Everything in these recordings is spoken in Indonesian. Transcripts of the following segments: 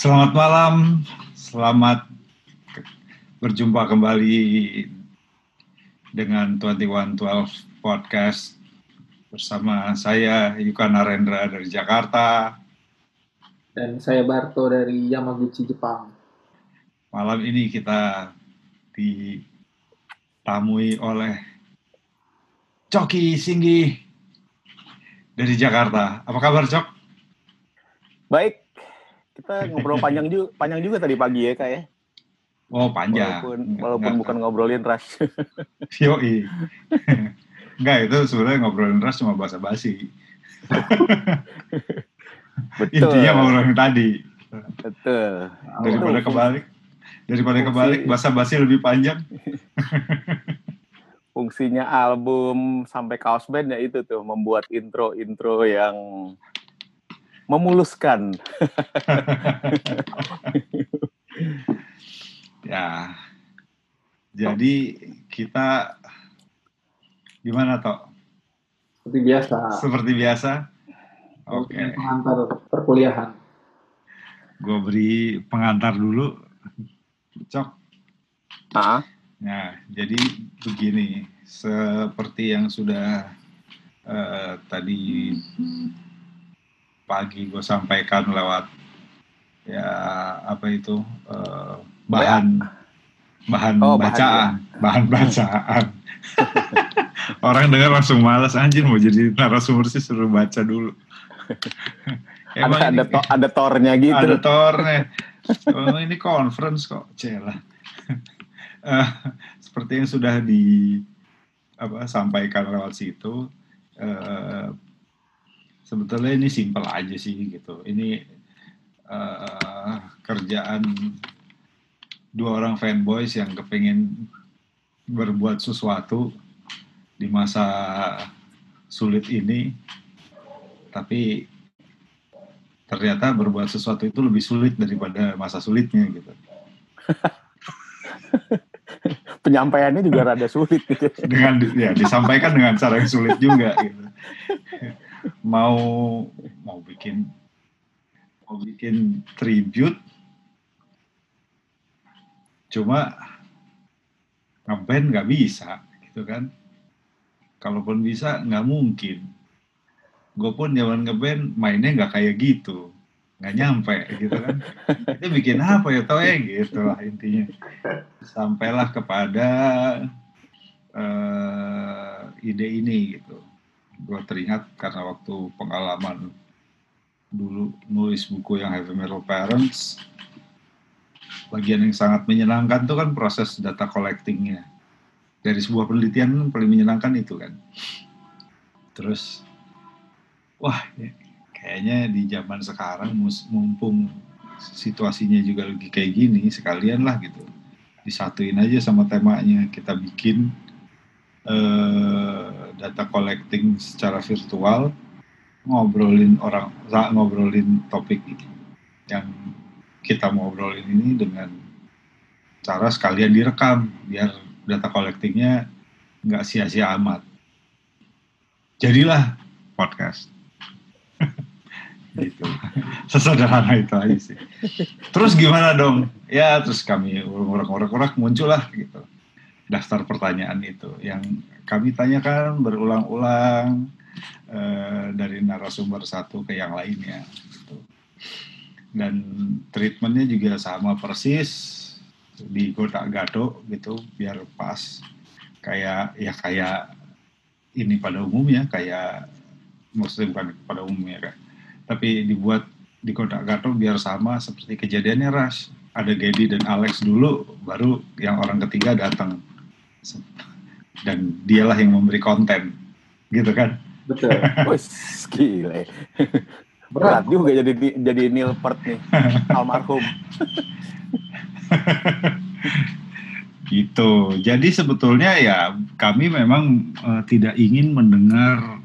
Selamat malam, selamat berjumpa kembali dengan 2112 Podcast bersama saya Yuka Narendra dari Jakarta. Dan saya Barto dari Yamaguchi, Jepang. Malam ini kita ditamui oleh Coki Singgi dari Jakarta. Apa kabar, Cok? Baik, kita ngobrol panjang juga, panjang juga tadi pagi ya, Kak ya. Oh, panjang. Walaupun, walaupun bukan ngobrolin ras. Yoi. Enggak, itu sebenarnya ngobrolin ras cuma basa-basi. Betul. Intinya ngobrolin tadi. Betul. Daripada Itu kebalik. Daripada fungsi- kebalik, basa-basi lebih panjang. Fungsinya album sampai kaos band ya itu tuh membuat intro-intro yang memuluskan. Ya. Jadi kita gimana toh? Seperti biasa. Seperti biasa. Oke, Dengan Pengantar perkuliahan. gue beri pengantar dulu. Cok. Nah, Nah, jadi begini, seperti yang sudah eh, tadi pagi gue sampaikan lewat ya apa itu eh, bahan bahan Oh, bahan, bacaan, bahan bacaan. Orang dengar langsung malas anjir mau jadi narasumber sih suruh baca dulu. ada ada, ini- to- ada tornya gitu. ada tornya. Oh, ini conference kok, celah. Eh, seperti yang sudah di apa sampaikan lewat situ, eh, sebetulnya ini simpel aja sih gitu. Ini eh, kerjaan dua orang fanboys yang kepengen berbuat sesuatu di masa sulit ini, tapi ternyata berbuat sesuatu itu lebih sulit daripada masa sulitnya gitu. Penyampaiannya juga rada sulit gitu. Dengan ya disampaikan dengan cara yang sulit juga gitu. Mau mau bikin mau bikin tribute cuma ngeband nggak bisa gitu kan. Kalaupun bisa nggak mungkin. Gue pun zaman ngeband mainnya nggak kayak gitu, nggak nyampe gitu kan. Itu bikin apa ya tau ya gitu lah intinya. Sampailah kepada eh, ide ini gitu. Gue teringat karena waktu pengalaman dulu nulis buku yang Heavy Metal Parents, bagian yang sangat menyenangkan tuh kan proses data collectingnya. Dari sebuah penelitian paling menyenangkan itu kan. Terus, wah ya, kayaknya di zaman sekarang mumpung situasinya juga lagi kayak gini, sekalian lah gitu. Disatuin aja sama temanya, kita bikin eh, data collecting secara virtual, ngobrolin orang, ngobrolin topik yang kita mau obrolin ini dengan cara sekalian direkam biar data collectingnya nggak sia-sia amat. Jadilah podcast. gitu. Sesederhana itu aja sih. Terus gimana dong? Ya terus kami urak-urak muncul lah gitu. Daftar pertanyaan itu yang kami tanyakan berulang-ulang eh, dari narasumber satu ke yang lainnya. Gitu. Dan treatmentnya juga sama persis di Godak Gado gitu biar pas kayak ya kayak ini pada umumnya kayak muslim kan pada umumnya kan tapi dibuat di Godak Gado biar sama seperti kejadiannya Ras ada Gedi dan Alex dulu baru yang orang ketiga datang dan dialah yang memberi konten gitu kan Betul. Wih, gile. Berat. Berat juga jadi jadi Neil Peart nih, almarhum. Gitu. Jadi sebetulnya ya kami memang eh, tidak ingin mendengar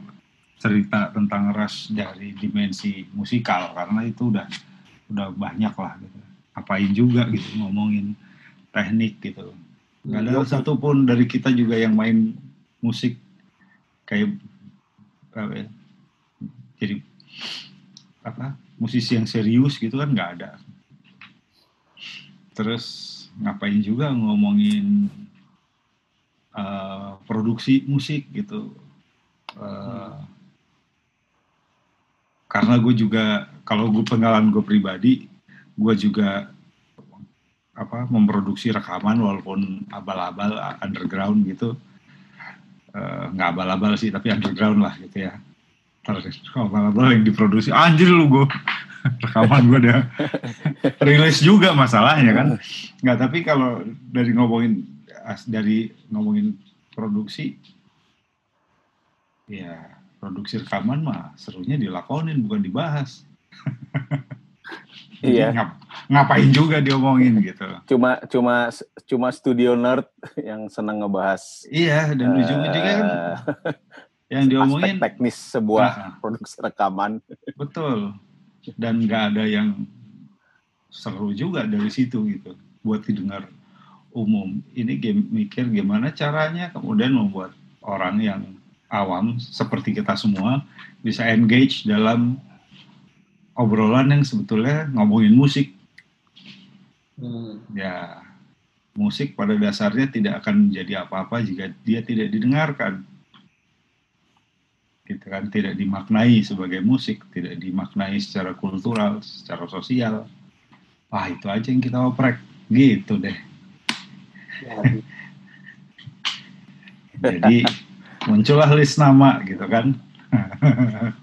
cerita tentang ras dari dimensi musikal karena itu udah udah banyak lah gitu. Apain juga gitu ngomongin teknik gitu. Gak ada satupun dari kita juga yang main musik kayak apa ya, jadi apa musisi yang serius gitu kan nggak ada. Terus ngapain juga ngomongin uh, produksi musik gitu. Uh, karena gue juga kalau gue pengalaman gue pribadi gue juga apa memproduksi rekaman walaupun abal-abal underground gitu. Nggak uh, abal-abal sih tapi underground lah gitu ya. Abal-abal yang diproduksi. Anjir lu gue rekaman gue udah rilis juga masalahnya kan. Nggak tapi kalau dari ngomongin dari ngomongin produksi ya produksi rekaman mah serunya dilakonin bukan dibahas iya. ngap, ngapain juga diomongin gitu. Cuma cuma cuma studio nerd yang senang ngebahas iya dan uh, ujung-ujungnya kan. Yang diomongin aspek teknis sebuah uh, produksi rekaman betul. Dan nggak ada yang seru juga dari situ gitu buat didengar umum. Ini game mikir gimana caranya kemudian membuat orang yang awam seperti kita semua bisa engage dalam obrolan yang sebetulnya ngomongin musik. Hmm. Ya, musik pada dasarnya tidak akan menjadi apa-apa jika dia tidak didengarkan. Kita kan tidak dimaknai sebagai musik, tidak dimaknai secara kultural, secara sosial. Wah, itu aja yang kita oprek. Gitu deh. Jadi muncullah list nama gitu kan.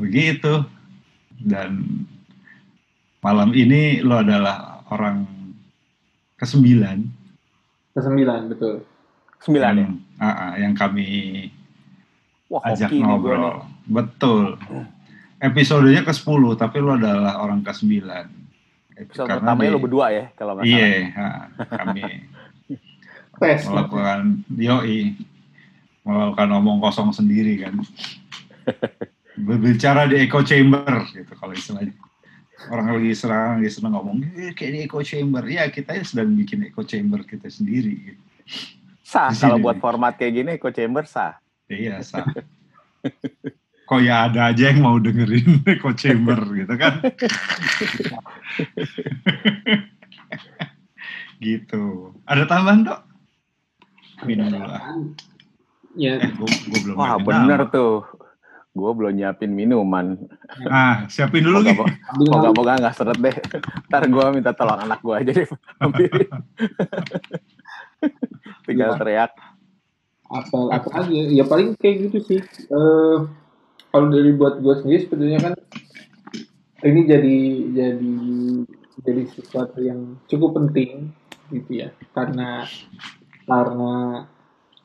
Begitu dan malam ini lo adalah orang kesembilan. Kesembilan betul. Sembilan ya. Uh, uh, yang kami Wah, ajak ngobrol. Betul. Episodenya ke sepuluh tapi lo adalah orang ke sembilan. Episode pertamanya lo berdua ya kalau nggak Iya, kami melakukan yoi melakukan omong kosong sendiri kan berbicara di echo chamber gitu kalau istilahnya. Orang lagi serang lagi senang ngomong eh, kayak di echo chamber. Ya kita sedang bikin echo chamber kita sendiri gitu. sah kalau buat format kayak gini echo chamber sah. Iya sah. Kok ya ada aja yang mau dengerin echo chamber gitu kan? Gitu. Ada tambahan dok? Minum dulu Ya. Eh, gua, gua belum Wah bener tuh gue belum nyiapin minuman. Ah, siapin dulu nih. Moga-moga nggak seret deh. Ntar gue minta tolong anak gue aja deh. Tinggal ya. teriak. Apa, apa aja? Ya paling kayak gitu sih. Uh, kalau dari buat gue sendiri sebetulnya kan ini jadi jadi jadi sesuatu yang cukup penting gitu ya karena karena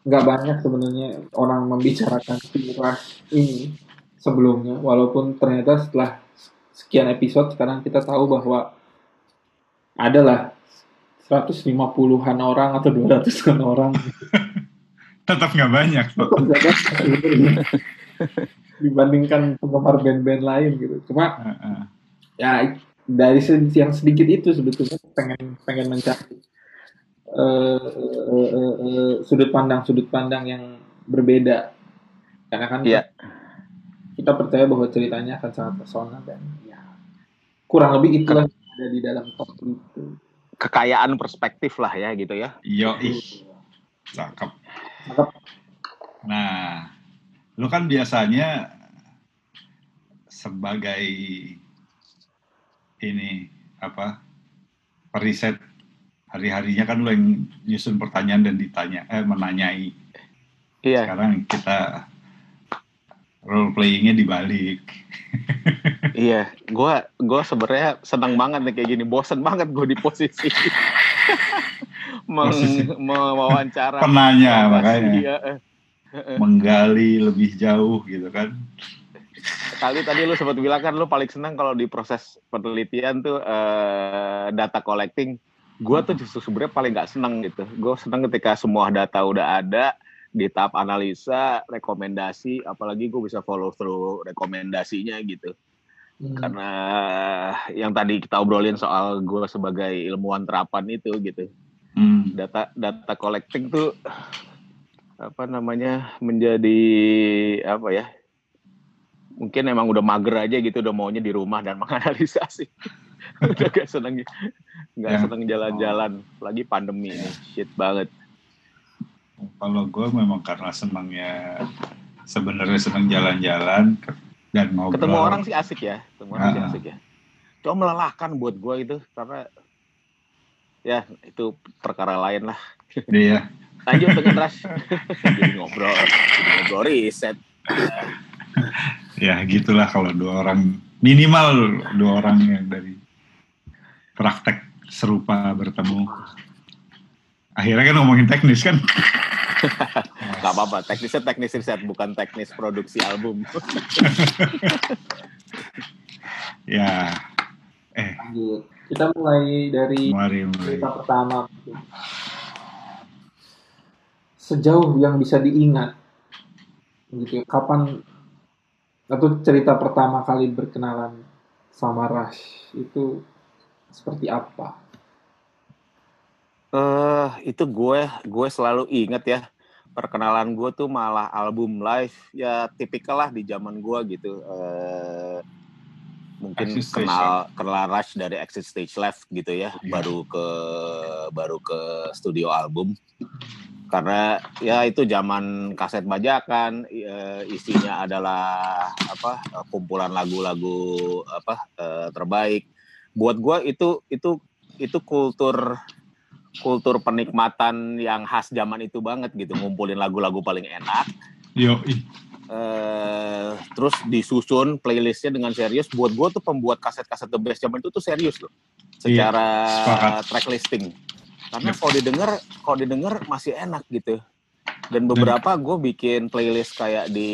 nggak banyak sebenarnya orang membicarakan Firas ini sebelumnya. Walaupun ternyata setelah sekian episode sekarang kita tahu bahwa adalah 150-an orang atau 200-an orang. Tetap nggak banyak dibandingkan penggemar band-band lain gitu. Cuma uh -uh. ya dari yang sedikit itu sebetulnya pengen pengen mencari uh, uh, uh, uh, sudut pandang sudut pandang yang berbeda. Karena kan yeah. kita percaya bahwa ceritanya akan sangat personal dan ya kurang lebih itulah yang ada di dalam top itu. Kekayaan perspektif lah ya gitu ya. Yo ih cakep. Cakep. Nah lu kan biasanya sebagai ini apa periset hari-harinya kan lo yang nyusun pertanyaan dan ditanya eh menanyai. Iya. sekarang kita role playingnya dibalik. Iya gue gue sebenarnya senang banget nih kayak gini. Bosen banget gue di posisi. Meng, mewawancara. penanya makanya. iya. menggali lebih jauh gitu kan. Kali tadi lu sempat bilang kan lu paling senang kalau di proses penelitian tuh uh, data collecting gue tuh justru sebenarnya paling nggak seneng gitu. Gue seneng ketika semua data udah ada di tahap analisa rekomendasi apalagi gue bisa follow through rekomendasinya gitu. Hmm. karena yang tadi kita obrolin soal gue sebagai ilmuwan terapan itu gitu. Hmm. data data collecting tuh apa namanya menjadi apa ya mungkin emang udah mager aja gitu udah maunya di rumah dan menganalisasi udah gak seneng. Nggak Ya. seneng jalan-jalan. Lagi pandemi ini. Shit banget. Kalau gue memang karena senangnya sebenarnya senang jalan-jalan dan ngobrol. ketemu orang sih asik ya. Ketemu orang sih Ah. asik ya. Cuma melelahkan buat gue itu karena ya itu perkara lain lah. Iya. lanjut dengan Ras jadi ngobrol jadi ngobrol riset. Ya gitulah kalau dua orang minimal dua orang yang dari praktek serupa bertemu. Akhirnya kan ngomongin teknis kan. nggak apa-apa teknisnya teknis riset bukan teknis produksi album ya, eh Lanjut. Kita mulai dari mari mulai. cerita pertama. Sejauh yang bisa diingat, gitu. ya, Kapan atau cerita pertama kali berkenalan sama Rush itu seperti apa? Eh itu gue gue selalu inget ya perkenalan gue tuh malah album live. Ya tipikal lah di zaman gue gitu. Eh mungkin Exit Stage kenal kenal Rush dari Exit Stage Left gitu ya Iya. baru ke baru ke studio album. Karena ya itu zaman kaset bajakan eh, isinya adalah apa kumpulan lagu-lagu apa eh, terbaik buat gue itu itu itu kultur kultur penikmatan yang khas zaman itu banget gitu. Ngumpulin lagu-lagu paling enak. Yo, eh terus disusun playlistnya dengan serius. Buat gue tuh pembuat kaset-kaset the best zaman itu tuh serius loh. Secara sepakat. track listing karena Yep. kalau didengar kalau didengar masih enak gitu. Dan beberapa gue bikin playlist kayak di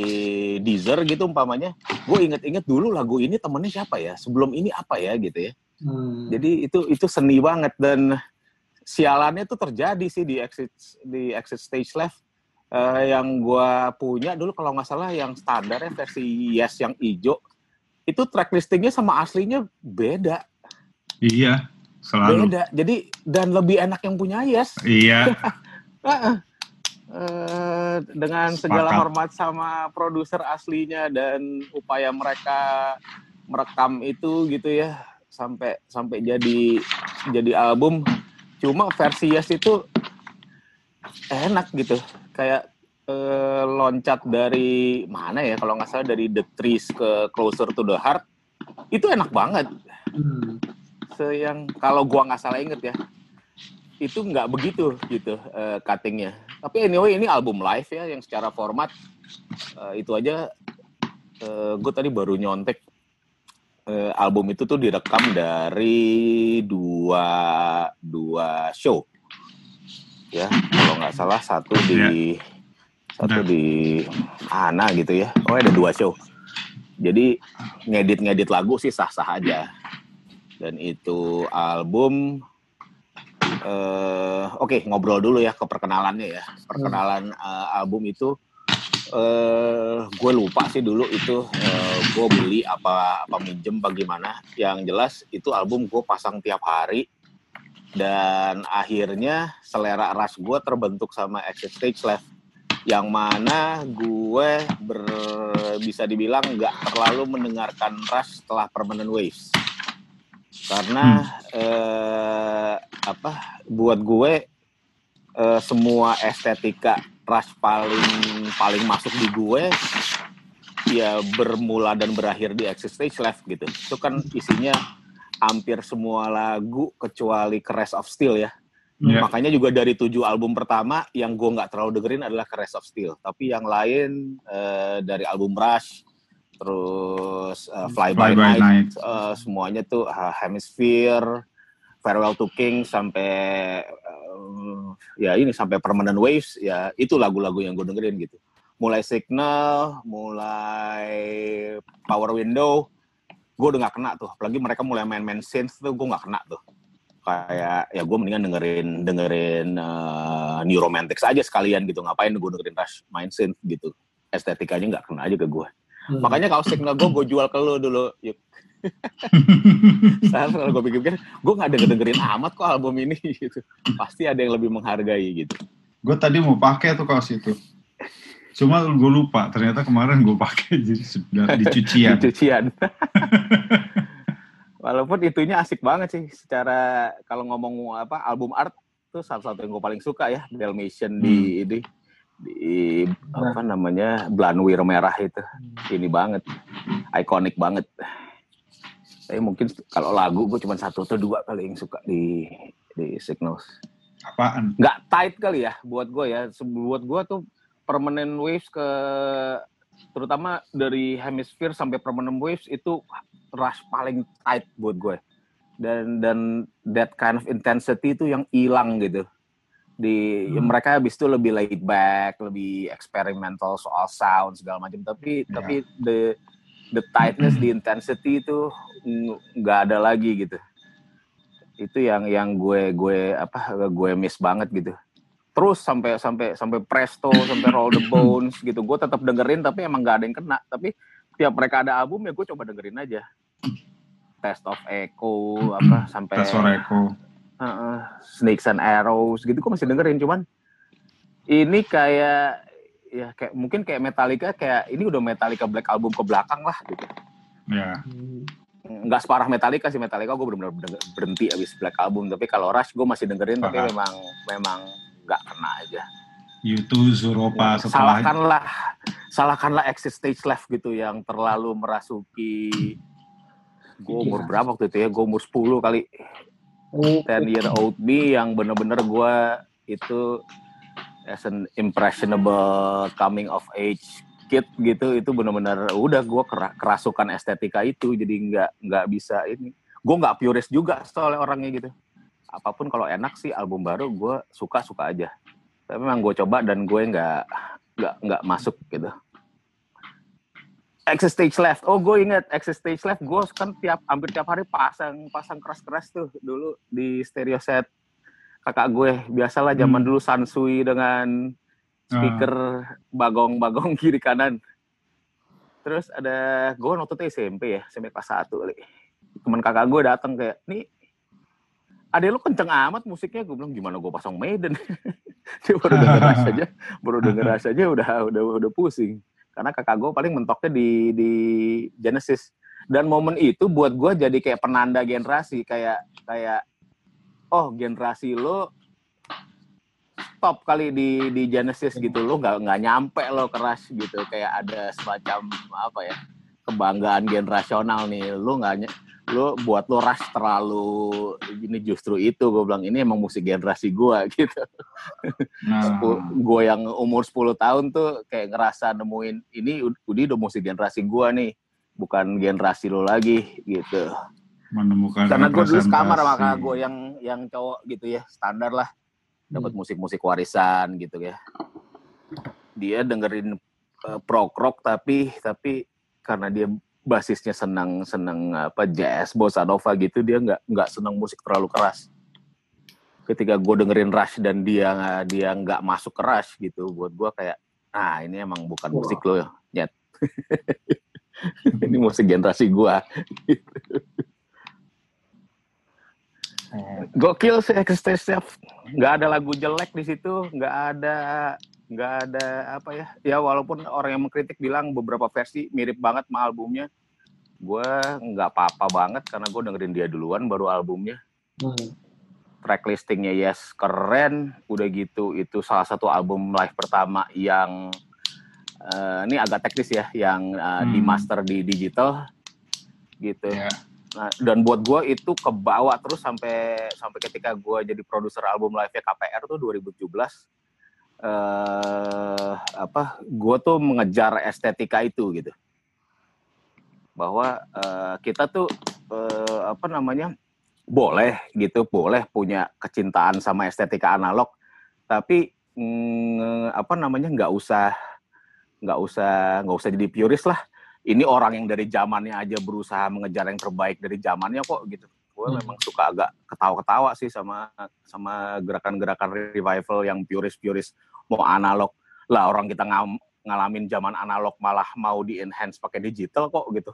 Deezer gitu umpamanya. Gue inget-inget dulu lagu ini temennya siapa ya? Sebelum ini apa ya gitu ya Hmm. jadi itu itu seni banget dan sialannya tuh terjadi sih di exit di exit stage left. Eh, yang gua punya dulu kalau nggak salah yang standar ya versi Yes yang hijau itu track listingnya sama aslinya beda. Iya, selalu. beda. Jadi dan lebih enak yang punya Yes. Iya, Heeh. Eh, dengan segala hormat sama produser aslinya dan upaya mereka merekam itu gitu ya sampai sampai jadi jadi album. Cuma versi Yes itu enak gitu. Kayak eh, loncat dari mana ya? Kalau nggak salah dari The Trees ke Closer to the Heart. Itu enak banget. Hmm. Se yang kalau gua nggak salah inget ya itu nggak begitu gitu eh, cuttingnya. Tapi anyway ini album live ya yang secara format eh, itu aja gue tadi baru nyontek eh, album itu tuh direkam dari dua dua show. Ya kalau nggak salah satu di satu Benar. di Ana gitu ya. Oh ada dua show. Jadi ngedit ngedit lagu sih sah sah aja. Dan itu album eh oke ngobrol dulu ya ke perkenalannya ya. Perkenalan eh, album itu eh gue lupa sih dulu itu eh, gue beli apa apa minjem bagaimana yang jelas itu album gue pasang tiap hari. Dan akhirnya selera ras gue terbentuk sama Exit Stage Left yang mana gue ber, bisa dibilang nggak terlalu mendengarkan Rush setelah Permanent Waves. Karena eh, apa buat gue eh, semua estetika Rush paling paling masuk di gue ya bermula dan berakhir di Exit Stage Left gitu itu kan isinya hampir semua lagu kecuali Crash of Steel ya Iya. makanya juga dari tujuh album pertama yang gue nggak terlalu dengerin adalah Crash of Steel tapi yang lain eh, dari album Rush terus eh, Fly, Fly By, by Night, Night. eh, semuanya tuh uh, Hemisphere Farewell to King sampai eh, ya ini sampai Permanent Waves ya itu lagu-lagu yang gue dengerin gitu. Mulai Signal mulai Power Window gue udah nggak kena tuh. Apalagi mereka mulai main-main synth tuh gue nggak kena tuh. Kayak ya gue mendingan dengerin dengerin uh, New Romantics aja sekalian gitu. Ngapain gue dengerin Rush main synth gitu? Estetikanya nggak kena aja ke gue. Hmm. makanya kalau signal gue gue jual ke lo dulu. Yuk Sekarang kalau gue pikir-pikir gue nggak denger dengerin amat kok album ini gitu pasti ada yang lebih menghargai gitu gue tadi mau pakai tuh kaos itu. Cuma gue lupa, ternyata kemarin gue pakai jadi sudah di cucian. di cucian Walaupun itunya asik banget sih secara kalau ngomong apa album art tuh salah satu yang gue paling suka ya Dalmatian hmm. di ini di apa namanya Blanwir merah itu ini banget ikonik banget tapi mungkin kalau lagu gue cuma satu atau dua kali yang suka di di Signals apaan nggak tight kali ya buat gue ya buat gue tuh permanent waves ke terutama dari hemisphere sampai permanent waves itu rush paling tight buat gue dan dan that kind of intensity itu yang hilang gitu di hmm. ya mereka habis itu lebih laid back, lebih eksperimental soal sound segala macam. Tapi yeah. tapi the the tightness, the intensity itu nggak ada lagi gitu. Itu yang yang gue gue apa gue miss banget gitu. Terus sampai sampai sampai Presto, sampai Roll the Bones gitu. Gue tetap dengerin tapi emang nggak ada yang kena. Tapi tiap mereka ada album ya gue coba dengerin aja. Test of Echo apa sampai Test of Echo uh, Snakes and Arrows gitu gue masih dengerin cuman ini kayak ya kayak mungkin kayak Metallica kayak ini udah Metallica Black album ke belakang lah gitu. Ya. Nggak separah Metallica sih Metallica gue benar-benar berhenti abis Black album. Tapi kalau Rush gue masih dengerin Parah. tapi memang memang nggak kena aja. YouTube Zuropa ya, salahkanlah salahkanlah Exit Stage Left gitu yang terlalu merasuki gue umur berapa waktu itu ya? Gue umur 10 kali. Ten year old me yang bener-bener gue itu as an impressionable coming of age kid gitu itu bener-bener udah gue kerasukan estetika itu jadi nggak nggak bisa ini gue nggak purist juga soalnya orangnya gitu apa pun kalau enak sih album baru gue suka suka aja tapi memang gue coba dan gue nggak nggak nggak masuk gitu Access Stage Left. Oh, gue inget Access Stage Left. Gue kan tiap hampir tiap hari pasang pasang keras-keras tuh dulu di stereo set kakak gue. Biasalah zaman hmm. dulu Sansui dengan speaker bagong-bagong kiri kanan. Terus ada gue waktu itu SMP ya, SMP kelas satu kali. Temen kakak gue datang kayak, nih ada lu kenceng amat musiknya. Gue bilang gimana gue pasang Maiden. Dia baru denger aja, baru denger aja udah udah udah pusing karena kakak gue paling mentoknya di di Genesis dan momen itu buat gue jadi kayak penanda generasi kayak kayak oh generasi lo stop kali di di Genesis gitu. Lo nggak nggak nyampe lo keras gitu. Kayak ada semacam apa ya kebanggaan generasional nih. Lo nggak lu buat lu rush terlalu ini justru itu. Gue bilang ini emang musik generasi gue gitu. Nah. gue yang umur 10 tahun tuh kayak ngerasa nemuin ini udah udah musik generasi gue nih. Bukan generasi lo lagi gitu. Menemukan karena gue dulu kamar maka gue yang yang cowok gitu ya standar lah dapat hmm. musik-musik warisan gitu ya. Dia dengerin uh, prog rock tapi tapi karena dia basisnya senang senang apa jazz bossa nova gitu dia nggak nggak senang musik terlalu keras. Ketika gue dengerin Rush dan dia dia nggak masuk ke Rush gitu buat gue kayak ah ini emang bukan musik lo nyet. Ini musik generasi gue Gokil sih Extensive. Nggak ada lagu jelek di situ, nggak ada nggak ada apa ya ya walaupun orang yang mengkritik bilang beberapa versi mirip banget sama albumnya gue nggak apa-apa banget karena gue dengerin dia duluan baru albumnya hmm. track listingnya yes keren udah gitu itu salah satu album live pertama yang uh, ini agak teknis ya yang uh, hmm. di master di digital gitu yeah. Nah, dan buat gue itu kebawa terus sampai sampai ketika gue jadi produser album live KPR tuh 2017 eh apa gue tuh mengejar estetika itu gitu. Bahwa uh, kita tuh uh, apa namanya boleh gitu boleh punya kecintaan sama estetika analog tapi mm, apa namanya nggak usah nggak usah nggak usah jadi purist lah ini orang yang dari zamannya aja berusaha mengejar yang terbaik dari zamannya kok gitu. Gue hmm. memang suka agak ketawa-ketawa sih sama sama gerakan-gerakan revival yang purist-purist mau analog. Lah orang kita ngam, ngalamin zaman analog malah mau di enhance pakai digital kok gitu.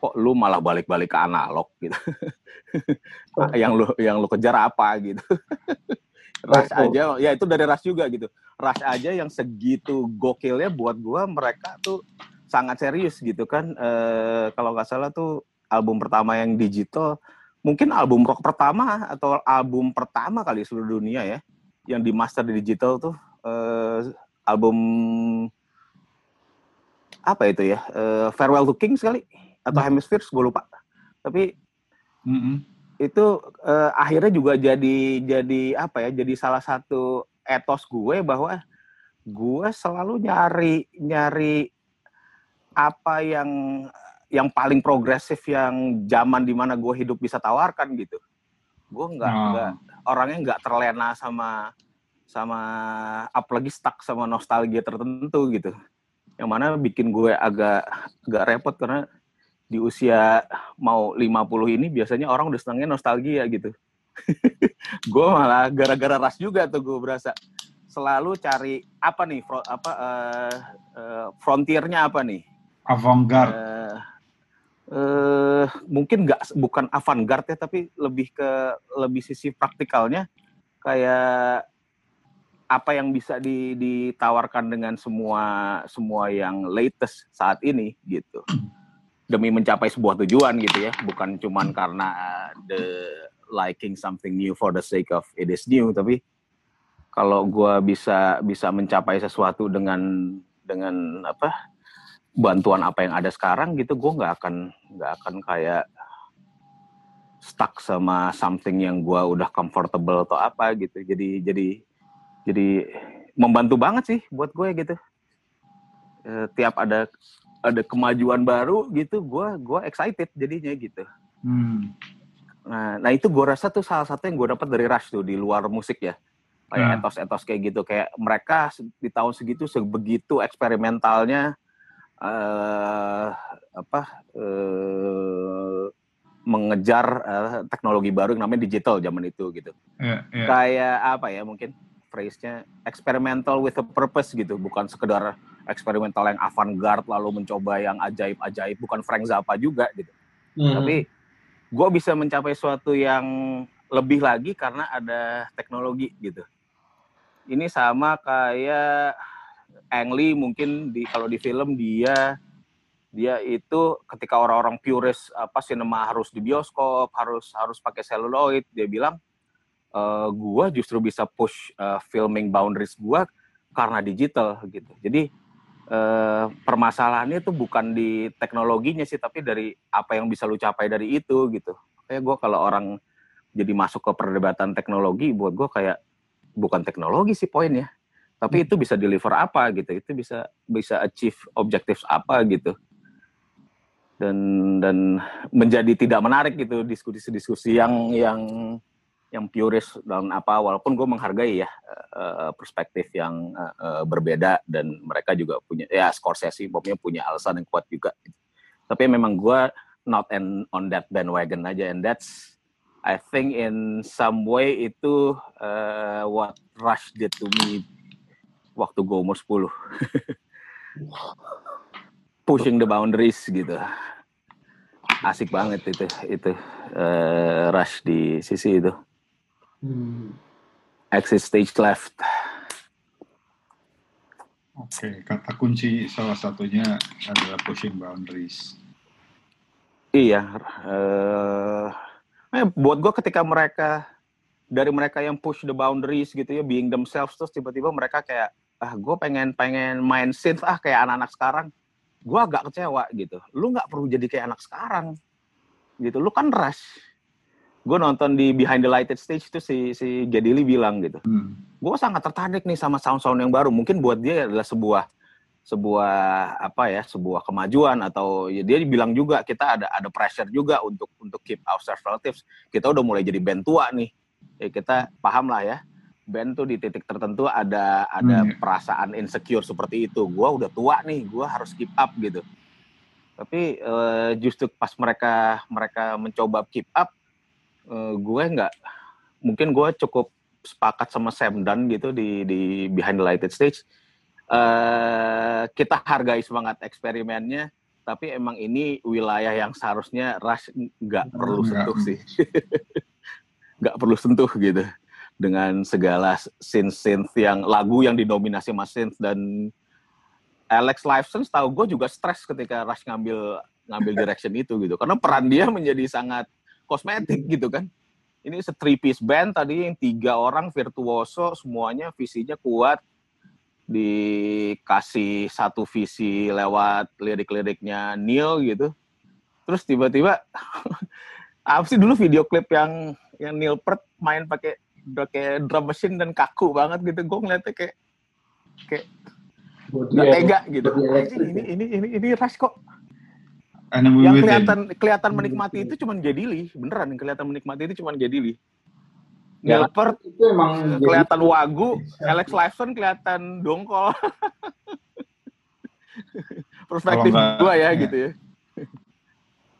Kok lu malah balik-balik ke analog gitu. Yang lu yang lu kejar apa gitu. Rush aja ya itu dari Rush juga gitu. Rush aja yang segitu gokilnya buat gua mereka tuh sangat serius gitu kan e, kalau nggak salah tuh album pertama yang digital mungkin album rock pertama atau album pertama kali seluruh dunia ya yang di master di digital tuh uh, album apa itu ya uh, Farewell to King sekali atau hmm. Hemispheres gue lupa tapi mm -hmm. itu uh, akhirnya juga jadi jadi apa ya jadi salah satu etos gue bahwa gue selalu nyari nyari apa yang yang paling progresif yang zaman di mana gue hidup bisa tawarkan gitu. Gue nggak oh. nggak orangnya nggak terlena sama sama apalagi stuck sama nostalgia tertentu gitu. Yang mana bikin gue agak agak repot karena di usia mau 50 ini biasanya orang udah senangnya nostalgia gitu. Gue malah gara-gara ras juga tuh gue berasa. Selalu cari apa nih fro, apa uh, uh, frontiernya apa nih avant-garde. Uh, uh, mungkin nggak bukan avant-garde ya tapi lebih ke lebih sisi praktikalnya. Kayak apa yang bisa di, ditawarkan dengan semua semua yang latest saat ini gitu. Demi mencapai sebuah tujuan gitu ya. Bukan cuman karena the liking something new for the sake of it is new tapi kalau gue bisa bisa mencapai sesuatu dengan dengan apa bantuan apa yang ada sekarang gitu gue nggak akan nggak akan kayak stuck sama something yang gue udah comfortable atau apa gitu. Jadi jadi jadi membantu banget sih buat gue gitu. E, tiap ada ada kemajuan baru gitu gue gue excited jadinya gitu. Hmm. nah nah itu gue rasa tuh salah satu yang gue dapat dari Rush tuh di luar musik ya. Kayak hmm. etos-etos kayak gitu. Kayak mereka di tahun segitu sebegitu eksperimentalnya uh, apa uh, mengejar uh, teknologi baru yang namanya digital zaman itu gitu. Yeah, yeah. kayak apa ya mungkin phrase-nya experimental with a purpose gitu. Bukan sekedar eksperimental yang avant-garde lalu mencoba yang ajaib-ajaib. Bukan Frank Zappa juga gitu. Hmm. tapi gue bisa mencapai suatu yang lebih lagi karena ada teknologi gitu. Ini sama kayak Ang Lee mungkin di kalau di film dia dia itu ketika orang-orang purist apa sinema harus di bioskop harus harus pakai celluloid dia bilang e, gua justru bisa push uh, filming boundaries gua karena digital gitu. Jadi uh, permasalahannya itu bukan di teknologinya sih tapi dari apa yang bisa lu capai dari itu gitu. Kayak gua kalau orang jadi masuk ke perdebatan teknologi buat gua kayak bukan teknologi sih poinnya tapi hmm. itu bisa deliver apa gitu? Itu bisa bisa achieve objectives apa gitu? Dan dan menjadi tidak menarik gitu diskusi-diskusi yang yang yang puris dan apa. Walaupun gue menghargai ya uh, perspektif yang uh, berbeda dan mereka juga punya ya Scorsese Bobnya punya alasan yang kuat juga. Tapi memang gue not and on that bandwagon aja. And that's I think in some way itu uh, what Rush did to me waktu gue umur 10. Pushing the boundaries gitu. Asik banget itu itu uh, Rush di sisi itu. Hmm. Exit stage left. Oke, okay. kata kunci salah satunya adalah pushing boundaries. Iya, uh, Eh, buat gue ketika mereka dari mereka yang push the boundaries gitu ya, being themselves terus tiba-tiba mereka kayak ah gue pengen pengen main synth ah kayak anak-anak sekarang, gue agak kecewa gitu. Lu nggak perlu jadi kayak anak sekarang, gitu. Lu kan rush. Gue nonton di Behind the Lighted Stage itu si si Gedili bilang gitu. Hmm. Gue sangat tertarik nih sama sound-sound yang baru. Mungkin buat dia adalah sebuah sebuah apa ya sebuah kemajuan atau ya dia bilang juga kita ada ada pressure juga untuk untuk keep ourselves relatives kita udah mulai jadi band tua nih ya kita paham lah ya band tuh di titik tertentu ada ada hmm. perasaan insecure seperti itu. Gue udah tua nih gue harus keep up gitu. Tapi uh, justru pas mereka mereka mencoba keep up uh, gue nggak mungkin gue cukup sepakat sama Sam Dunn gitu di di behind the lighted stage. Uh, kita hargai semangat eksperimennya tapi emang ini wilayah yang seharusnya Rush nggak perlu sentuh sih. Nggak perlu sentuh gitu dengan segala synth synth yang lagu yang didominasi sama synth dan Alex Lifeson tahu gue juga stres ketika Rush ngambil ngambil direction itu gitu. Karena peran dia menjadi sangat kosmetik gitu kan. Ini se three piece band tadi yang tiga orang virtuoso semuanya visinya kuat. Dikasih satu visi lewat lirik-liriknya Neil gitu. Terus tiba-tiba apa sih dulu video klip yang yang Neil Peart main pakai pakai drum machine dan kaku banget gitu. Gue ngeliatnya kayak kayak nggak tega gitu. Ini ini ini ini Rush kok. Yang kelihatan kelihatan menikmati itu cuma jadi li beneran yang kelihatan menikmati itu cuma jadi li ya, Neil itu emang kelihatan jadi... wagu. Alex Lifeson kelihatan dongkol. Perspektif gua ya, ya gitu ya.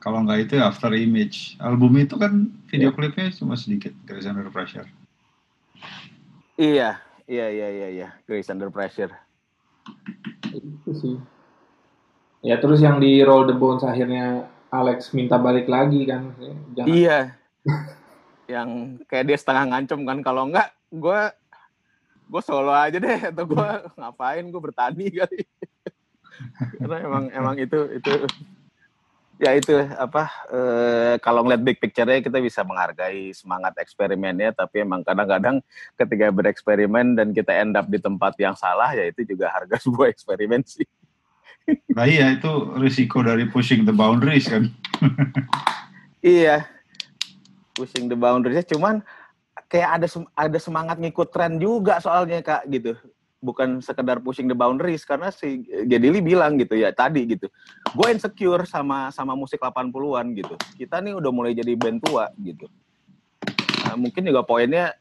Kalau nggak itu After Image. Album itu kan video ya. klipnya cuma sedikit Grace Under Pressure iya iya iya iya iya. Grace Under Pressure. Itu sih. Ya terus yang di Roll the Bones akhirnya Alex minta balik lagi kan. Jangan... Iya. yang kayak dia setengah ngancem kan. Kalau enggak gue gue solo aja deh. Atau gue ngapain? Gue bertani kali. Karena emang emang itu itu ya itu apa eh, kalau ngeliat big picture-nya kita bisa menghargai semangat eksperimennya tapi emang kadang-kadang ketika bereksperimen dan kita end up di tempat yang salah ya itu juga harga sebuah eksperimen sih. Nah iya itu risiko dari pushing the boundaries kan. iya, pushing the boundaries. Cuman kayak ada ada semangat ngikut tren juga soalnya kak gitu. Bukan sekedar pushing the boundaries karena si Gedili bilang gitu ya tadi gitu. Gue insecure sama sama musik 80-an gitu. Kita nih udah mulai jadi band tua gitu. Nah, mungkin juga poinnya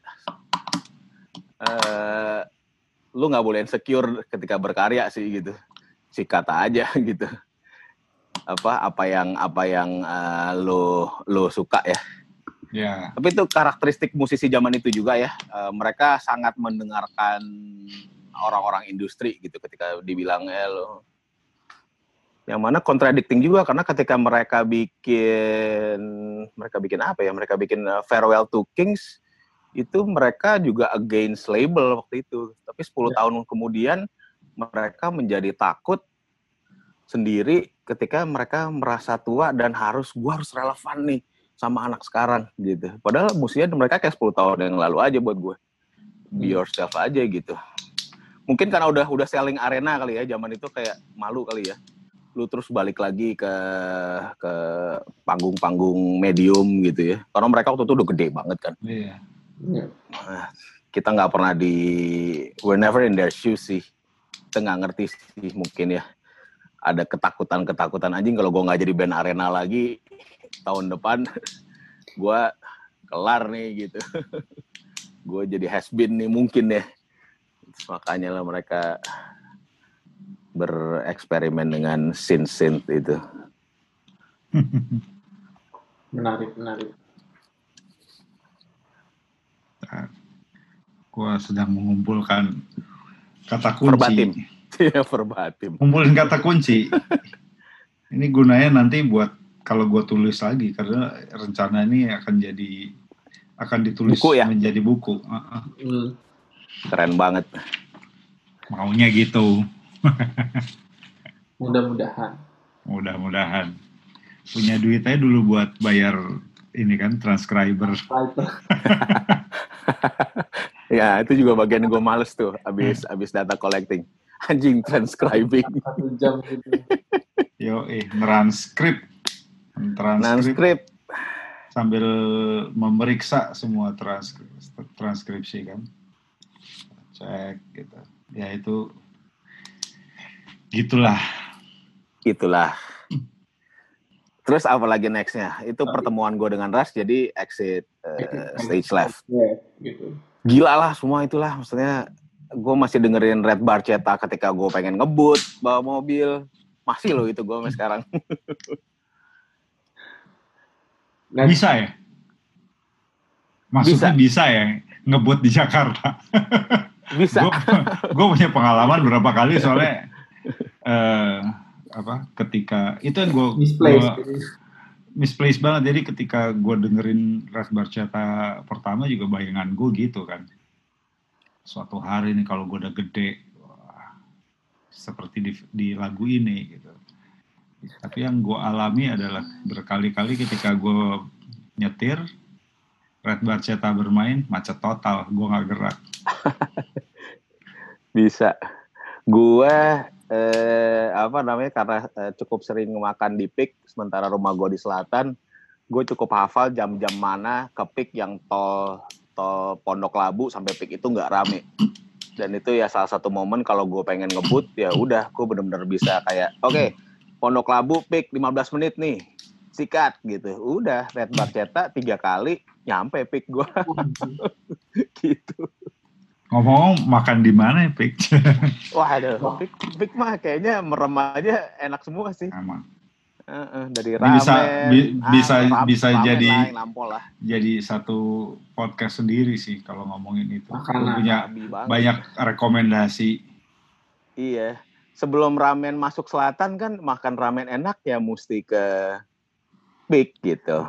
uh, lu nggak boleh insecure ketika berkarya sih gitu sikat aja gitu apa apa yang apa yang uh, lo lo suka ya Yeah. Tapi itu karakteristik musisi zaman itu juga ya. Uh, mereka sangat mendengarkan orang-orang industri gitu ketika dibilang eh lo. Yang mana contradicting juga karena ketika mereka bikin mereka bikin apa ya? Mereka bikin uh, Farewell to Kings itu mereka juga against label waktu itu. Tapi 10 yeah. tahun kemudian mereka menjadi takut sendiri ketika mereka merasa tua dan harus gua harus relevan nih sama anak sekarang gitu. Padahal musiknya mereka kayak 10 tahun yang lalu aja buat gue. Be hmm. yourself aja gitu. Mungkin karena udah udah selling arena kali ya zaman itu kayak malu kali ya. Lu terus balik lagi ke ke panggung-panggung medium gitu ya. Karena mereka waktu itu udah gede banget kan. Iya. Yeah. Nah, kita nggak pernah di we're never in their shoes sih kita nggak ngerti sih mungkin ya ada ketakutan-ketakutan anjing kalau gue nggak jadi band arena lagi tahun depan gue kelar nih gitu gue jadi has been nih mungkin ya makanya lah mereka bereksperimen dengan synth synth itu menarik menarik nah, gue sedang mengumpulkan kata kunci. Verbatim. Iya, verbatim. Kumpulin kata kunci. ini gunanya nanti buat kalau gue tulis lagi karena rencana ini akan jadi akan ditulis buku ya? menjadi buku. Uh -uh. Hmm. Keren banget. Maunya gitu. Mudah-mudahan. Mudah-mudahan. Punya duit aja dulu buat bayar ini kan transcriber. Ya, itu juga bagian gue males tuh, abis hmm. abis data collecting. Anjing transcribing. Satu jam gitu. Yo, eh, transkrip. Transkrip. Sambil memeriksa semua transkri transkripsi kan. Cek gitu. Ya itu gitulah. Gitulah. Terus apa lagi nextnya? Itu pertemuan gue dengan Ras jadi exit uh, stage left. Yeah, gitu gila lah semua itulah maksudnya gue masih dengerin Red Bar Ceta ketika gue pengen ngebut bawa mobil masih loh itu gue sampai sekarang bisa ya maksudnya bisa, bisa ya ngebut di Jakarta bisa. Gue punya pengalaman berapa kali soalnya uh, apa ketika itu yang gue misplaced. banget. Jadi ketika gue dengerin Ras Barcata pertama juga bayangan gue gitu kan. Suatu hari nih kalau gue udah gede wah, seperti di, di lagu ini gitu. Tapi yang gue alami adalah berkali-kali ketika gue nyetir, Red Barceta bermain, macet total, gue nggak gerak. Bisa. Gue eh, apa namanya karena eh, cukup sering makan di PIK sementara rumah gue di selatan, gue cukup hafal jam-jam mana ke PIK yang tol tol Pondok Labu sampai PIK itu nggak rame. Dan itu ya salah satu momen kalau gue pengen ngebut ya udah gue bener-bener bisa kayak oke okay, Pondok Labu PIK 15 menit nih sikat gitu udah red bar cetak tiga kali nyampe pick gue gitu Ngomong makan di mana ya, Pik? wah ada pick pick mah kayaknya merem aja enak semua sih Emang. Uh, uh, dari ramen bisa bi- ah, bisa ram- bisa ramen jadi lah, jadi satu podcast sendiri sih kalau ngomongin itu. Makanan. punya banyak rekomendasi. Iya. Sebelum ramen masuk selatan kan makan ramen enak ya mesti ke Big gitu.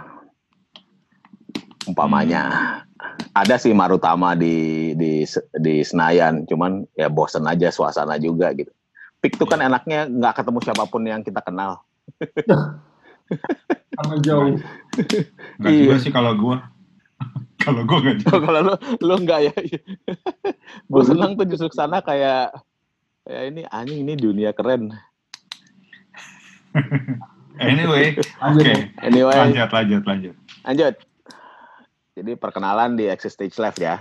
Umpamanya. Ada sih Marutama di di di Senayan, cuman ya bosen aja suasana juga gitu. Big tuh kan enaknya nggak ketemu siapa pun yang kita kenal. Karena jauh. Enggak Iya. juga sih kalau gua. kalau gua enggak juga. Kalau lu lu nggak ya. Gue senang tuh justru sana kayak ya ini anjing ini dunia keren. Anyway, oke. Lanjut, Anyway, Lanjut, lanjut, lanjut. lanjut. Jadi perkenalan di Exit Stage Left ya.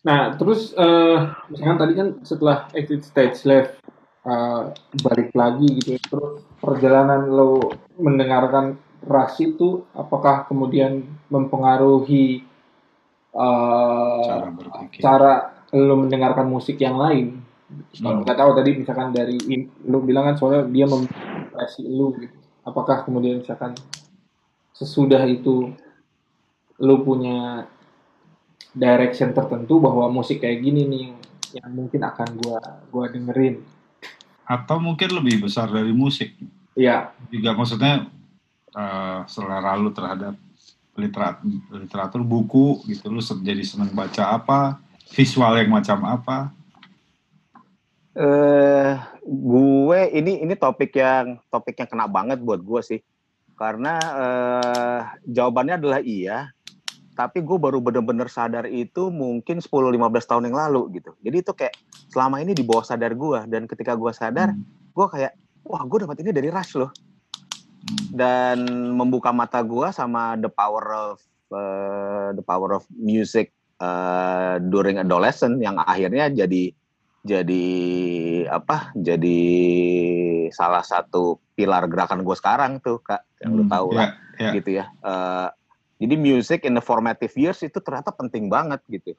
Nah, terus eh misalkan tadi kan setelah exit stage left eh, balik lagi gitu, terus perjalanan lo mendengarkan Rush itu apakah kemudian mempengaruhi eh, Cara berpikir. cara lo mendengarkan musik yang lain? Hmm. Nggak tahu tadi misalkan dari lo bilang kan soalnya dia mempresi lo gitu. Apakah kemudian misalkan sesudah itu lo punya direction tertentu bahwa musik kayak gini nih yang, yang mungkin akan gua gua dengerin. Atau mungkin lebih besar dari musik. Iya, Juga maksudnya eh, selera lu terhadap literat, literatur buku gitu lu jadi seneng baca apa, visual yang macam apa. Eh, gue ini ini topik yang topik yang kena banget buat gue sih, karena eh, jawabannya adalah iya, tapi gue baru bener-bener sadar itu mungkin 10-15 tahun yang lalu gitu. Jadi itu kayak selama ini di bawah sadar gue dan ketika gue sadar, Hmm. gue kayak wah gue dapat ini dari Rush loh Hmm. dan membuka mata gue sama the power of uh, the power of music uh, during adolescent yang akhirnya jadi jadi apa jadi salah satu pilar gerakan gue sekarang tuh kak yang lu Hmm, tahu ya, lah ya. gitu ya Eh, jadi music in the formative years itu ternyata penting banget gitu.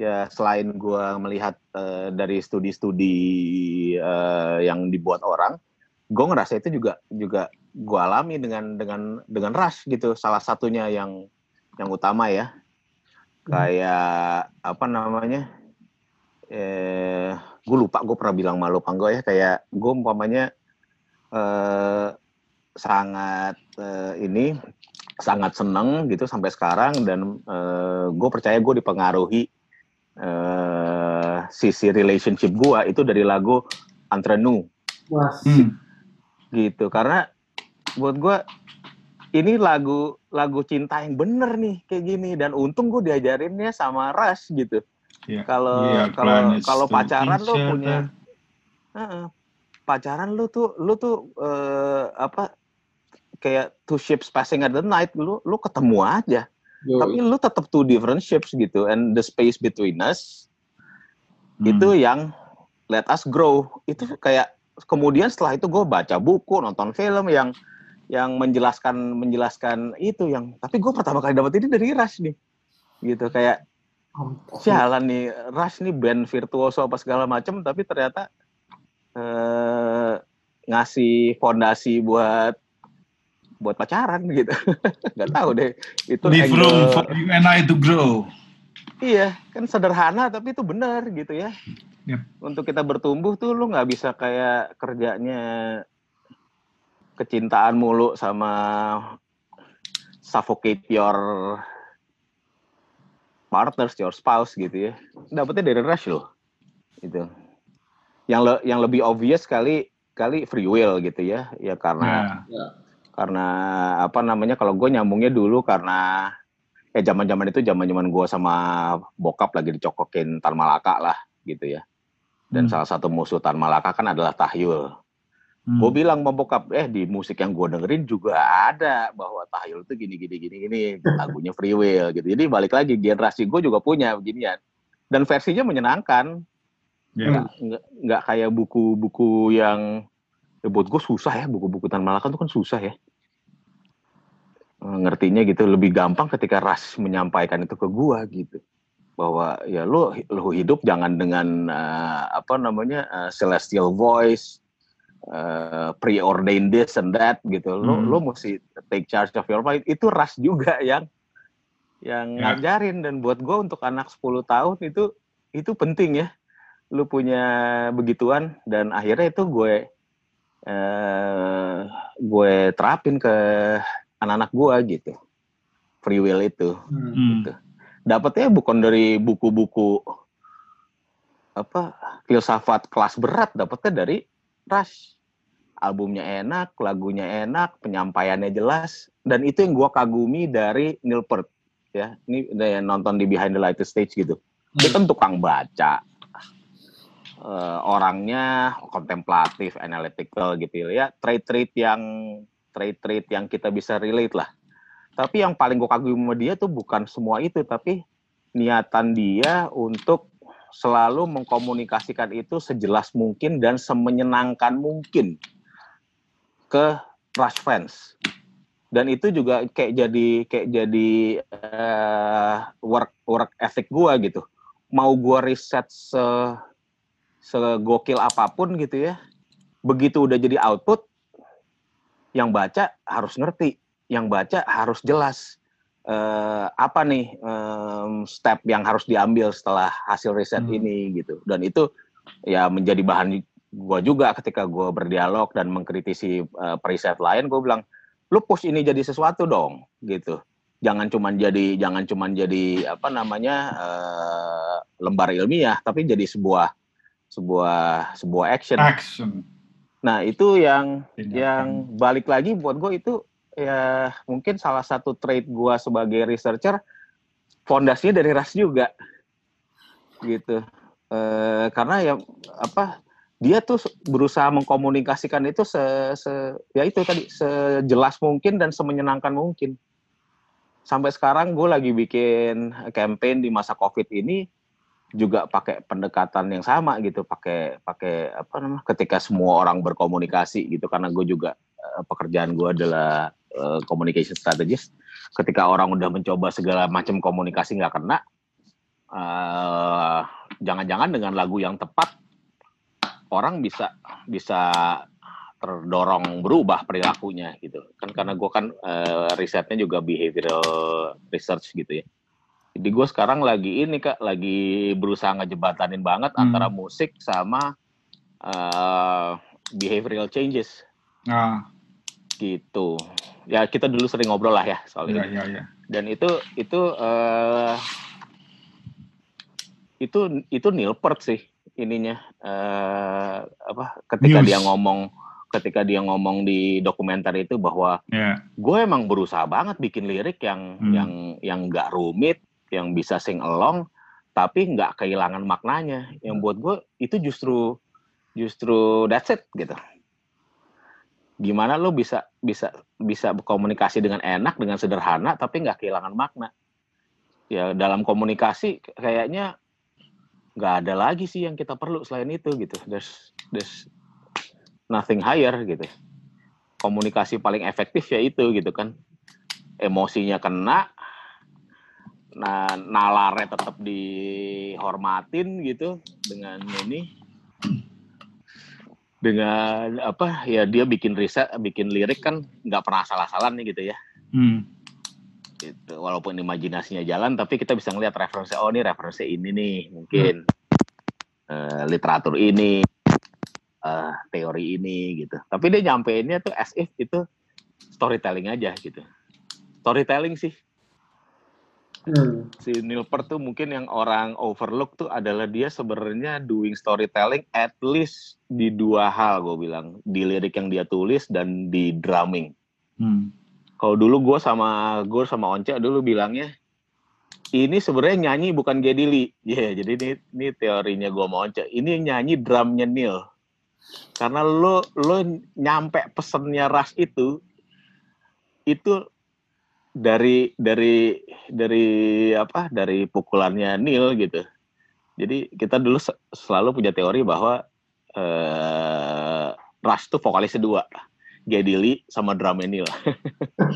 Ya selain gue melihat eh, dari studi-studi eh, yang dibuat orang gue ngerasa itu juga juga gue alami dengan dengan dengan rush gitu. Salah satunya yang yang utama ya. Kayak apa namanya eh gue lupa gue pernah bilang malu panggo ya. Kayak gue umpamanya eh sangat eh, ini sangat seneng gitu sampai sekarang dan eh, gue percaya gue dipengaruhi eh sisi relationship gue itu dari lagu Mas. Hmm. gitu karena buat gue ini lagu lagu cinta yang bener nih kayak gini dan untung gue diajarinnya sama Rush gitu Iya. kalau Iya, kalau kalau pacaran lo punya Heeh. pacaran lu tuh lu tuh eh, apa kayak two ships passing at the night lu lu ketemu aja. Yo, tapi lu tetap two different ships gitu and the space between us Hmm. itu yang let us grow. Itu kayak kemudian setelah itu gue baca buku nonton film yang yang menjelaskan menjelaskan itu yang tapi gue pertama kali dapat ini dari Rush nih. Gitu kayak sialan nih Rush nih band virtuoso apa segala macam tapi ternyata eh, ngasih fondasi buat buat pacaran gitu nggak tahu deh itu Leave angle- room for you and I to grow. Iya, kan sederhana tapi itu benar gitu ya. Yep. Untuk kita bertumbuh tuh lu nggak bisa kayak kerjanya kecintaan mulu sama suffocate your partners, your spouse gitu ya. Dapetnya dari Rush loh. Itu. Yang le- yang lebih obvious kali kali free will gitu ya ya karena Ya. Karena apa namanya kalau gue nyambungnya dulu karena ya zaman zaman itu zaman zaman gue sama bokap lagi dicokokin Tan Malaka lah gitu ya dan Hmm. salah satu musuh Tan Malaka kan adalah Tahyul Hmm. gue bilang sama bokap eh di musik yang gue dengerin juga ada bahwa Tahyul itu gini gini gini gini lagunya free will gitu jadi balik lagi generasi gue juga punya beginian dan versinya menyenangkan Ya. nggak nggak nggak kayak buku-buku yang ya buat gue susah ya buku-buku Tan Malaka itu kan susah ya. Eh, ngertinya gitu lebih gampang ketika Ras menyampaikan itu ke gua gitu. Bahwa ya lu lu hidup jangan dengan eh, apa namanya eh, celestial voice eh, preordained this and that gitu. Lu Hmm. lu mesti take charge of your life itu Ras juga yang yang Ya. ngajarin. Dan buat gua untuk anak 10 tahun itu itu penting ya. Lu punya begituan dan akhirnya itu gue eh gue terapin ke anak-anak gue gitu. Free will itu Hmm. Hmm. dapetnya bukan dari buku-buku apa filsafat kelas berat. Dapetnya dari Rush. Albumnya enak lagunya enak penyampaiannya jelas. Dan itu yang gue kagumi dari Neil Peart ya. Ini nonton di Behind the Lighted Stage gitu. Dia kan tukang baca Eh, orangnya kontemplatif analytical gitu ya. Trait-trait yang trait-trait yang kita bisa relate lah. Tapi yang paling gue kagum sama dia tuh bukan semua itu tapi niatan dia untuk selalu mengkomunikasikan itu sejelas mungkin dan semenyenangkan mungkin ke Rush fans. Dan itu juga kayak jadi kayak jadi eh, work work ethic gua gitu. Mau gua riset se segokil apa pun gitu ya begitu udah jadi output yang baca harus ngerti yang baca harus jelas eh, apa nih em, step yang harus diambil setelah hasil riset Hmm. ini gitu dan itu ya menjadi bahan gua juga ketika gua berdialog dan mengkritisi eh, periset lain gue bilang lu push ini jadi sesuatu dong gitu jangan cuman jadi jangan cuman jadi apa namanya eh, lembar ilmiah tapi jadi sebuah sebuah sebuah action Action. nah itu yang Tindakan. yang balik lagi buat gue itu ya mungkin salah satu trait gue sebagai researcher fondasinya dari ras juga gitu Eh, karena ya apa dia tuh berusaha mengkomunikasikan itu se, se- ya itu tadi sejelas mungkin dan semenyenangkan mungkin sampai sekarang gue lagi bikin campaign di masa covid ini juga pakai pendekatan yang sama gitu pakai pakai apa namanya ketika semua orang berkomunikasi gitu. Karena gue juga eh, pekerjaan gue adalah eh, communication strategist. Ketika orang udah mencoba segala macam komunikasi nggak kena eh, jangan-jangan dengan lagu yang tepat orang bisa bisa terdorong berubah perilakunya gitu. Kan karena gue kan eh, risetnya juga behavioral research gitu ya jadi gue sekarang lagi ini kak lagi berusaha ngejebatanin banget Hmm. antara musik sama eh, behavioral changes Nah, gitu ya kita dulu sering ngobrol lah ya soal ya, ini ya, ya. dan itu itu eh, itu itu Neil Peart sih ininya eh, apa ketika Muse. dia ngomong ketika dia ngomong di dokumenter itu bahwa Ya. gue emang berusaha banget bikin lirik yang Hmm. yang yang nggak rumit yang bisa sing along tapi nggak kehilangan maknanya. Yang buat gue itu justru justru that's it gitu. Gimana lo bisa bisa bisa berkomunikasi dengan enak dengan sederhana tapi nggak kehilangan makna? Ya dalam komunikasi kayaknya nggak ada lagi sih yang kita perlu selain itu gitu. There's there's nothing higher gitu. Komunikasi paling efektif ya itu gitu kan. Emosinya kena nah nalarnya tetap dihormatin gitu dengan ini. Dengan apa ya dia bikin riset bikin lirik kan nggak pernah salah-salah nih gitu ya. Hmm. gitu walaupun imajinasinya jalan tapi kita bisa ngeliat referensi oh ini referensi ini nih mungkin. Eh, literatur ini eh, teori ini gitu. Tapi dia nyampeinnya tuh as if itu storytelling aja gitu. Storytelling sih Hmm. Si Neil Peart tuh mungkin yang orang overlook tuh adalah dia sebenarnya doing storytelling at least di dua hal gue bilang di lirik yang dia tulis dan di drumming. Hmm. Kalau dulu gue sama gue sama Once dulu bilangnya ini sebenarnya nyanyi bukan Gedili. Ya, yeah, jadi ini ini teorinya gue mau Once. Ini yang nyanyi drumnya Neil. Karena lo lo nyampe pesennya Ras itu itu dari dari dari apa dari pukulannya Neil gitu. Jadi kita dulu selalu punya teori bahwa uh, Rush tuh vokalisnya dua, Geddy Lee sama drummer Neil.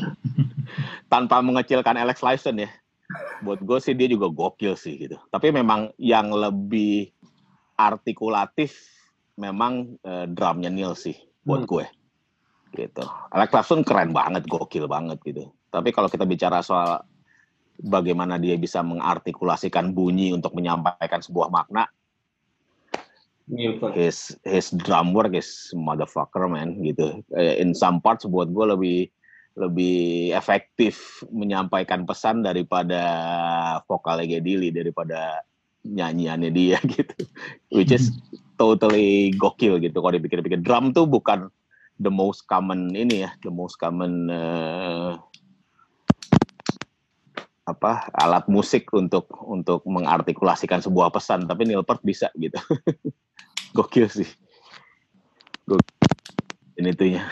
Tanpa mengecilkan Alex Lifeson ya. Buat gue sih dia juga gokil sih gitu. Tapi memang yang lebih artikulatif memang uh, drumnya Neil sih buat hmm. gue gitu. Alex Lifeson keren banget, gokil banget gitu. Tapi kalau kita bicara soal bagaimana dia bisa mengartikulasikan bunyi untuk menyampaikan sebuah makna, his his drum work is motherfucker man gitu. Eh, in some parts buat gue lebih lebih efektif menyampaikan pesan daripada vokalnya Gedili daripada nyanyiannya dia gitu. Which is totally gokil gitu kalau dipikir-pikir. Drum tuh bukan the most common ini ya, the most common uh, apa alat musik untuk untuk mengartikulasikan sebuah pesan tapi Neil Peart bisa gitu. Gokil sih. Gokil. ini itunya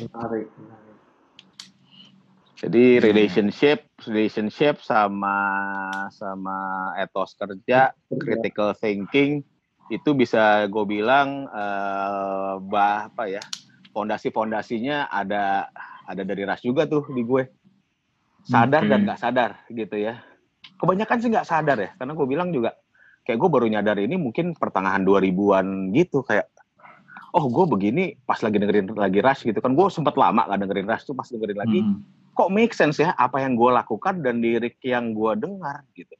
menarik, jadi relationship relationship sama sama etos kerja critical thinking itu bisa gue bilang uh, bah apa ya fondasi fondasinya ada ada dari ras juga tuh di gue. Sadar dan nggak sadar gitu ya. Kebanyakan sih nggak sadar ya karena gue bilang juga kayak gue baru nyadar ini mungkin pertengahan 2000-an gitu kayak oh gue begini pas lagi dengerin lagi Rush gitu kan. Gue sempet lama gak dengerin Rush tuh pas dengerin lagi hmm. kok make sense ya apa yang gue lakukan dan lirik yang gue dengar gitu.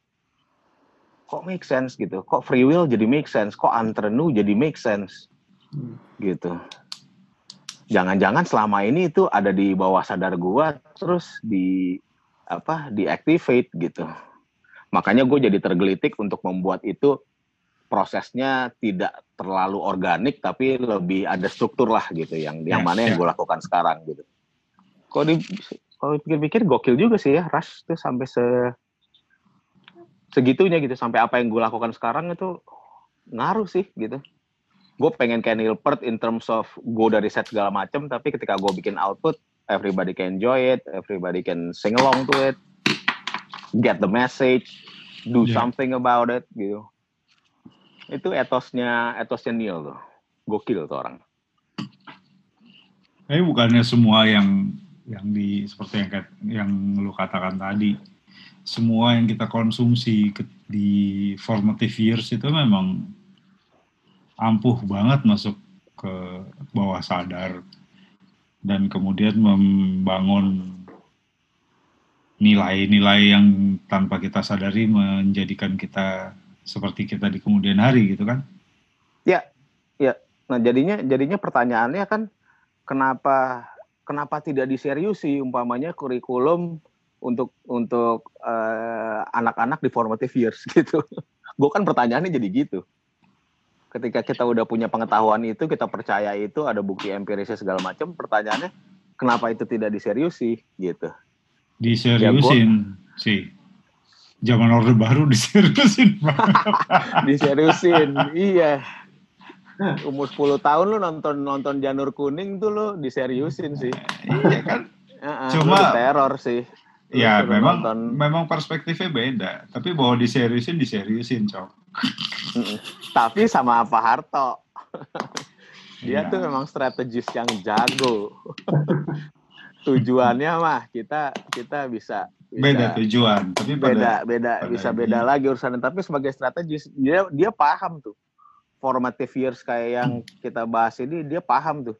Kok make sense gitu? Kok free will jadi make sense? Kok antrenu jadi make sense? Hmm. gitu jangan-jangan selama ini itu ada di bawah sadar gua terus di apa diactivate gitu. Makanya gue jadi tergelitik untuk membuat itu prosesnya tidak terlalu organik tapi lebih ada struktur lah gitu yang yang ya, mana yang ya. gue lakukan sekarang gitu. Kalau di kalau pikir-pikir gokil juga sih ya Rush tuh sampai se segitunya gitu. Sampai apa yang gue lakukan sekarang itu ngaruh sih gitu gue pengen kayak Neil Peart in terms of gue dari set segala macem tapi ketika gue bikin output everybody can enjoy it everybody can sing along to it get the message do yeah. something about it gitu. Itu etosnya etosnya Neil tuh. Gokil tuh orang. Tapi bukannya semua yang yang di seperti yang yang lu katakan tadi semua yang kita konsumsi di formative years itu memang ampuh banget masuk ke bawah sadar dan kemudian membangun nilai-nilai yang tanpa kita sadari menjadikan kita seperti kita di kemudian hari gitu kan? Ya, ya. Nah jadinya jadinya pertanyaannya kan kenapa kenapa tidak diseriusi umpamanya kurikulum untuk untuk eh, anak-anak uh, di formative years gitu? Gue kan pertanyaannya jadi gitu ketika kita udah punya pengetahuan itu kita percaya itu ada bukti empirisnya segala macam pertanyaannya kenapa itu tidak diseriusi gitu. Diseriusin ya, sih. Zaman orde baru diseriusin diseriusin iya. Umur 10 tahun lu nonton nonton janur kuning tuh lu diseriusin sih. Iya kan? Cuma teror sih. Ya memang nonton. memang perspektifnya beda. Tapi bahwa diseriusin diseriusin cok tapi sama Pak Harto dia ya. tuh memang strategis yang jago tujuannya mah kita kita bisa, bisa beda tujuan tapi beda pada, beda pada bisa beda ini. lagi urusan tapi sebagai strategis dia dia paham tuh formative years kayak yang kita bahas ini dia paham tuh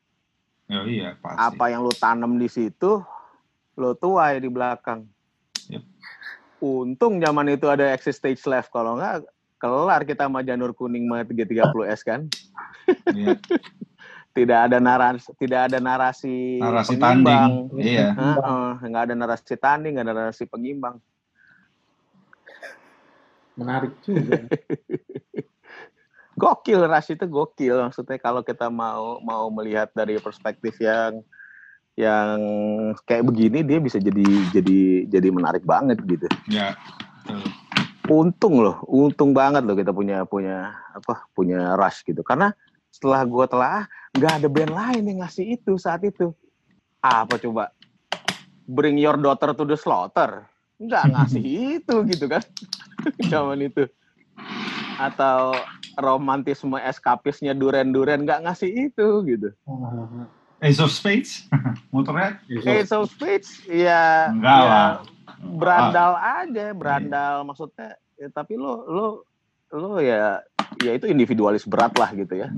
oh, iya pasti. apa yang lu tanam di situ lo tuai di belakang. Yep. Untung zaman itu ada exit stage left, kalau nggak kelar kita sama janur kuning mah 330S kan. Yeah. tidak ada narasi tidak ada narasi, narasi pengimbang. tanding iya Heeh, nggak ada narasi tanding nggak ada narasi pengimbang menarik juga. gokil ras itu gokil maksudnya kalau kita mau mau melihat dari perspektif yang yang kayak begini dia bisa jadi jadi jadi menarik banget gitu ya betul. Untung loh untung banget loh kita punya punya apa punya rush gitu. Karena setelah gua telah nggak ada band lain yang ngasih itu saat itu. Apa coba? Bring your daughter to the slaughter? Nggak ngasih itu gitu kan zaman itu. Atau romantisme eskapisnya duren duren nggak ngasih itu gitu. Ace of Spades? Motorhead Ace of Spades ya enggak ya, lah berandal aja berandal maksudnya ya, tapi lo lo lo ya ya itu individualis berat lah gitu ya.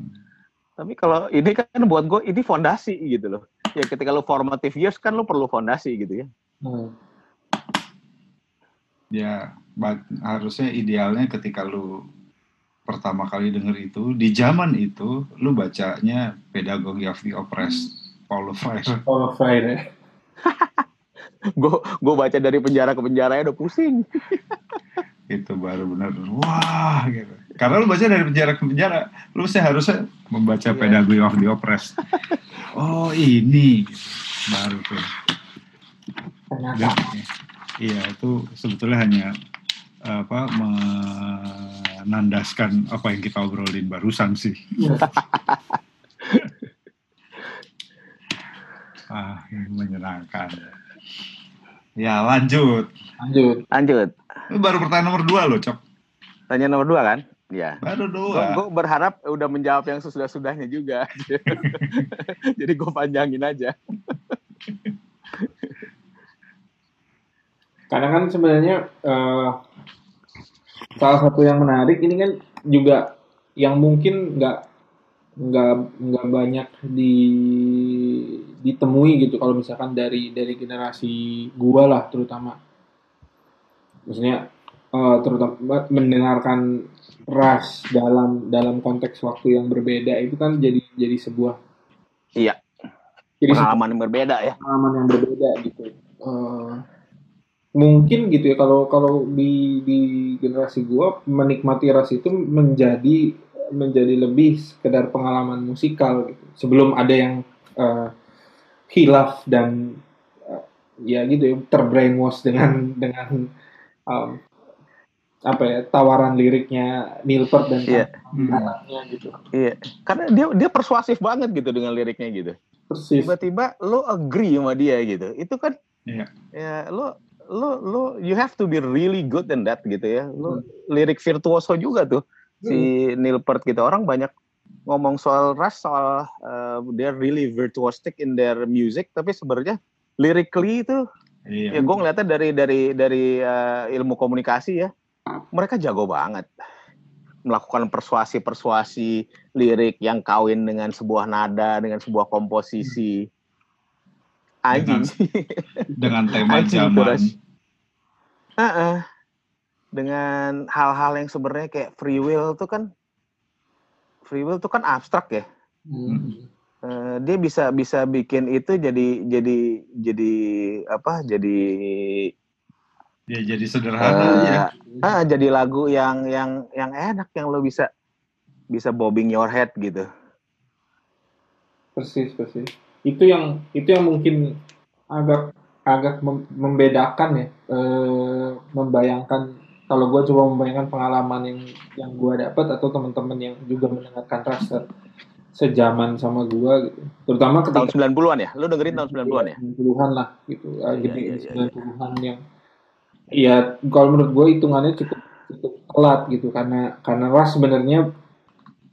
Tapi kalau ini kan buat gue ini fondasi gitu loh. Ya ketika lo formative years kan lo perlu fondasi gitu ya. Hmm. ya ba- harusnya idealnya ketika lu pertama kali denger itu di zaman itu lu bacanya pedagogi of the oppressed Paulo Freire All of Fire. gue gue baca dari penjara ke penjara udah pusing. Itu baru benar wah gitu. Karena lu baca dari penjara ke penjara lu sih harusnya membaca Iya. pedagogi of the oppressed. Oh ini gitu. baru tuh. Ternyata. Dan, iya itu sebetulnya hanya apa menandaskan apa yang kita obrolin barusan sih. Ah ini menyenangkan ya lanjut. Lanjut. lanjut. Ini baru pertanyaan nomor dua loh cok. Tanya nomor dua kan? Ya baru dua. Gue berharap udah menjawab yang sesudah sudahnya juga. Jadi gue panjangin aja. Karena kan sebenarnya eh, salah satu yang menarik ini kan juga yang mungkin nggak nggak nggak banyak di ditemui gitu kalau misalkan dari dari generasi gua lah terutama maksudnya eh, terutama mendengarkan ras dalam dalam konteks waktu yang berbeda itu kan jadi jadi sebuah Iya. jadi pengalaman yang berbeda ya pengalaman yang berbeda gitu. Eh, mungkin gitu ya kalau kalau di di generasi gua menikmati ras itu menjadi menjadi lebih sekedar pengalaman musikal gitu. Sebelum ada yang eh, hilaf dan eh, ya gitu ya terbrainwash dengan dengan um, apa ya tawaran liriknya Nilpert dan Iya. kawan-kawannya gitu. iya. Karena dia dia persuasif banget gitu dengan liriknya gitu. Persis. tiba-tiba lo agree sama dia gitu. Itu kan Iya. ya lo lo lo you have to be really good in that gitu ya. Lo lirik virtuoso juga tuh. Si Neil Peart gitu. Orang banyak ngomong soal Rush soal uh, they're really virtuosic in their music tapi sebenarnya lyrically itu Iya. ya gue ngeliatnya dari dari dari uh, ilmu komunikasi ya mereka jago banget melakukan persuasi-persuasi lirik yang kawin dengan sebuah nada dengan sebuah komposisi anjing Dengan tema Anjing, zaman. Kuras. Heeh. dengan hal-hal yang sebenarnya kayak free will tuh kan free will tuh kan abstrak ya Hmm. Eh, dia bisa bisa bikin itu jadi jadi jadi apa jadi Ya jadi sederhana ya. eh, ah, jadi lagu yang yang yang enak yang lo bisa bisa bobbing your head gitu persis persis itu yang itu yang mungkin agak agak mem- membedakan ya eh, membayangkan kalau gue coba membayangkan pengalaman yang yang gue dapat atau teman-teman yang juga mendengarkan Raster sejaman sama gue gitu. Terutama tahun ketika 90-an ya? Lo dengerin tahun 90-an ya? 90-an lah gitu. Iya, gitu iya, iya, 90-an yang ya kalau menurut gue hitungannya cukup cukup telat gitu. Karena karena Ras sebenarnya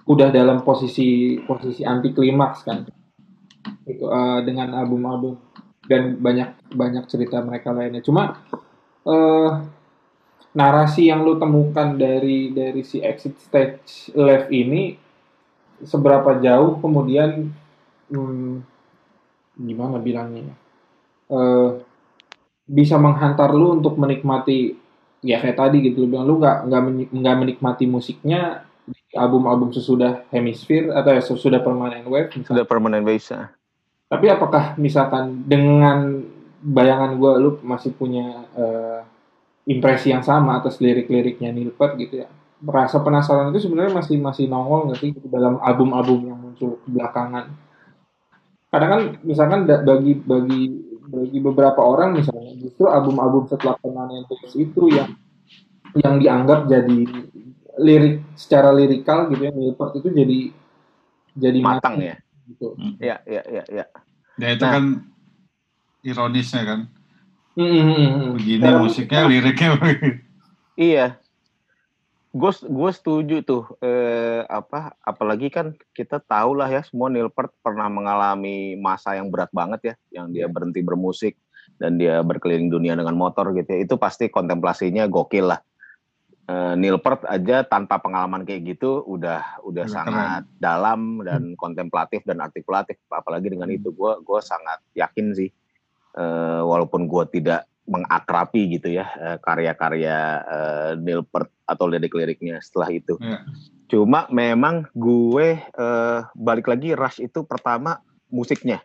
udah dalam posisi posisi anti klimaks kan. Itu eh, dengan album-album. Dan banyak banyak cerita mereka lainnya. Cuma eh narasi yang lu temukan dari dari si exit stage left ini seberapa jauh kemudian hmm, gimana bilangnya ya? Eh, bisa menghantar lu untuk menikmati ya kayak tadi gitu lu bilang lu nggak nggak meni- nggak menikmati musiknya di album-album sesudah Hemisphere atau ya sesudah Permanent Wave misalnya. Sudah permanent base. ah. Tapi apakah misalkan dengan bayangan gue lu masih punya eh, impresi yang sama atas lirik-liriknya Nilpert gitu ya? Rasa penasaran itu sebenarnya masih masih nongol nggak sih gitu dalam album-album yang muncul belakangan? Kadang kan misalkan bagi bagi bagi beberapa orang misalnya justru album-album setelah Permanent Wave itu yang yang dianggap jadi lirik secara lirikal gitu ya Nilpert itu jadi jadi Matang matang ya. gitu. Iya, iya, iya, iya. Ya itu Nah. kan ironisnya kan. Hmm, hmm, hmm, hmm. Begini musiknya, liriknya. Iya. Gue gue setuju tuh eh, apa apalagi kan kita tahu lah ya semua Nilpert pernah mengalami masa yang berat banget ya yang dia berhenti bermusik dan dia berkeliling dunia dengan motor gitu ya. Itu pasti kontemplasinya gokil lah. Eh, Nilpert aja tanpa pengalaman kayak gitu udah udah Udah sangat dalam dan kontemplatif dan artikulatif apalagi dengan itu. Gue gue sangat yakin sih eh, walaupun gue tidak mengakrapi gitu ya eh, karya-karya eh, Nilpert atau lirik-liriknya setelah itu. Ya. Cuma memang gue eh, balik lagi Rush itu pertama musiknya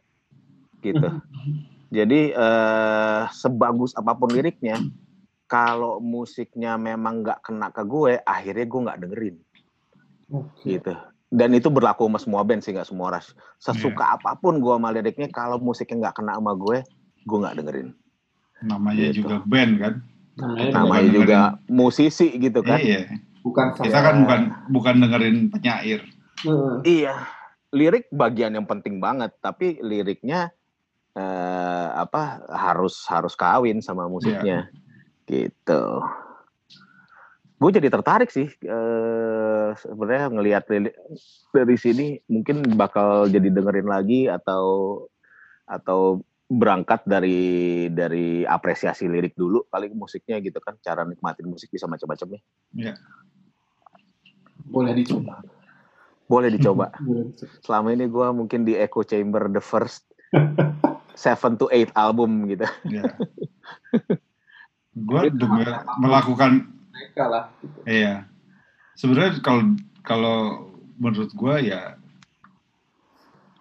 gitu. Jadi eh, sebagus apa pun liriknya, kalau musiknya memang nggak kena ke gue, akhirnya gue nggak dengerin Oke. gitu. Dan itu berlaku sama semua band sih nggak semua Rush. Sesuka apa pun gue sama liriknya, kalau musiknya nggak kena sama gue, gue nggak dengerin. namanya Gitu. juga band kan. Namanya Namanya dengerin. juga musisi gitu kan. Iya. bukan Kita saya. kan bukan bukan dengerin penyair. Heeh. Iya, lirik bagian yang penting banget, tapi liriknya eh, apa harus harus kawin sama musiknya, gitu. Gue jadi tertarik sih eh, sebenarnya ngelihat li- dari sini mungkin bakal jadi dengerin lagi atau atau berangkat dari dari apresiasi lirik dulu kali musiknya gitu kan cara nikmatin musik bisa macam-macam nih Boleh dicoba. boleh dicoba Boleh dicoba. selama ini gue mungkin di echo chamber the first seven to eight album gitu Ya. Gue denger melakukan Mereka lah. Gitu. Iya. Sebenarnya kalau kalau menurut gua ya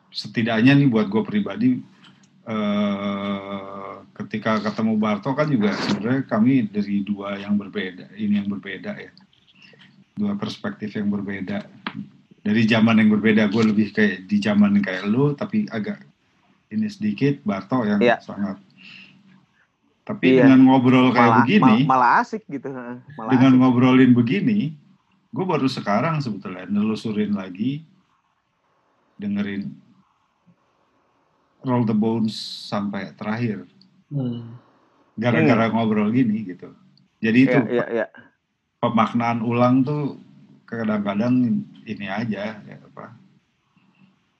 setidaknya nih buat gue pribadi eh, ketika ketemu Barto kan juga sebenarnya kami dari dua yang berbeda ini yang berbeda ya dua perspektif yang berbeda dari zaman yang berbeda gue lebih kayak di zaman yang kayak lu tapi agak ini sedikit Barto yang Iya. sangat tapi Iya. dengan ngobrol kayak malah, begini mal- malah asik gitu malah dengan asik. ngobrolin begini, gue baru sekarang sebetulnya nelusurin lagi, dengerin Roll the Bones sampai terakhir, Hmm. gara-gara ngobrol gini gitu. Jadi itu Iya, iya, iya. pemaknaan ulang tuh kadang-kadang ini aja, ya, apa,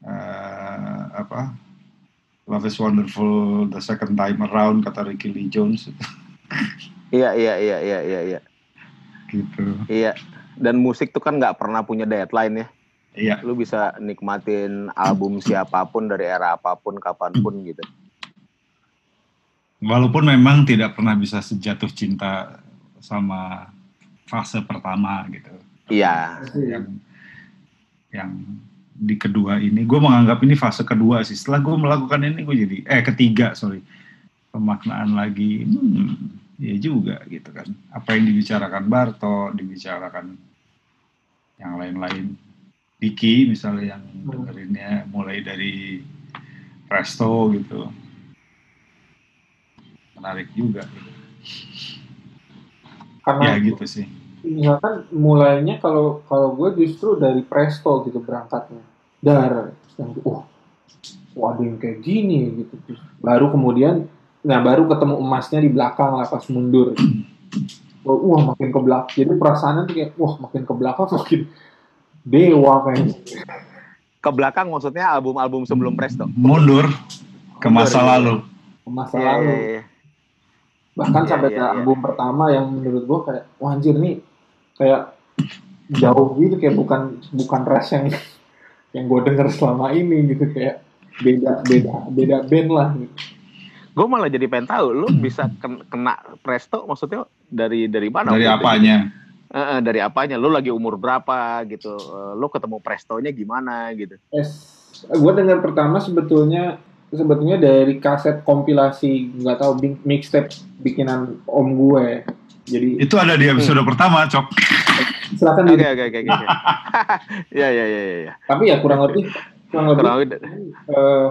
eh, apa, Love is Wonderful the second time around kata Ricky Lee Jones iya iya iya iya iya iya gitu. iya dan musik tuh kan nggak pernah punya deadline ya Iya, lu bisa nikmatin album siapa pun dari era apa pun kapan pun gitu Walaupun memang tidak pernah bisa sejatuh cinta sama fase pertama gitu. iya Yang yang di kedua ini, gue menganggap ini fase kedua sih. Setelah gue melakukan ini, gue jadi eh ketiga sorry pemaknaan lagi. Hmm, ya juga gitu kan. Apa yang dibicarakan Barto, dibicarakan yang lain-lain. Diki misalnya yang dengerinnya mulai dari Presto gitu. Menarik juga. Gitu. Karena Ya gitu sih. misalkan mulainya kalau kalau gue justru dari Presto gitu berangkatnya. Dar yang oh, oh ada yang kayak gini gitu. Baru kemudian nah baru ketemu emasnya di belakang lah pas mundur. Oh, wah makin ke belakang. Jadi perasaannya tuh kayak wah makin ke belakang makin dewa kayaknya. ke belakang maksudnya album-album sebelum Presto Mundur ke masa Mundur, lalu. Ke masa Iya, lalu. iya, iya. bahkan Iya, sampai iya, ke iya. album pertama yang menurut gua kayak wah anjir nih kayak jauh gitu kayak bukan bukan ras yang yang gue denger selama ini gitu kayak beda beda beda band lah gitu. gue malah jadi pengen tahu lu bisa ken- kena Presto maksudnya dari dari mana Dari waktu itu? Uh, dari apanya? Lu lagi umur berapa gitu? Uh, lu ketemu Prestonya gimana gitu? Yes. Gue dengar pertama sebetulnya sebetulnya dari kaset kompilasi nggak tahu mixtape bikinan om gue. Jadi itu ada di episode hmm. pertama, Cok. Silakan Oke oke oke oke. Ya ya ya ya. Tapi ya kurang lebih kurang lebih. Kurang lebih. Uh,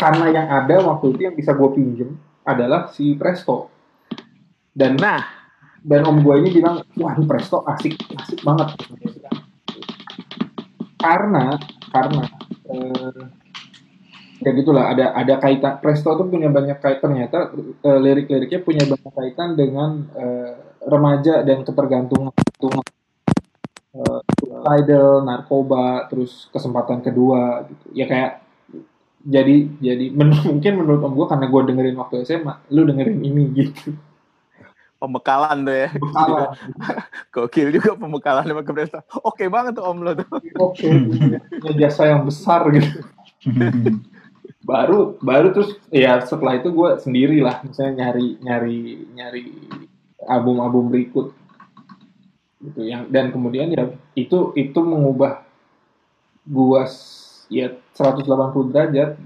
karena yang ada waktu itu yang bisa gue pinjem adalah si Presto. Dan nah dan om gue ini bilang wah ini Presto asik asik banget. Karena karena eh, ya gitulah ada ada kaitan Presto tuh punya banyak kaitan ternyata eh, lirik-liriknya punya banyak kaitan dengan eh, remaja dan ketergantungan eh, idol narkoba terus kesempatan kedua gitu. Ya kayak jadi jadi men mungkin menurut om gue karena gue dengerin waktu SMA lu dengerin ini gitu pembekalan tuh ya. Pembekalan. Gokil juga pembekalan sama Kebresta. Oke banget tuh Om lo tuh. Oke, okay. jasa yang besar gitu. baru baru terus ya setelah itu gue sendiri lah misalnya nyari nyari nyari album-album berikut gitu yang dan kemudian ya itu itu mengubah gue ya 180 derajat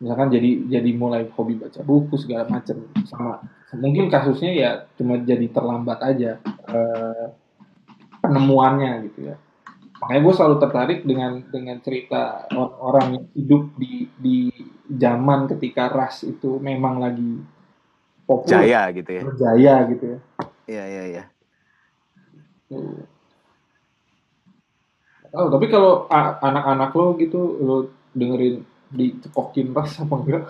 misalkan jadi jadi mulai hobi baca buku segala macam sama mungkin kasusnya ya cuma jadi terlambat aja uh, penemuannya gitu ya. Makanya gue selalu tertarik dengan dengan cerita orang yang hidup di di zaman ketika ras itu memang lagi populer jaya gitu ya. jaya gitu ya. Iya iya iya. Oh, tapi kalau anak-anak lo gitu lo dengerin dicekokin ras apa enggak?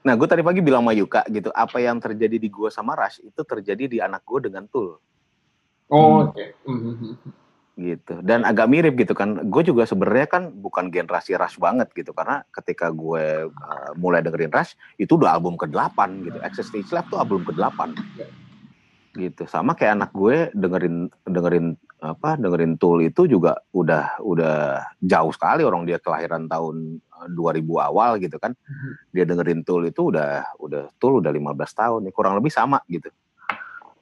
Nah, gue tadi pagi bilang sama Yuka gitu, apa yang terjadi di gue sama Rush itu terjadi di anak gue dengan Tool. Oh, oke. Okay. Gitu. Dan agak mirip gitu kan. Gue juga sebenarnya kan bukan generasi Rush banget gitu karena ketika gue uh, mulai dengerin Rush itu udah album ke-8 gitu. Access Stage Left tuh album ke-8. Gitu. Sama kayak anak gue dengerin dengerin apa dengerin Tool itu juga udah udah jauh sekali orang dia kelahiran tahun 2000 eh, awal gitu kan. Mm-hmm. Dia dengerin Tool itu udah udah Tool udah 15 tahun nih kurang lebih sama gitu.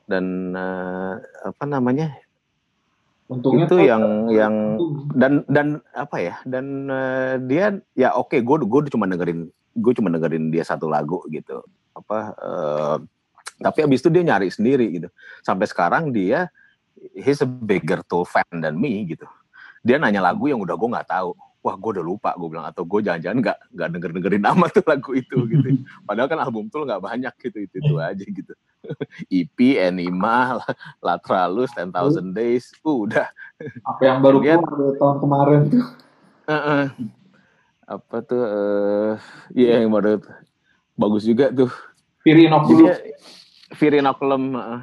Dan uh, apa namanya? Untungnya itu yang yang dan dan apa ya? Dan uh, dia ya oke okay, gue gue cuma dengerin gue cuma dengerin dia satu lagu gitu. Apa uh, tapi abis itu dia nyari sendiri gitu. Sampai sekarang dia he's a bigger Tool fan than me gitu. Dia nanya lagu yang udah gue nggak tahu. Wah, gue udah lupa gue bilang atau gue jangan-jangan nggak nggak denger dengerin nama tuh lagu itu gitu. Padahal kan album Tool nggak banyak gitu itu itu aja gitu. EP, Enima, Latralus, Ten Thousand Days, uh, udah. Apa yang baru keluar tahun kemarin tuh? Uh -uh. Apa tuh? Uh, iya yang baru bagus juga tuh. Virinoculum. Virinoculum. Uh,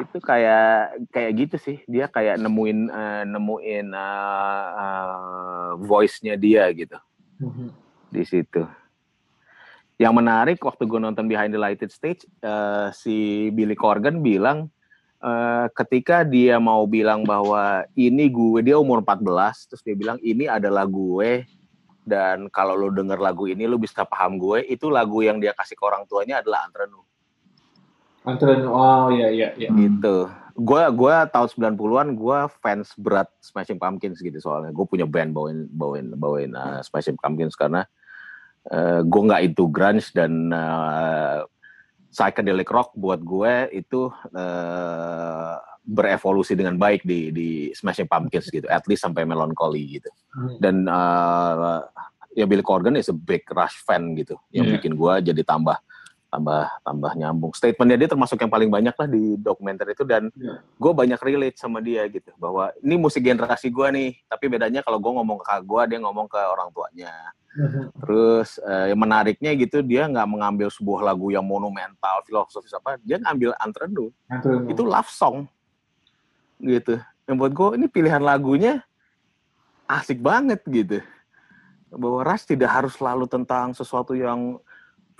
itu kayak kayak gitu sih. Dia kayak nemuin uh, nemuin uh, uh, voice-nya dia gitu. Mm-hmm. di situ. Yang menarik waktu gue nonton Behind the Lighted Stage uh, si Billy Corgan bilang uh, ketika dia mau bilang bahwa ini gue dia umur 14 terus dia bilang ini adalah gue dan kalau lo denger lagu ini lo bisa paham gue. Itu lagu yang dia kasih ke orang tuanya adalah Antrenu Antren, oh iya iya iya. Gitu. Gue gua tahun 90-an gue fans berat Smashing Pumpkins gitu soalnya. Gue punya band bawain bawain bawain uh, Smashing Pumpkins karena uh, gue nggak itu grunge dan uh, psychedelic rock buat gue itu uh, berevolusi dengan baik di di Smashing Pumpkins gitu, at least sampai Melancholy gitu. Hmm. Dan uh, ya Billy Corgan is a big Rush fan gitu, yang yeah. bikin gue jadi tambah tambah tambah nyambung. Statementnya dia termasuk yang paling banyak lah di dokumenter itu dan yeah. gue banyak relate sama dia gitu bahwa ini musik generasi gue nih, tapi bedanya kalau gue ngomong ke kakak gue dia ngomong ke orang tuanya. Terus eh, yang menariknya gitu dia nggak mengambil sebuah lagu yang monumental, filosofis apa, dia ngambil antredu. Itu love song gitu. Yang buat gue ini pilihan lagunya asik banget gitu. Bahwa ras tidak harus selalu tentang sesuatu yang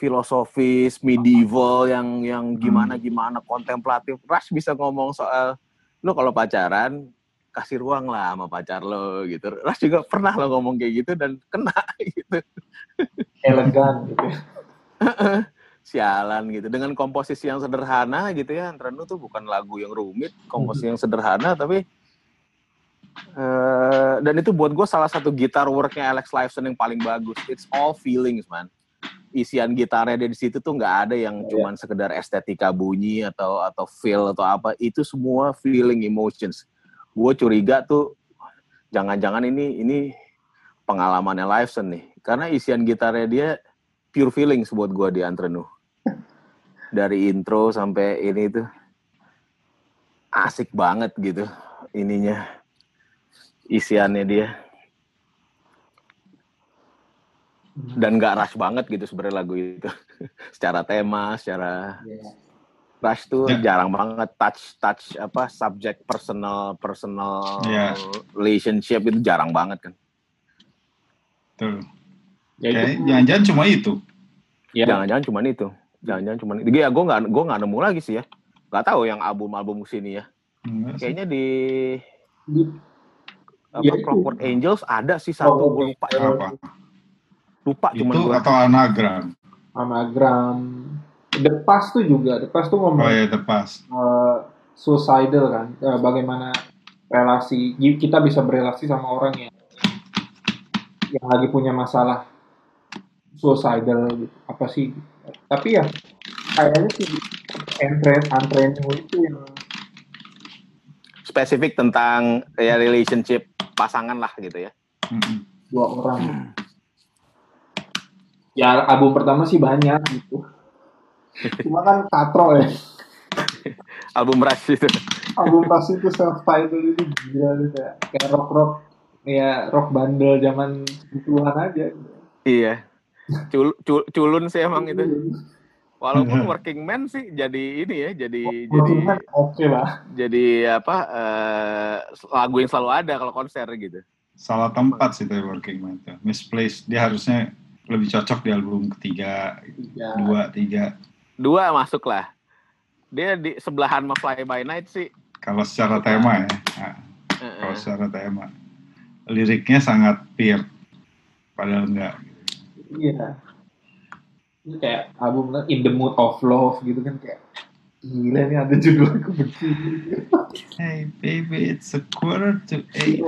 filosofis, medieval yang yang gimana gimana kontemplatif. Rush bisa ngomong soal lo kalau pacaran kasih ruang lah sama pacar lo gitu. Rush juga pernah lo ngomong kayak gitu dan kena gitu. Elegan gitu. sialan gitu dengan komposisi yang sederhana gitu ya Antrenu tuh bukan lagu yang rumit komposisi yang sederhana tapi uh, dan itu buat gue salah satu gitar worknya Alex Lifeson yang paling bagus it's all feelings man isian gitarnya di situ tuh nggak ada yang yeah. cuman sekedar estetika bunyi atau atau feel atau apa. Itu semua feeling emotions. Gue curiga tuh jangan-jangan ini ini pengalamannya Lifeson nih. Karena isian gitarnya dia pure feelings buat gue di Antrenu dari intro sampai ini tuh asik banget gitu ininya isiannya dia dan gak rush banget gitu sebenarnya lagu itu. Secara tema secara yeah. rush tuh yeah. jarang banget. Touch touch apa subject personal personal yeah. relationship itu jarang banget kan. Tuh ya, jangan-jangan cuma itu. Ya. jangan-jangan cuma itu. Jangan-jangan cuma itu. Ya gue nggak gue nggak nemu lagi sih ya. Nggak tahu yang album-album sini ya. Enggak kayaknya di, di apa ya, Clockwork Angels ada sih satu oh, gue lupa. Ya. apa lupa cuma itu atau anagram? Anagram. The Past tuh juga. The Past tuh ngomong oh ya The Past. uh, suicidal kan. Uh, bagaimana relasi kita bisa berelasi sama orang yang yang lagi punya masalah suicidal gitu. Apa sih? Tapi ya kayaknya sih entren antrening itu yang spesifik tentang ya relationship pasangan lah gitu ya. Dua orang ya album pertama sih banyak gitu. Cuma kan katro ya. Album Rush itu. Album Rush itu self title itu gila gitu ya kayak rock rock ya rock bandel zaman puluhan aja. Iya. Cul, cul, culun sih emang itu. Walaupun working man sih jadi ini ya jadi oh, jadi oke okay lah. jadi apa uh, lagu yang selalu ada kalau konser gitu. Salah tempat sih tuh working man tuh misplaced. Dia harusnya lebih cocok di album ketiga, tiga. dua, tiga. Dua masuk lah. Dia di sebelahan sama Fly By Night sih. Kalau secara tema ya. Nah, uh -uh. Kalau secara tema. Liriknya sangat pure. Padahal enggak. Iya. Ini kayak album In the Mood of Love gitu kan kayak Gila nih ada judul aku begini. Hey baby, it's a quarter to eight.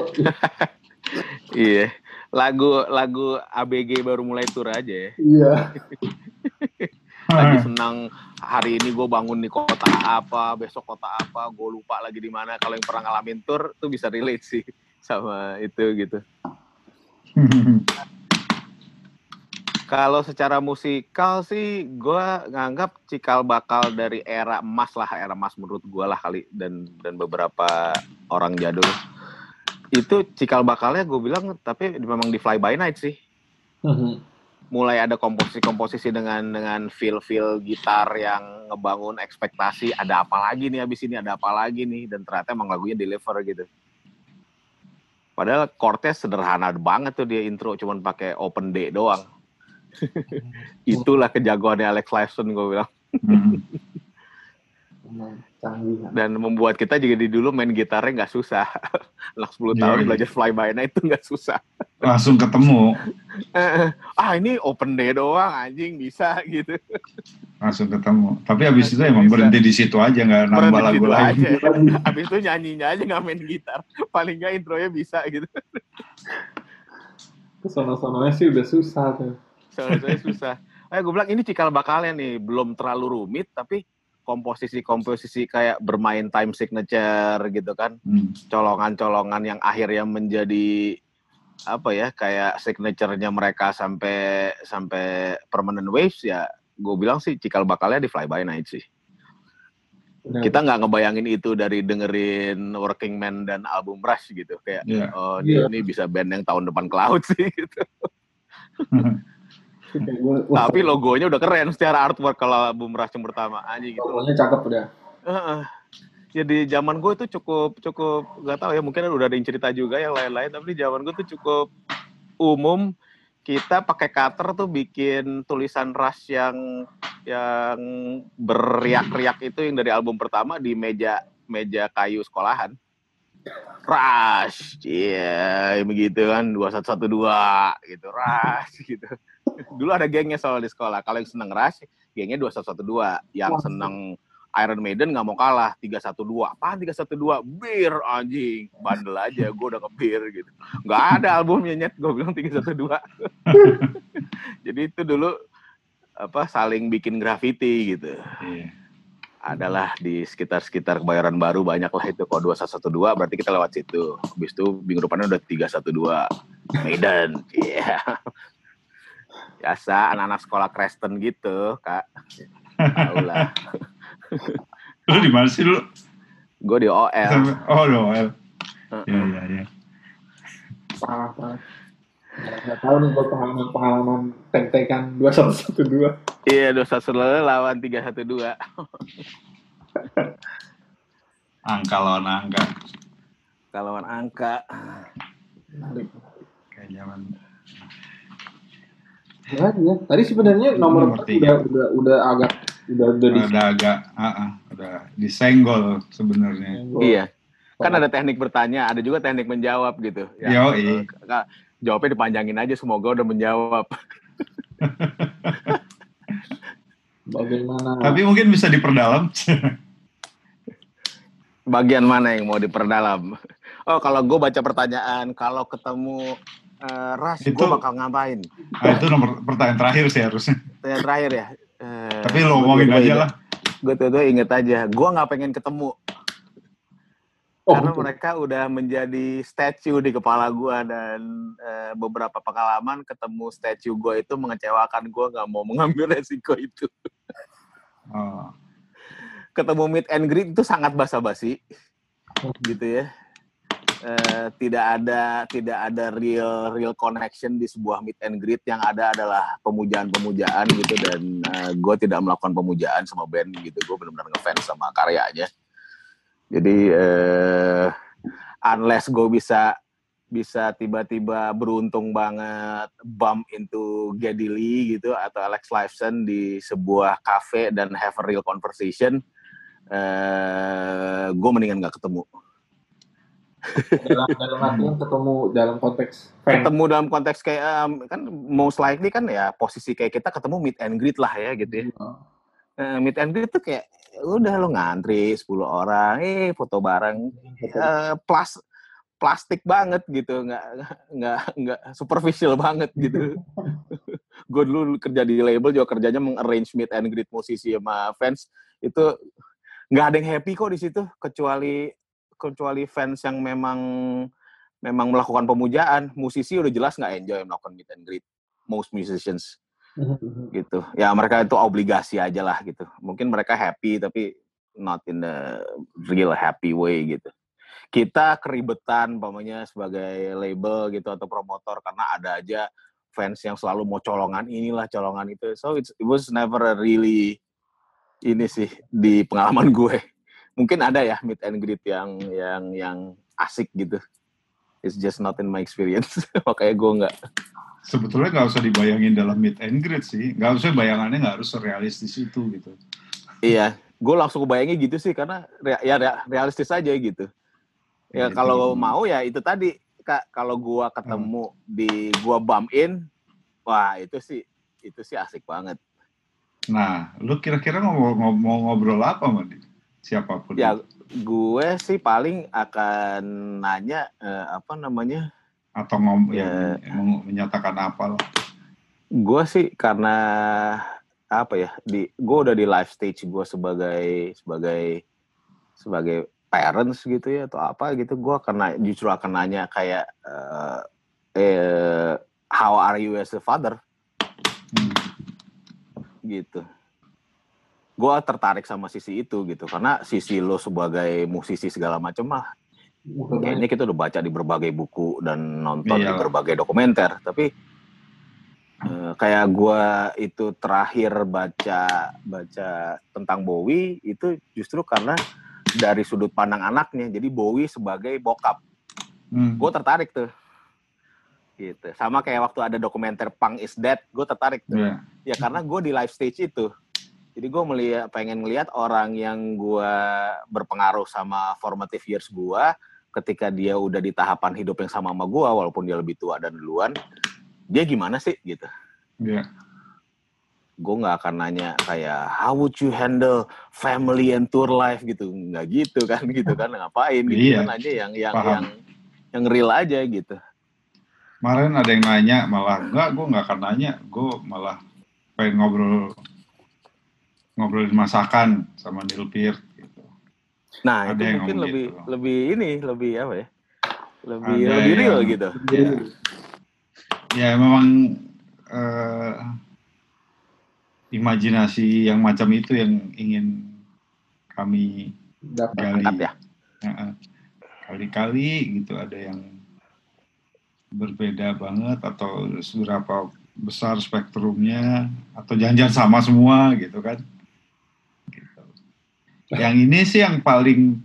iya lagu lagu ABG baru mulai tur aja ya. Iya. lagi senang hari ini gue bangun di kota apa, besok kota apa, gue lupa lagi di mana. Kalau yang pernah ngalamin tur tuh bisa relate sih sama itu gitu. Kalau secara musikal sih, gue nganggap cikal bakal dari era emas lah, era emas menurut gue lah kali dan dan beberapa orang jadul itu cikal bakalnya gue bilang tapi memang di fly by night sih mm-hmm. mulai ada komposisi-komposisi dengan dengan feel feel gitar yang ngebangun ekspektasi ada apa lagi nih abis ini ada apa lagi nih dan ternyata emang lagunya deliver gitu padahal chordnya sederhana banget tuh dia intro cuman pakai open D doang itulah kejagoannya Alex Lifeson gue bilang mm-hmm. Canggih. Dan membuat kita juga di dulu main gitarnya nggak susah. Anak 10 tahun yeah. belajar fly by night itu nggak susah. Langsung ketemu. ah ini open day doang anjing bisa gitu. Langsung ketemu. Tapi abis itu emang bisa. berhenti di situ aja nggak nambah lagu lagi. abis itu nyanyinya aja nggak main gitar. Paling nggak intronya bisa gitu. Sono-sononya sih udah susah tuh. Sono-sononya susah. Eh, gue bilang ini cikal bakalnya nih, belum terlalu rumit, tapi komposisi-komposisi kayak bermain time signature gitu kan, hmm. colongan-colongan yang akhirnya menjadi apa ya kayak signaturenya mereka sampai sampai permanent waves ya gue bilang sih cikal bakalnya di Fly By Night sih. Benar. Kita nggak ngebayangin itu dari dengerin Working Man dan album Rush gitu kayak yeah. oh yeah. ini bisa band yang tahun depan cloud sih gitu. Tapi logonya udah keren secara artwork kalau album Rush yang pertama aja gitu. Logonya cakep udah. Uh, ya di zaman gue itu cukup cukup nggak tahu ya mungkin udah ada yang cerita juga yang lain-lain tapi di zaman gue tuh cukup umum kita pakai cutter tuh bikin tulisan Rush yang yang beriak-riak itu yang dari album pertama di meja meja kayu sekolahan. Rush, iya yeah, begitu kan dua satu satu dua gitu Rush gitu. Dulu ada gengnya soal di sekolah. Kalau yang seneng Rush, gengnya 2112 yang seneng Iron Maiden nggak mau kalah 312 apaan 312 bir anjing. Bandel aja gue udah ngebir gitu. Nggak ada albumnya nyet. Gue bilang 312 jadi itu dulu apa saling bikin graffiti gitu. Iya. adalah di sekitar-sekitar kebayoran baru banyak lah itu. Kalau 2112 berarti kita lewat situ. Habis itu minggu depannya udah 312 Medan iya biasa anak-anak sekolah Kristen gitu kak tahu lah Lu di mana sih lu? gue di OL Oh, lo. Iya, Heeh. iya, iya. parah parah nggak tahu nih gue pengalaman pengalaman tek-tekan dua satu satu dua iya dosa selalu lawan 312 Angka lawan angka. kalau lawan angka Kayak zaman ya, ya. tadi sebenarnya nomor, Nomor empat tiga. udah udah udah agak udah udah di udah agak ah, ah, udah disenggol sebenarnya. iya kan ada teknik bertanya ada juga teknik menjawab gitu Yo, iya. Jawabnya dipanjangin aja semoga udah menjawab bagaimana Tapi mungkin bisa diperdalam. bagian mana yang mau diperdalam oh kalau gue baca pertanyaan kalau ketemu eh, ras gue Itu- bakal ngapain? Nah, itu nomor pertanyaan terakhir sih harusnya. pertanyaan terakhir ya? Eh, Tapi lo omongin aja lah. gue tuh tuh inget aja. Gue nggak pengen ketemu. Oh karena betul. mereka udah menjadi statue di kepala gue dan eh, beberapa pengalaman ketemu statue gue itu mengecewakan gue nggak mau mengambil resiko itu. Oh, ketemu meet and greet itu sangat basa-basi. Gitu ya Eh, tidak ada tidak ada real real connection di sebuah meet and greet. Yang ada adalah pemujaan-pemujaan gitu. Dan gue tidak melakukan pemujaan sama band gitu. Gue benar-benar ngefans sama karyanya. Jadi eh, unless gue bisa bisa tiba-tiba beruntung banget bump into Geddy Lee gitu atau Alex Lifeson di sebuah cafe dan have a real conversation eh gue mendingan nggak ketemu dalam dalam artian ketemu dalam konteks fan ketemu dalam konteks kayak em, kan most likely kan ya posisi kayak kita ketemu meet and greet lah ya gitu ya. Eh, meet and greet tuh kayak udah lo ngantri 10 orang eh foto bareng. Eh, plas plastik banget gitu nggak nggak nggak superficial banget gitu. Gue dulu kerja di label juga kerjanya mengarrange meet and greet musisi sama fans. Itu nggak ada yang happy kok di situ kecuali kecuali fans yang memang memang melakukan pemujaan musisi udah jelas nggak enjoy melakukan meet and greet. Most musicians. Gitu. Ya mereka itu obligasi aja lah gitu. Mungkin mereka happy tapi not in the real happy way gitu. Kita keribetan umpamanya sebagai label gitu atau promotor karena ada aja fans yang selalu mau colongan inilah colongan itu. So it's, it was never really ini sih di pengalaman gue mungkin ada ya meet and greet yang yang yang asik gitu it's just not in my experience makanya gue nggak sebetulnya nggak usah dibayangin dalam meet and greet sih. Nggak usah bayangannya nggak harus realistis itu gitu. Iya, gue langsung kebayangnya gitu sih karena ya rea- realistis aja gitu. Ya Gitu. kalau mau ya itu tadi kak kalau gua ketemu di gua bump in, wah itu sih itu sih asik banget. Nah, lu kira-kira mau, mau, mau ngobrol apa dia? Siapa pun. Ya gue sih paling akan nanya eh, apa namanya? Atau ngom Ya. ya, menyatakan apa lah. Gue sih karena apa ya di gue udah di live stage gue sebagai sebagai sebagai parents gitu ya atau apa gitu gue akan justru akan nanya kayak eh, eh how are you as a father Hmm. gitu gue tertarik sama sisi itu gitu. Karena sisi lo sebagai musisi segala macam mah kayaknya kita udah baca di berbagai buku dan nonton di Iyalah. berbagai dokumenter. Tapi eh, kayak gua itu terakhir baca baca tentang Bowie itu justru karena dari sudut pandang anaknya. Jadi Bowie sebagai bokap. Hmm. gue tertarik tuh. Gitu. Sama kayak waktu ada dokumenter Punk is Dead gue tertarik tuh. Ya. ya karena gue di live stage itu jadi gue melihat pengen melihat orang yang gue berpengaruh sama formative years gue ketika dia udah di tahapan hidup yang sama sama gue walaupun dia lebih tua dan duluan dia gimana sih gitu. Ya. gue nggak akan nanya kayak how would you handle family and tour life? Gitu. Nggak gitu kan gitu kan. Ngapain? Gitu Iya, kan aja yang yang paham. yang yang real aja gitu. Kemarin ada yang nanya, malah enggak, gue nggak akan nanya, gue malah pengen ngobrol ngobrolin masakan sama Neil Peart gitu. nah Ada itu yang mungkin lebih gitu. lebih ini lebih apa ya lebih Ada lebih real yang- gitu Ya, ya memang eh, imajinasi yang macam itu yang ingin kami dapat gali. ya Heeh. Kali-kali gitu ada yang berbeda banget atau seberapa besar spektrumnya atau jangan-jangan sama semua gitu kan. Yang ini sih yang paling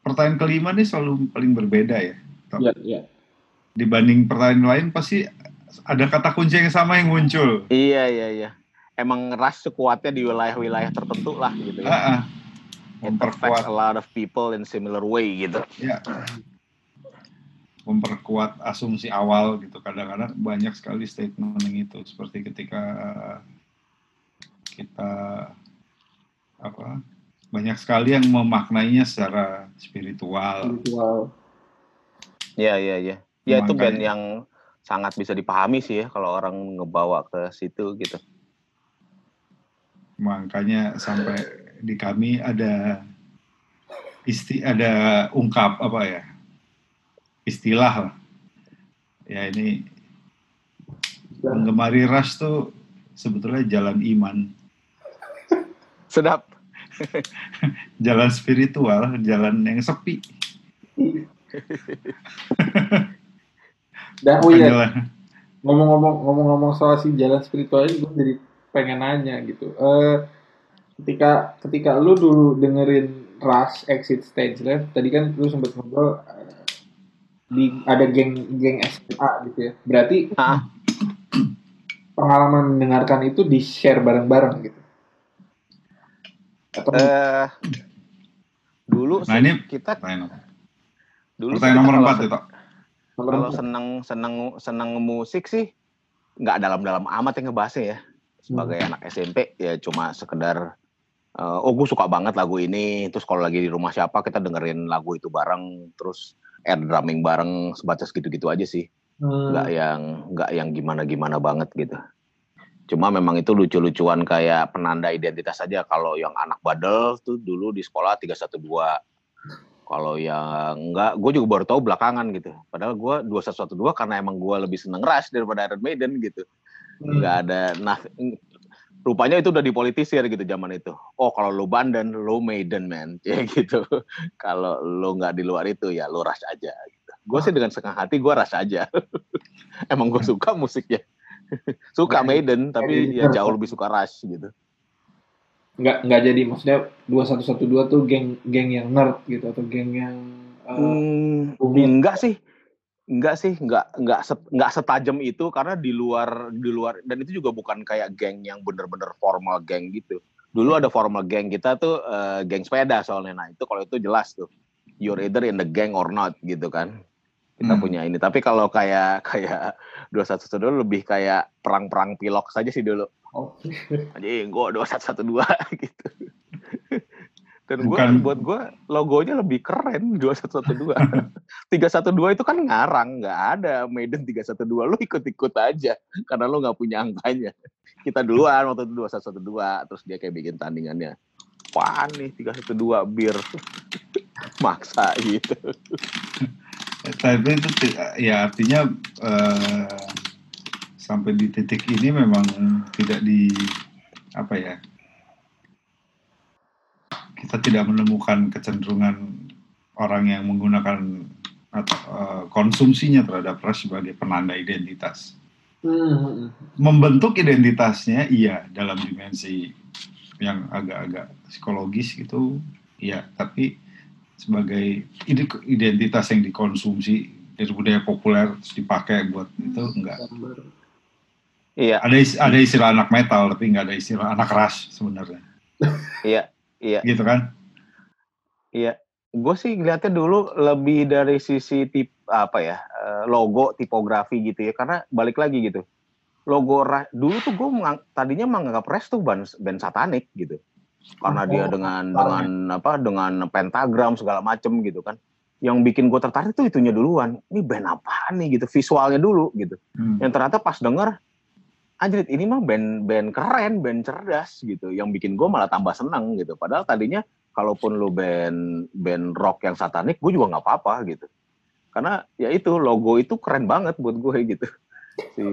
pertanyaan kelima nih selalu paling berbeda ya. ya ya Dibanding pertanyaan lain pasti ada kata kunci yang sama yang muncul. iya iya iya. Emang ras sekuatnya di wilayah-wilayah tertentu lah gitu ya. It affects Memperkuat. a lot of people in similar way gitu. Ya memperkuat asumsi awal gitu. Kadang-kadang banyak sekali statement yang itu. Seperti ketika kita apa banyak sekali yang memaknainya secara spiritual spiritual Iya iya iya. Ya itu band yang sangat bisa dipahami sih ya kalau orang ngebawa ke situ gitu. makanya sampai di kami ada isti ada ungkap apa ya istilah lah ya ini menggemari ras tuh sebetulnya jalan iman Sedap. jalan spiritual jalan yang sepi. Dan oh iya ngomong-ngomong ngomong-ngomong soal si jalan spiritual ini gue jadi pengen nanya gitu. Eh ketika ketika lu dulu dengerin Rush Exit Stage Left tadi kan lu sempat ngobrol eh, di ada geng geng SMA gitu ya. Berarti Ah. pengalaman mendengarkan itu di share bareng-bareng gitu Eh dulu Nah, ini kita pertanyaan dulu pertanyaan kita nomor kalau empat itu kalau seneng seneng seneng musik sih nggak dalam-dalam amat yang ngebahasnya ya. Sebagai Hmm. anak SMP ya cuma sekedar eh, oh gue suka banget lagu ini terus kalau lagi di rumah siapa kita dengerin lagu itu bareng terus air drumming bareng sebatas gitu-gitu aja sih. Hmm, nggak yang nggak yang gimana gimana banget gitu cuma memang itu lucu-lucuan kayak penanda identitas saja kalau yang anak badel tuh dulu di sekolah 312 kalau yang enggak gue juga baru tahu belakangan gitu. Padahal gue 2112 karena emang gue lebih seneng Rush daripada Iron Maiden gitu. Hmm. nggak ada nah rupanya itu udah dipolitisir gitu zaman itu. Oh kalau lo Bandan lo Maiden man. Ya gitu. Kalau lo nggak di luar itu ya lo Rush aja gitu. Gue sih dengan setengah hati gue Rush aja. Emang gue suka musiknya suka Maiden tapi ya jauh lebih suka Rush gitu. Nggak nggak jadi maksudnya 2112 tuh geng geng yang nerd gitu atau geng yang eh, Hmm, enggak sih. Enggak sih enggak enggak set- enggak setajam itu karena di luar di luar dan itu juga bukan kayak geng yang bener-bener formal geng gitu. Dulu ada formal geng kita tuh eh, geng sepeda soalnya. Nah itu kalau itu jelas tuh. You're either in the gang or not gitu kan kita Hmm. punya ini. Tapi kalau kayak kayak dua satu dulu lebih kayak perang-perang pilok saja sih dulu. Oh, anjing gue dua satu dua gitu. Dan gue Bukan- buat gue logonya lebih keren dua satu dua. tiga satu dua itu kan ngarang nggak ada Maiden tiga satu dua. Lu ikut ikut aja karena lu nggak punya angkanya. Kita duluan waktu itu dua satu dua terus dia kayak bikin tandingannya. Wah nih tiga satu dua bir? Maksa gitu tapi itu ya artinya eh, sampai di titik ini memang tidak di apa ya kita tidak menemukan kecenderungan orang yang menggunakan atau eh, konsumsinya terhadap ras sebagai penanda identitas. Hmm, membentuk identitasnya iya dalam dimensi yang agak-agak psikologis gitu iya tapi sebagai ide- identitas yang dikonsumsi dari budaya populer terus dipakai buat itu enggak. Iya. Ada is- ada istilah anak metal tapi nggak ada istilah anak ras sebenarnya. Iya iya. Gitu kan? Iya, gue sih ngeliatnya dulu lebih dari sisi tip apa ya eh, logo tipografi gitu ya, karena balik lagi gitu. logo dulu tuh gue tadinya menganggap Rush tuh band, band satanik gitu karena Oh, dia dengan paham. dengan apa dengan pentagram segala macem gitu kan. Yang bikin gue tertarik tuh itunya duluan. Ini band apa nih gitu visualnya dulu gitu. Hmm. yang ternyata pas denger anjir ini mah band band keren band cerdas gitu. Yang bikin gue malah tambah seneng gitu. Padahal tadinya kalaupun lu band band rock yang satanik gue juga nggak apa-apa gitu. Karena ya itu logo itu keren banget buat gue gitu. Si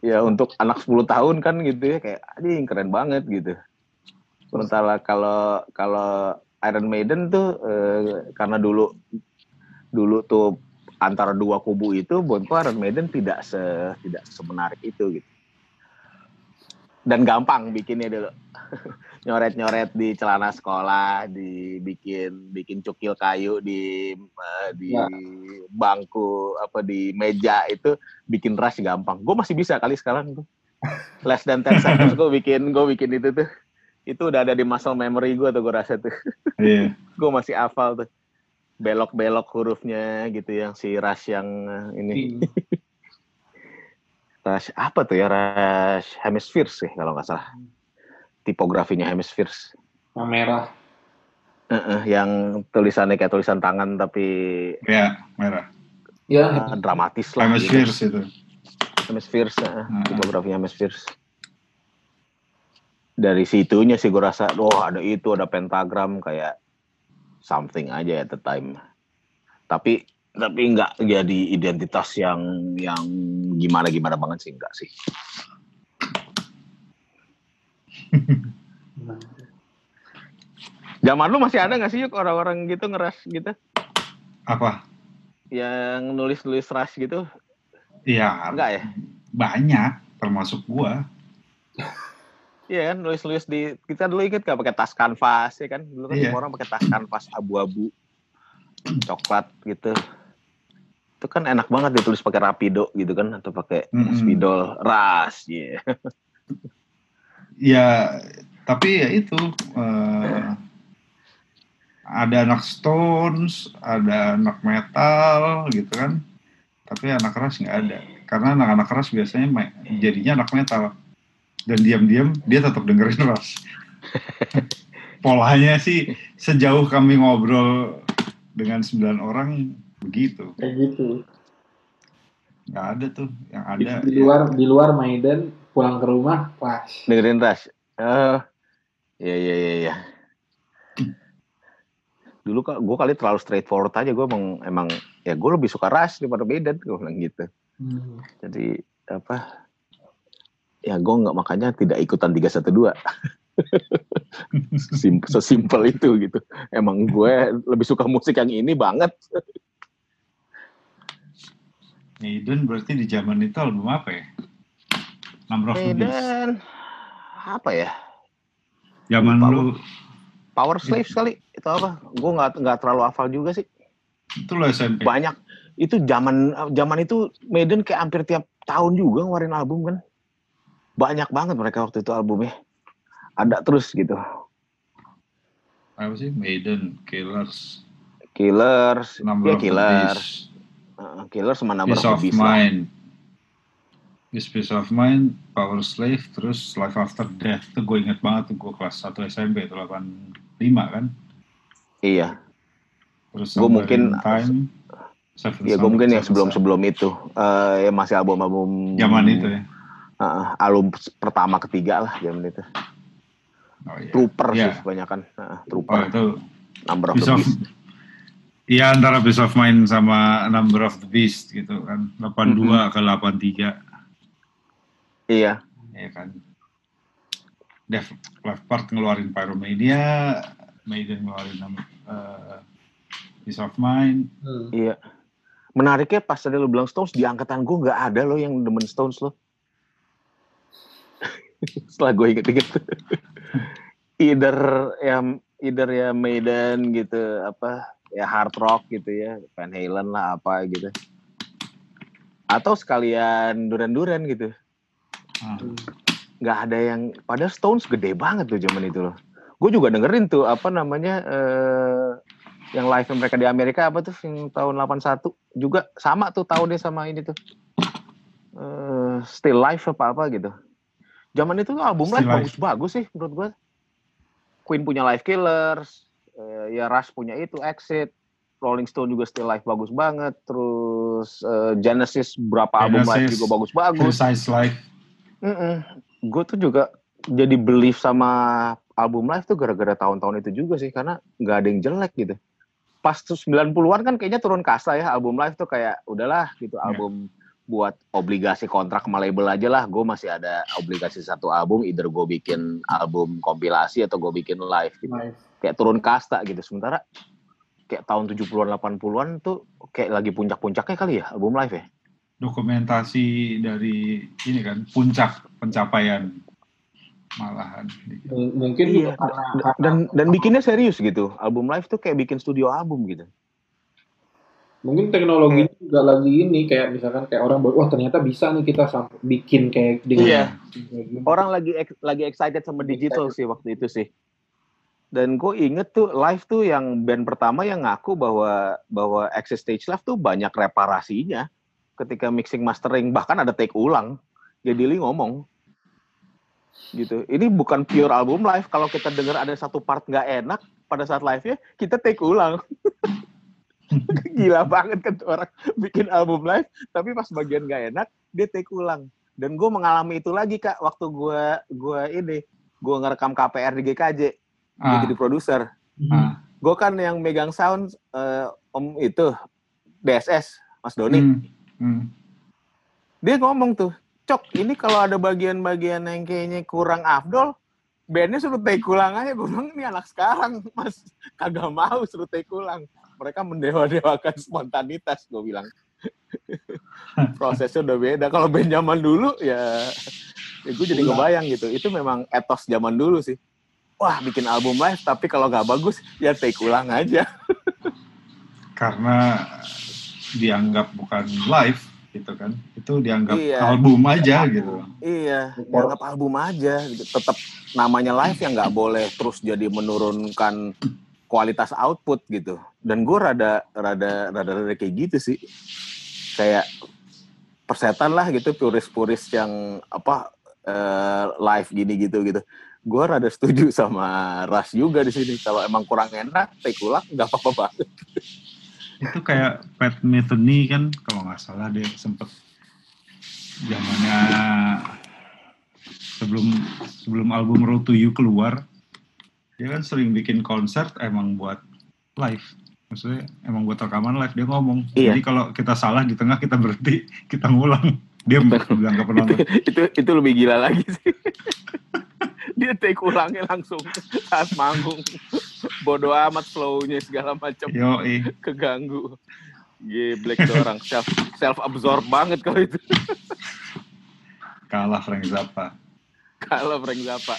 ya untuk anak 10 tahun kan gitu ya kayak anjing keren banget gitu sementara kalau kalau Iron Maiden tuh eh, karena dulu dulu tuh antara dua kubu itu buat gua Iron Maiden tidak se tidak semenarik itu gitu. Dan gampang bikinnya dulu. Nyoret-nyoret di celana sekolah dibikin bikin cukil kayu di eh, di Ya. bangku apa di meja itu bikin rush gampang. Gue masih bisa kali sekarang tuh. Less than 10 seconds gue bikin gue bikin itu tuh itu udah ada di muscle memory gue tuh gue rasa tuh Iya. gue masih hafal tuh belok-belok hurufnya gitu yang si rush yang eh, ini Di- rush apa tuh ya rush hemispheres sih kalau nggak salah tipografinya hemispheres yang merah. Heeh, yang tulisannya kayak tulisan tangan tapi Kayak merah. Ya, eh, dramatis lah gitu. Hemispheres itu. hemispheres eh, Heeh. tipografinya hemispheres dari situnya sih gue rasa oh ada itu ada pentagram kayak something aja at the time tapi tapi nggak jadi identitas yang yang gimana gimana banget sih enggak sih zaman lu masih ada nggak sih yuk orang-orang gitu ngeras gitu Apa? yang nulis nulis ras gitu Iya. enggak ya Banyak, termasuk gua. Iya kan nulis-nulis di kita dulu inget gak pakai tas kanvas ya kan dulu kan Iya. semua orang pakai tas kanvas abu-abu coklat gitu itu kan enak banget ditulis pakai rapido gitu kan atau pakai Mm-mm. spidol ras ya Ya, tapi ya itu eh, ada anak Stones, ada anak metal gitu kan. Tapi anak keras nggak ada. Karena anak-anak keras biasanya jadinya anak metal. Dan diam-diam dia tetap dengerin ras. Polanya sih sejauh kami ngobrol dengan sembilan orang begitu. kayak gitu. Nggak ada tuh. Yang ada Di luar di luar Maiden pulang ke rumah, wah. dengerin ras eh ya ya ya ya dulu kak gue kali terlalu straightforward aja gue emang emang ya gue lebih suka ras daripada Medan gue bilang gitu Hmm. jadi apa ya gue nggak makanya tidak ikutan 312 Sim- sesimpel itu gitu. Emang gue lebih suka musik yang ini banget. Maiden berarti di zaman itu album apa ya? Number of apa ya? Zaman Lupa lu Power Slave sekali itu apa? Gue nggak nggak terlalu hafal juga sih. Itu lo SMP. banyak. Itu zaman zaman itu Maiden kayak hampir tiap tahun juga ngeluarin album kan banyak banget mereka waktu itu albumnya ada terus gitu Apa sih? Maiden, Killers, Killers Number ya Killers Uh, Killers sama Number Peace of of. Mind. This Peace of Mind, Power Slave, terus Life After Death. Itu gue inget banget tuh gue kelas 1 SMP itu 85 kan. iya Terus Somewhere mungkin- in Time, Seven ya gue mungkin yang Seven sebelum Son. sebelum itu Eh ya masih album-album Zaman itu ya. Uh, album pertama ketiga lah zaman itu Oh, iya. Trooper Iya. sih kebanyakan Uh, Oh, Trooper itu Number of the of Beast Iya antara Peace of Mind sama Number of the Beast gitu kan. 82 Mm-hmm. ke 83. iya ya kan Def Leppard ngeluarin Pyromania Maiden ngeluarin uh, Peace of Mind Hmm. Iya. Menariknya pas tadi lu bilang Stones di angkatan gue nggak ada loh yang demen Stones loh. Setelah gue inget-inget. either ya either ya Maiden gitu apa ya hard rock gitu ya Van Halen lah apa gitu. Atau sekalian duran-duran gitu. Ah, Nggak ada yang padahal Stones gede banget tuh zaman itu loh. Gue juga dengerin tuh apa namanya eh yang live mereka di Amerika apa tuh yang tahun 81 juga sama tuh tahunnya sama ini tuh uh, Still Life apa apa gitu. Zaman itu tuh album live bagus-bagus sih menurut gue. Queen punya Life Killers, uh, ya Rush punya itu Exit, Rolling Stone juga Still Life bagus banget, terus uh, Genesis berapa Genesis, album live juga bagus-bagus. Precise Life. Mm -mm. Gue tuh juga jadi belief sama album live tuh gara-gara tahun-tahun itu juga sih karena nggak ada yang jelek gitu. Pas 90-an kan kayaknya turun kasta ya album live tuh kayak udahlah gitu yeah. Buat obligasi kontrak sama label aja lah. Gue masih ada obligasi satu album, either gue bikin album kompilasi atau gue bikin live gitu. Nice. Kayak turun kasta gitu. Sementara kayak tahun 70-an 80-an tuh kayak lagi puncak-puncaknya kali ya album live ya. Dokumentasi dari ini kan puncak pencapaian malahan. Mungkin iya. karena, dan dan bikinnya serius gitu. Album live tuh kayak bikin studio album gitu. Mungkin teknologi hmm. juga lagi ini kayak misalkan kayak orang wah ternyata bisa nih kita sampai bikin kayak dengan Iya. Orang lagi lagi excited sama digital excited. sih waktu itu sih. Dan gue inget tuh live tuh yang band pertama yang ngaku bahwa bahwa Access Stage Live tuh banyak reparasinya ketika mixing mastering bahkan ada take ulang. Jadi Lee ngomong gitu. Ini bukan pure album live. Kalau kita dengar ada satu part nggak enak pada saat live-nya, kita take ulang. Gila banget kan orang bikin album live, tapi pas bagian nggak enak, dia take ulang. Dan gue mengalami itu lagi kak, waktu gue gue ini, gue ngerekam KPR di GKJ, ah. jadi produser. Ah. Gue kan yang megang sound uh, om itu DSS, Mas Doni. Hmm. Hmm. Dia ngomong tuh, cok ini kalau ada bagian-bagian yang kayaknya kurang afdol bandnya suruh take ulang aja gue bilang ini anak sekarang mas kagak mau suruh take ulang mereka mendewa-dewakan spontanitas gue bilang. Prosesnya udah beda. Kalau band zaman dulu ya, ya gue jadi kebayang gitu. Itu memang etos zaman dulu sih. Wah bikin album live tapi kalau nggak bagus ya take ulang aja. Karena dianggap bukan live gitu kan. Itu dianggap iya. album aja gitu. Iya dianggap album aja gitu. tetap namanya live yang nggak boleh terus jadi menurunkan kualitas output gitu. Dan gue rada rada rada rada kayak gitu sih. Kayak persetan lah gitu puris-puris yang apa uh, live gini gitu gitu. Gue rada setuju sama Ras juga di sini. Kalau emang kurang enak take ulang nggak apa-apa. Banget itu kayak Pat Metheny kan kalau nggak salah dia sempet zamannya sebelum sebelum album Road to You keluar dia kan sering bikin konser emang buat live. Maksudnya emang buat rekaman live dia ngomong. Iya. jadi kalau kita salah di tengah kita berhenti kita ngulang. Dia bilang ke penonton. Itu, itu itu lebih gila lagi sih. Dia take ulangnya langsung saat manggung. Bodoh amat flownya segala macam. Keganggu. Black tuh orang. Self self absorb banget kalau itu. Kalah Frank Zappa. Kalah Frank Zappa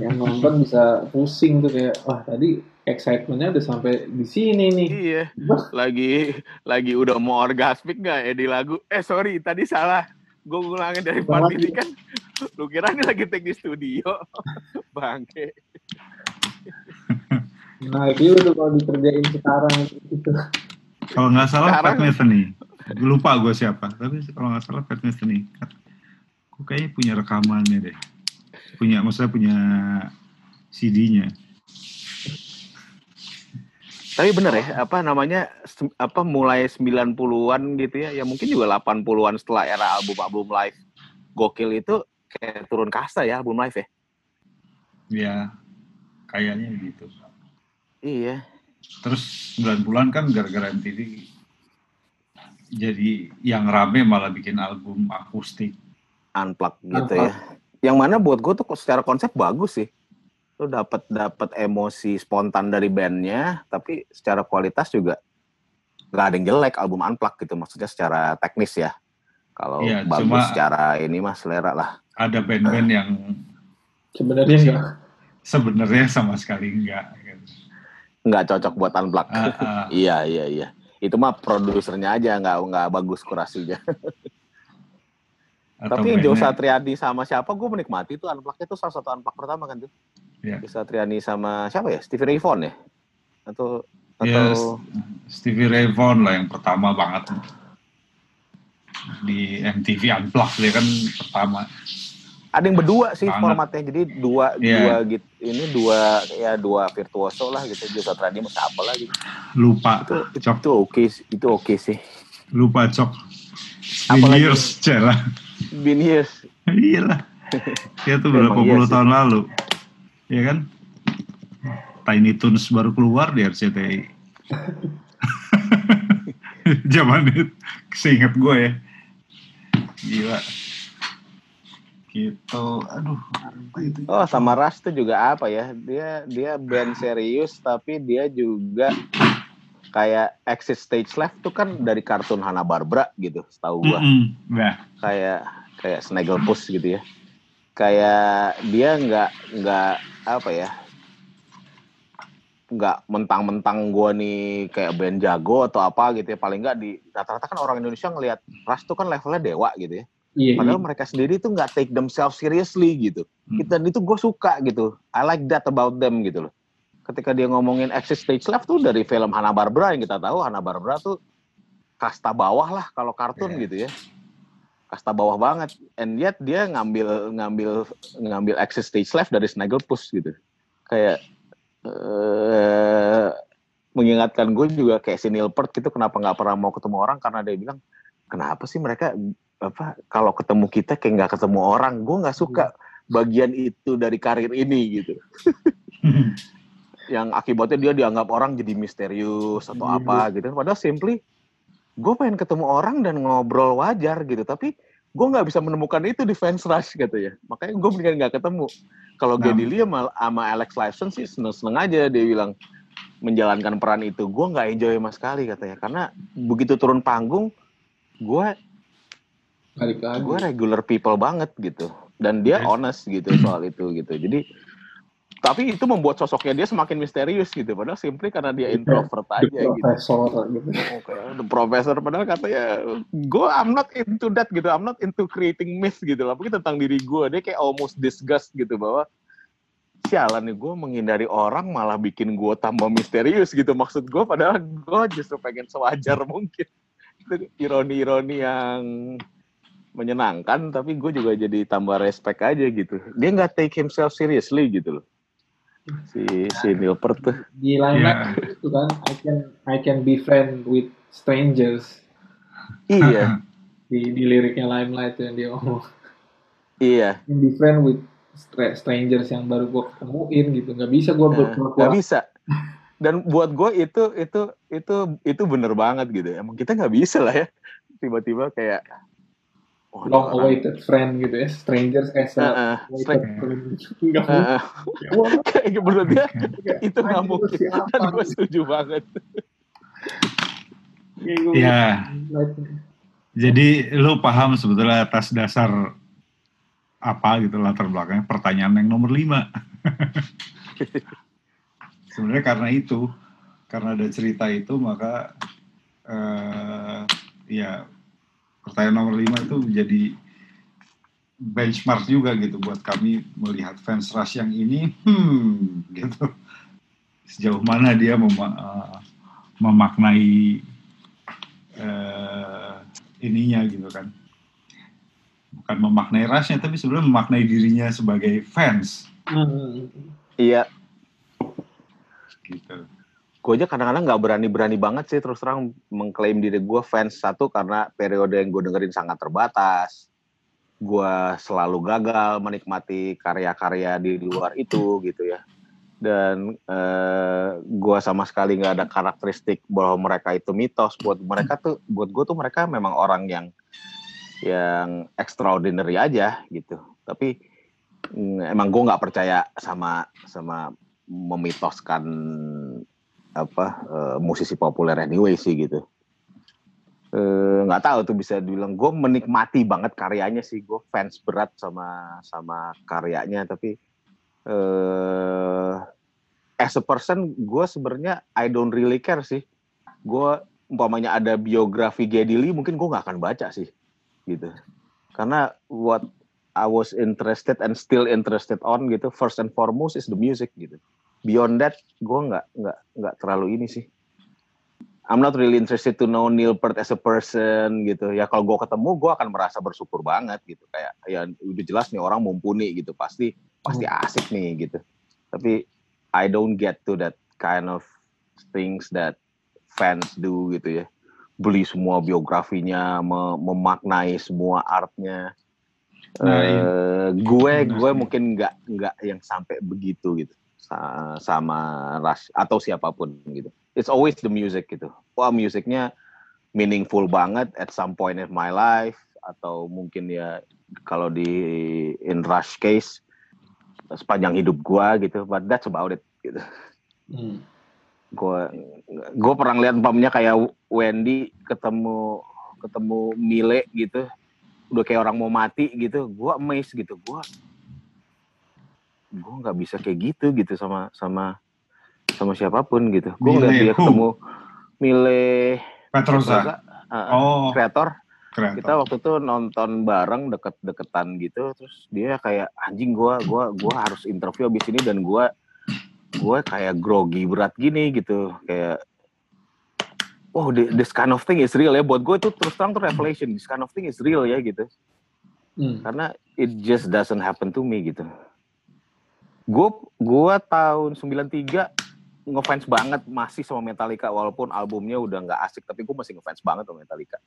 yang nonton bisa pusing tuh kayak wah tadi excitementnya udah sampai di sini nih. Iya. Lagi lagi udah mau orgasmik nggak ya di lagu? Eh sorry tadi salah. Gue ngulangin dari part ini kan. Lu kira ini lagi take di studio? Bangke. Nah itu udah kalau dikerjain sekarang itu kalau nggak salah Pat Metheny. Gue lupa gue siapa tapi kalau nggak salah Pat Metheny. Gue kayaknya punya rekamannya deh punya maksudnya punya CD-nya tapi bener ya, apa namanya apa mulai 90-an gitu ya, ya mungkin juga 80-an setelah era album-album live gokil itu kayak turun kasta ya album live ya. Iya. Kayaknya gitu. Iya. Terus 90-an kan gara-gara MTV jadi yang rame malah bikin album akustik. Unplugged gitu Unplugged. ya. Yang mana buat gue tuh secara konsep bagus sih. Lu dapat dapat emosi spontan dari bandnya tapi secara kualitas juga nggak ada yang jelek album unplug gitu maksudnya secara teknis ya. Kalau ya, bagus secara ini mah selera lah. ada band-band uh, yang sebenarnya enggak. Sebenarnya sama sekali enggak gitu. nggak cocok buat unplug uh, uh. iya iya iya. Itu mah produsernya aja nggak nggak bagus kurasinya Tapi yang Joe Satriadi sama siapa gue menikmati itu unplug itu salah satu unplug pertama kan tuh. Yeah. Triani sama siapa ya? Stevie Ray Vaughan ya? Atau atau yes, Stevie Ray Vaughan lah yang pertama banget. di MTV Unplugged dia kan pertama Ada yang berdua sih Banget. formatnya. Jadi dua Iya. dua gitu. Ini dua ya dua virtuoso lah gitu. Joe Satriani sama siapa lah gitu. lupa Itu cok itu oke sih. itu oke sih. lupa cok Apalagi- years celah Been years. iya lah ya tuh berapa iya puluh sih. tahun lalu ya kan Tiny Toons baru keluar di RCTI zaman itu seingat gue ya gila gitu aduh itu Oh sama Ras tuh juga apa ya? Dia dia band serius tapi dia juga kayak Exit Stage Left tuh kan dari kartun Hanna Barbera gitu, setahu gua. Mm-mm. nah Kayak kayak Snagglepuss gitu ya. Kayak dia nggak nggak apa ya? nggak mentang-mentang gua nih kayak band jago atau apa gitu ya paling nggak di rata-rata kan orang Indonesia ngelihat Ras tuh kan levelnya dewa gitu ya Iya, Padahal iya. mereka sendiri tuh nggak take themselves seriously gitu. Hmm. Dan itu gue suka gitu. I like that about them gitu loh. Ketika dia ngomongin Exit Stage Left tuh dari film Hanna Barbera yang kita tahu Hanna Barbera tuh kasta bawah lah kalau kartun Iya. gitu ya. Kasta bawah banget. And yet dia ngambil ngambil ngambil Exit Stage Left dari Snagglepuss gitu. Kayak eh mengingatkan gue juga kayak si Neil Peart gitu kenapa nggak pernah mau ketemu orang karena dia bilang kenapa sih mereka apa kalau ketemu kita kayak nggak ketemu orang gue nggak suka bagian itu dari karir ini gitu yang akibatnya dia dianggap orang jadi misterius atau Iya. apa gitu padahal simply gue pengen ketemu orang dan ngobrol wajar gitu tapi gue nggak bisa menemukan itu di fans rush gitu ya. Makanya gue mendingan nggak ketemu. Kalau Nah. Geddy Lee sama, sama Alex Lifeson sih seneng-seneng aja dia bilang menjalankan peran itu. Gue nggak enjoy sama sekali katanya. Karena begitu turun panggung gue gue regular people banget gitu. Dan dia Yes. honest gitu soal itu gitu. Jadi tapi itu membuat sosoknya dia semakin misterius gitu padahal simply karena dia introvert The aja gitu. profesor gitu. Oke, the professor padahal katanya gue I'm not into that gitu. I'm not into creating myth gitu lah. Mungkin tentang diri gue dia kayak almost disgust gitu bahwa sialan nih gue menghindari orang malah bikin gue tambah misterius gitu. Maksud gue padahal gue justru pengen sewajar mungkin. Itu ironi-ironi yang menyenangkan tapi gue juga jadi tambah respect aja gitu. Dia nggak take himself seriously gitu loh si si Peart tuh. Di line itu kan, I can I can be friend with strangers. iya. Di, di liriknya Limelight yang dia ngomong. iya. Can be friend with stra- strangers yang baru gue ketemuin gitu. Nggak bisa gue Nah, nggak bisa. Dan buat gue itu itu itu itu bener banget gitu. Emang kita nggak bisa lah ya. Tiba-tiba kayak oh, long awaited friend gitu ya. Strangers as a awaited friend. Nggak mungkin. heeh. Wah, kayak menurut dia itu nggak mungkin siapa? dan gue setuju banget gua- ya jadi lu paham sebetulnya atas dasar apa gitu latar belakangnya pertanyaan yang nomor lima sebenarnya karena itu karena ada cerita itu maka eh, ya pertanyaan nomor lima itu menjadi benchmark juga gitu buat kami melihat fans rush yang ini hmm gitu. Sejauh mana dia mema- eh, memaknai eh, ininya gitu kan. Bukan memaknai rasnya tapi sebenarnya memaknai dirinya sebagai fans. Hmm. iya. Gitu gue aja kadang-kadang nggak berani-berani banget sih terus terang mengklaim diri gue fans satu karena periode yang gue dengerin sangat terbatas. Gue selalu gagal menikmati karya-karya di luar itu gitu ya. Dan eh, gue sama sekali nggak ada karakteristik bahwa mereka itu mitos. Buat mereka tuh buat gue tuh mereka memang orang yang yang extraordinary aja gitu. Tapi mm, emang gue nggak percaya sama sama memitoskan apa eh, musisi populer anyway sih gitu. Eh, nggak tahu tuh bisa dibilang gue menikmati banget karyanya sih. Gue fans berat sama sama karyanya tapi eh as a person gue sebenarnya I don't really care sih. Gue umpamanya ada biografi Geddy Lee mungkin gue nggak akan baca sih gitu. Karena what I was interested and still interested on gitu first and foremost is the music gitu beyond that gue nggak nggak nggak terlalu ini sih I'm not really interested to know Neil Peart as a person gitu. Ya kalau gue ketemu, gue akan merasa bersyukur banget gitu. Kayak ya udah jelas nih orang mumpuni gitu. Pasti pasti hmm. asik nih gitu. Tapi I don't get to that kind of things that fans do gitu ya. Beli semua biografinya, memaknai semua artnya. Nah, uh, gue gue mungkin nggak nggak yang sampai begitu gitu sama Rush atau siapa pun gitu. It's always the music gitu. Wah musiknya meaningful banget at some point in my life atau mungkin ya kalau di in Rush case sepanjang hidup gua gitu. But that's about it gitu. Hmm. Gue gue pernah lihat umpamanya kayak Wendy ketemu ketemu Mile gitu udah kayak orang mau mati gitu gue amazed gitu gue gue nggak bisa kayak gitu gitu sama sama sama siapa pun gitu. Gue ngeliat dia ketemu Mile Petroza uh, oh. Kreator. Kreator. kita waktu itu nonton bareng deket-deketan gitu terus dia kayak anjing gue gua gua harus interview abis ini dan gue gue kayak grogi berat gini gitu. Kayak oh this kind of thing is real ya. Buat gue itu terus terang tuh revelation this kind of thing is real ya gitu. Hmm. karena it just doesn't happen to me gitu gue gue tahun 93 ngefans banget masih sama Metallica walaupun albumnya udah nggak asik tapi gue masih ngefans banget sama Metallica.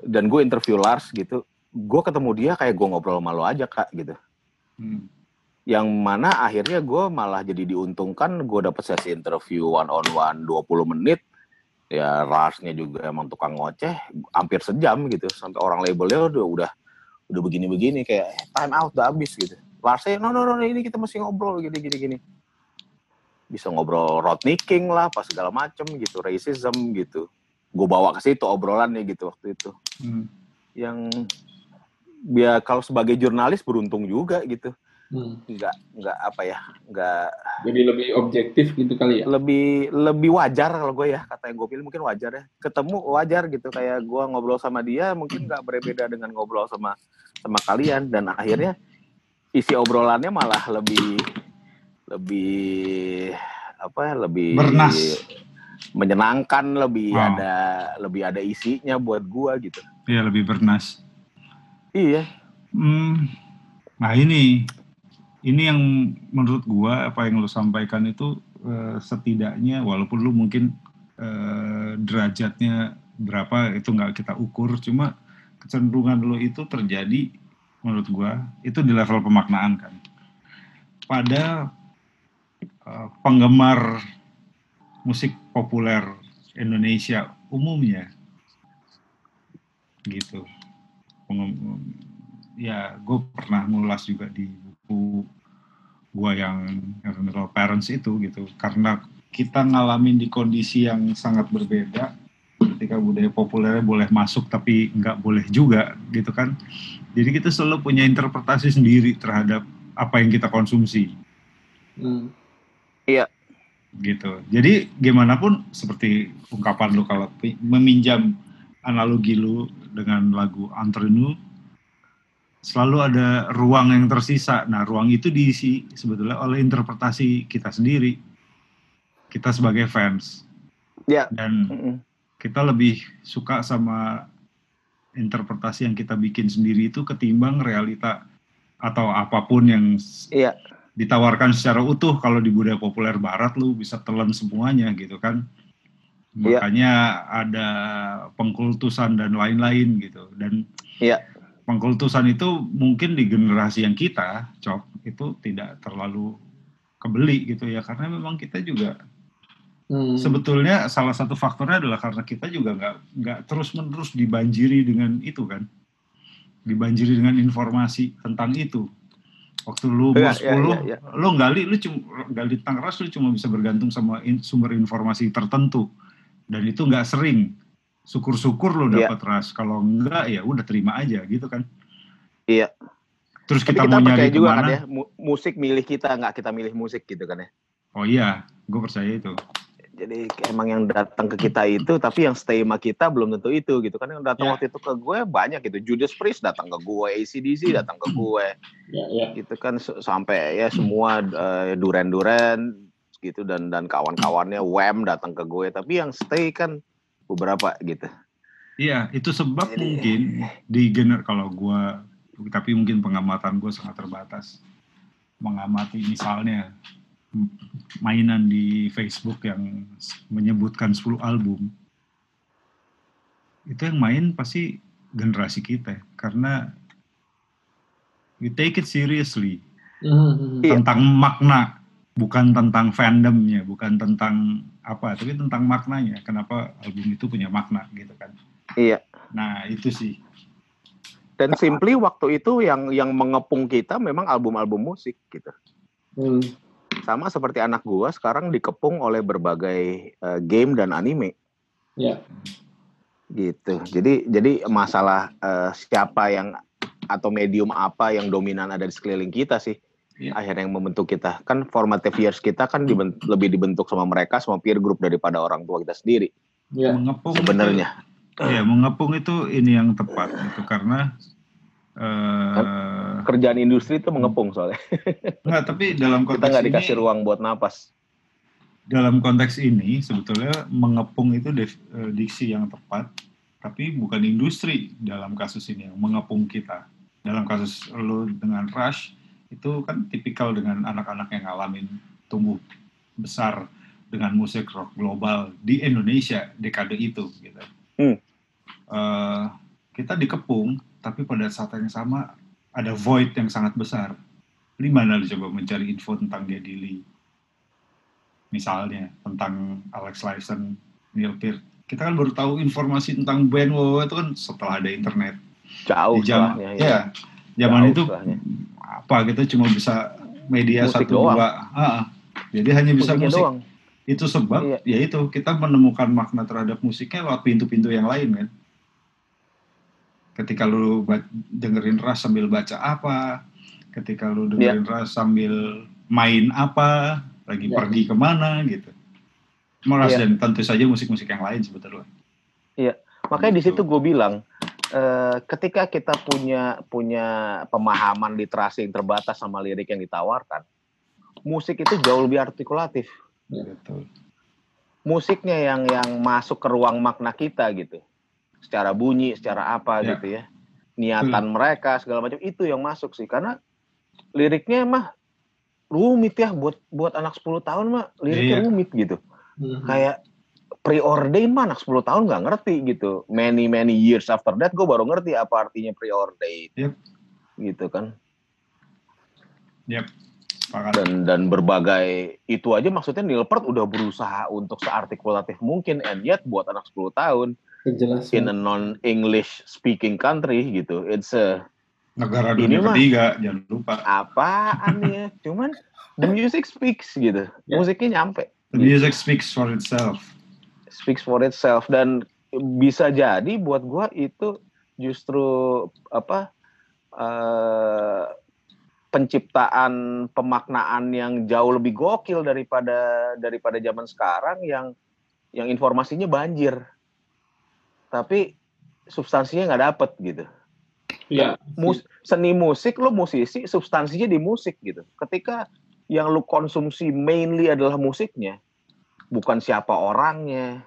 Dan gue interview Lars gitu gue ketemu dia kayak gue ngobrol sama lo aja kak gitu. Hmm. yang mana akhirnya gue malah jadi diuntungkan gue dapet sesi interview one on one 20 menit. Ya Larsnya juga emang tukang ngoceh hampir sejam gitu sampai orang labelnya udah udah udah begini-begini kayak eh, time out udah habis gitu Larsnya no no no ini kita masih ngobrol gini gini gini. Bisa ngobrol Rodney King lah pas segala macem gitu racism gitu. Gue bawa ke situ obrolannya gitu waktu itu. Hmm. yang biar kalau sebagai jurnalis beruntung juga gitu. Hmm. nggak nggak apa ya nggak jadi lebih objektif gitu kali ya? Lebih lebih wajar kalau gue ya kata yang gue pilih mungkin wajar ya. Ketemu wajar gitu. Kayak gue ngobrol sama dia mungkin nggak berbeda dengan ngobrol sama sama kalian. Dan akhirnya isi obrolannya malah lebih lebih apa ya lebih bernas. menyenangkan lebih wow. ada lebih ada isinya buat gua gitu. Iya lebih bernas. Iya. Hmm, nah ini ini yang menurut gua apa yang lu sampaikan itu uh, setidaknya walaupun lu mungkin uh, derajatnya berapa itu nggak kita ukur cuma kecenderungan lu itu terjadi menurut gue itu di level pemaknaan kan. Pada uh, penggemar musik populer Indonesia umumnya gitu. Ya gue pernah ngulas juga di buku gue yang Parents itu gitu. Karena kita ngalamin di kondisi yang sangat berbeda ketika budaya populernya boleh masuk tapi nggak boleh juga gitu kan jadi kita selalu punya interpretasi sendiri terhadap apa yang kita konsumsi. Hmm. Iya. Gitu. Jadi gimana pun seperti ungkapan lu kalau meminjam analogi lu dengan lagu Antrenu selalu ada ruang yang tersisa. Nah, ruang itu diisi sebetulnya oleh interpretasi kita sendiri. Kita sebagai fans. Ya. Dan mm -mm. Kita lebih suka sama interpretasi yang kita bikin sendiri itu ketimbang realita atau apa pun yang iya. ditawarkan secara utuh kalau di budaya populer barat lu bisa telan semuanya gitu kan iya. makanya ada pengkultusan dan lain-lain gitu dan iya. pengkultusan itu mungkin di generasi yang kita cok itu tidak terlalu kebeli gitu ya karena memang kita juga Hmm. Sebetulnya salah satu faktornya adalah karena kita juga nggak nggak terus menerus dibanjiri dengan itu kan, dibanjiri dengan informasi tentang itu. Waktu lu ya, ya, ya, ya. lu gali lu cuma gali tentang ras lu cuma bisa bergantung sama in, sumber informasi tertentu dan itu nggak sering. Syukur-syukur lu ya. dapat ya. ras, kalau enggak ya udah terima aja gitu kan. Iya. Terus kita, kita mau nyari juga kan ya, musik milih kita nggak kita milih musik gitu kan ya. Oh iya, gue percaya itu jadi emang yang datang ke kita itu tapi yang stay sama kita belum tentu itu gitu kan yang datang yeah. waktu itu ke gue banyak gitu Judas Priest datang ke gue ACDC datang ke gue yeah, yeah. gitu kan sampai ya semua uh, duren-duren gitu dan dan kawan-kawannya Wham datang ke gue tapi yang stay kan beberapa gitu Iya, itu sebab Jadi- mungkin di gener kalau gua tapi mungkin pengamatan gue sangat terbatas. Mengamati misalnya mainan di Facebook yang menyebutkan 10 album. Itu yang main pasti generasi kita karena we take it seriously Mhm. Iya. tentang makna bukan tentang fandomnya, bukan tentang apa, tapi tentang maknanya. Kenapa album itu punya makna gitu kan. iya Nah, itu sih. dan simply waktu itu yang yang mengepung kita memang album-album musik gitu Hmm. Sama seperti anak gua sekarang dikepung oleh berbagai eh, game dan anime. Ya. gitu. Jadi jadi masalah eh, siapa yang atau medium apa yang dominan ada di sekeliling kita sih. Iya. akhirnya yang membentuk kita. Kan formative years kita kan diben- lebih dibentuk sama mereka sama peer group daripada orang tua kita sendiri. Ya. Mengepung sebenarnya. Iya, mengepung itu ini yang tepat itu karena eh kerjaan industri itu mengepung soalnya enggak, tapi dalam kita konteks nggak ini dikasih ruang buat napas dalam konteks ini sebetulnya mengepung itu def- eh, diksi yang tepat, tapi bukan industri dalam kasus ini yang mengepung kita. Dalam kasus lo dengan Rush itu kan tipikal dengan anak-anak yang ngalamin tumbuh besar dengan musik rock global di Indonesia dekade itu gitu. Hmm. Eh, kita dikepung, tapi pada saat yang sama ada void yang sangat besar. Di mana lo coba mencari info tentang Geddy Lee? Misalnya tentang Alex Lifeson, Neil Peart. Kita kan baru tahu informasi tentang band WoW itu kan setelah ada internet. jauh Di zaman, setelahnya ya, zaman Jauh itu setelahnya. apa kita cuma bisa media Musik satu doang. dua. Ah, ah. jadi hanya bisa Musiknya musik. doang Itu sebab Iya. ya itu kita menemukan makna terhadap musiknya lewat pintu-pintu yang lain kan. Ketika lu dengerin ras sambil baca apa, ketika lu dengerin ras sambil main apa, lagi Iya. pergi ke mana gitu. Meras Iya. dan tentu saja musik-musik yang lain sebetulnya. makanya di Gitu. situ gue bilang eh, ketika kita punya punya pemahaman literasi yang terbatas sama lirik yang ditawarkan musik itu jauh lebih artikulatif Betul. musiknya yang yang masuk ke ruang makna kita gitu secara bunyi secara apa Ya. gitu ya niatan mereka segala macam itu yang masuk sih karena liriknya mah rumit ya buat buat anak 10 tahun mah liriknya Iya. rumit gitu Mhm. kayak preordain mah anak 10 tahun nggak ngerti gitu many many years after that gue baru ngerti apa artinya preordain Yep. gitu kan Sepakat. dan dan berbagai itu aja maksudnya Neil Peart udah berusaha untuk seartikulatif mungkin and yet buat anak 10 tahun in a non English speaking country gitu it's a Negara Ini dunia mah- ketiga, jangan lupa. apaan ya cuman the music speaks gitu Ya. musiknya nyampe The music speaks for itself. speaks for itself dan bisa jadi buat gua itu justru apa eh, penciptaan pemaknaan yang jauh lebih gokil daripada daripada zaman sekarang yang yang informasinya banjir tapi substansinya nggak dapet gitu. Ya. mus seni musik lo musisi substansinya di musik gitu. Ketika yang lu konsumsi mainly adalah musiknya bukan siapa orangnya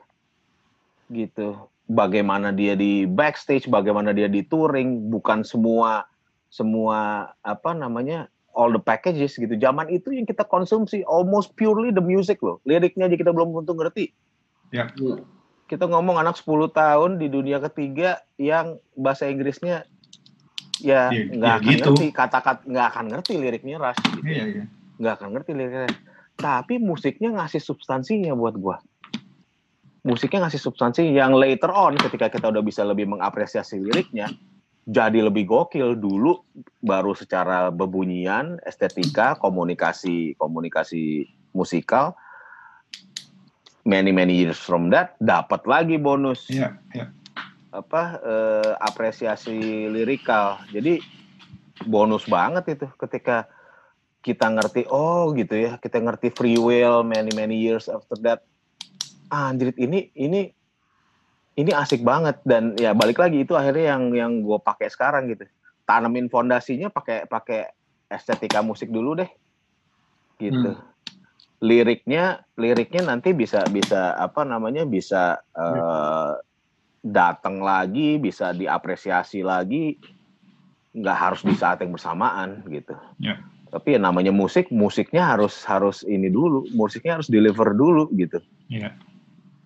gitu. Bagaimana dia di backstage bagaimana dia di touring bukan semua semua apa namanya all the packages gitu. Zaman itu yang kita konsumsi almost purely the music loh. Liriknya aja kita belum tentu ngerti. Ya. Kita ngomong anak 10 tahun di dunia ketiga yang bahasa Inggrisnya ya Ya, nggak ya akan gitu. ngerti kata-kata nggak akan ngerti liriknya Rush gitu. Iya, iya. nggak akan ngerti liriknya tapi musiknya ngasih substansinya buat gua musiknya ngasih substansi yang later on ketika kita udah bisa lebih mengapresiasi liriknya jadi lebih gokil dulu baru secara bebunyian estetika komunikasi komunikasi musikal many many years from that dapat lagi bonus Iya, iya. apa eh, apresiasi lirikal. Jadi bonus banget itu ketika kita ngerti oh gitu ya, kita ngerti free will many many years after that. Ah, anjir ini ini ini asik banget dan ya balik lagi itu akhirnya yang yang gue pakai sekarang gitu. Tanamin fondasinya pakai pakai estetika musik dulu deh. Gitu. Hmm. Liriknya liriknya nanti bisa bisa apa namanya bisa uh, datang lagi bisa diapresiasi lagi nggak harus di saat yang bersamaan gitu Ya. tapi ya namanya musik musiknya harus harus ini dulu musiknya harus deliver dulu gitu Iya.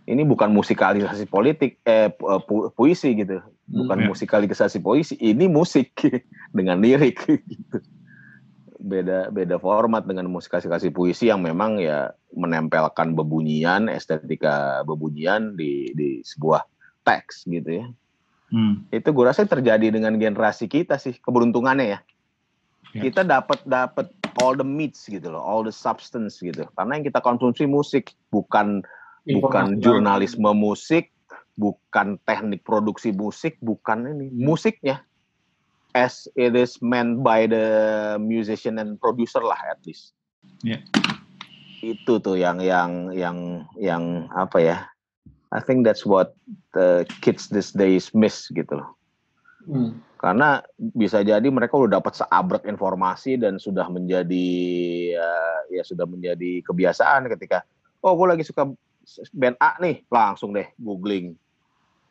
ini bukan musikalisasi politik eh pu- pu- puisi gitu bukan Hmm, ya. musikalisasi puisi ini musik dengan lirik gitu beda beda format dengan musikalisasi puisi yang memang ya menempelkan bebunyian estetika bebunyian di di sebuah teks gitu ya. Hmm. itu gue rasa terjadi dengan generasi kita sih keberuntungannya ya. Ya. kita dapat dapat all the meats gitu loh all the substance gitu. Karena yang kita konsumsi musik bukan bukan Informasi jurnalisme musik, bukan teknik produksi musik, bukan ini musiknya as it is meant by the musician and producer lah at least. Iya. Itu tuh yang yang yang yang apa ya? I think that's what the kids these days miss gitu loh. Hmm. Karena bisa jadi mereka udah dapat seabrek informasi dan sudah menjadi ya, ya sudah menjadi kebiasaan ketika oh gue lagi suka band A nih langsung deh googling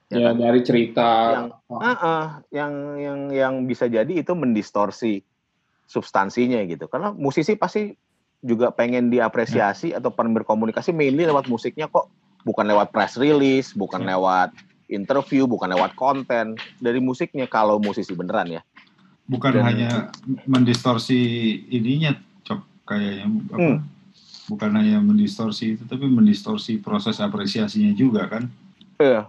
Ya, kan? dari cerita. Yang- Ah, ah, yang yang yang bisa jadi itu mendistorsi substansinya gitu karena musisi pasti juga pengen diapresiasi atau pengen berkomunikasi mainly lewat musiknya kok bukan lewat press release bukan Ya. lewat interview bukan lewat konten dari musiknya kalau musisi beneran ya Bukan Dan- hanya mendistorsi ininya, cok kayaknya apa? Hmm. Bukan hanya mendistorsi itu, tapi mendistorsi proses apresiasinya juga kan? Iya.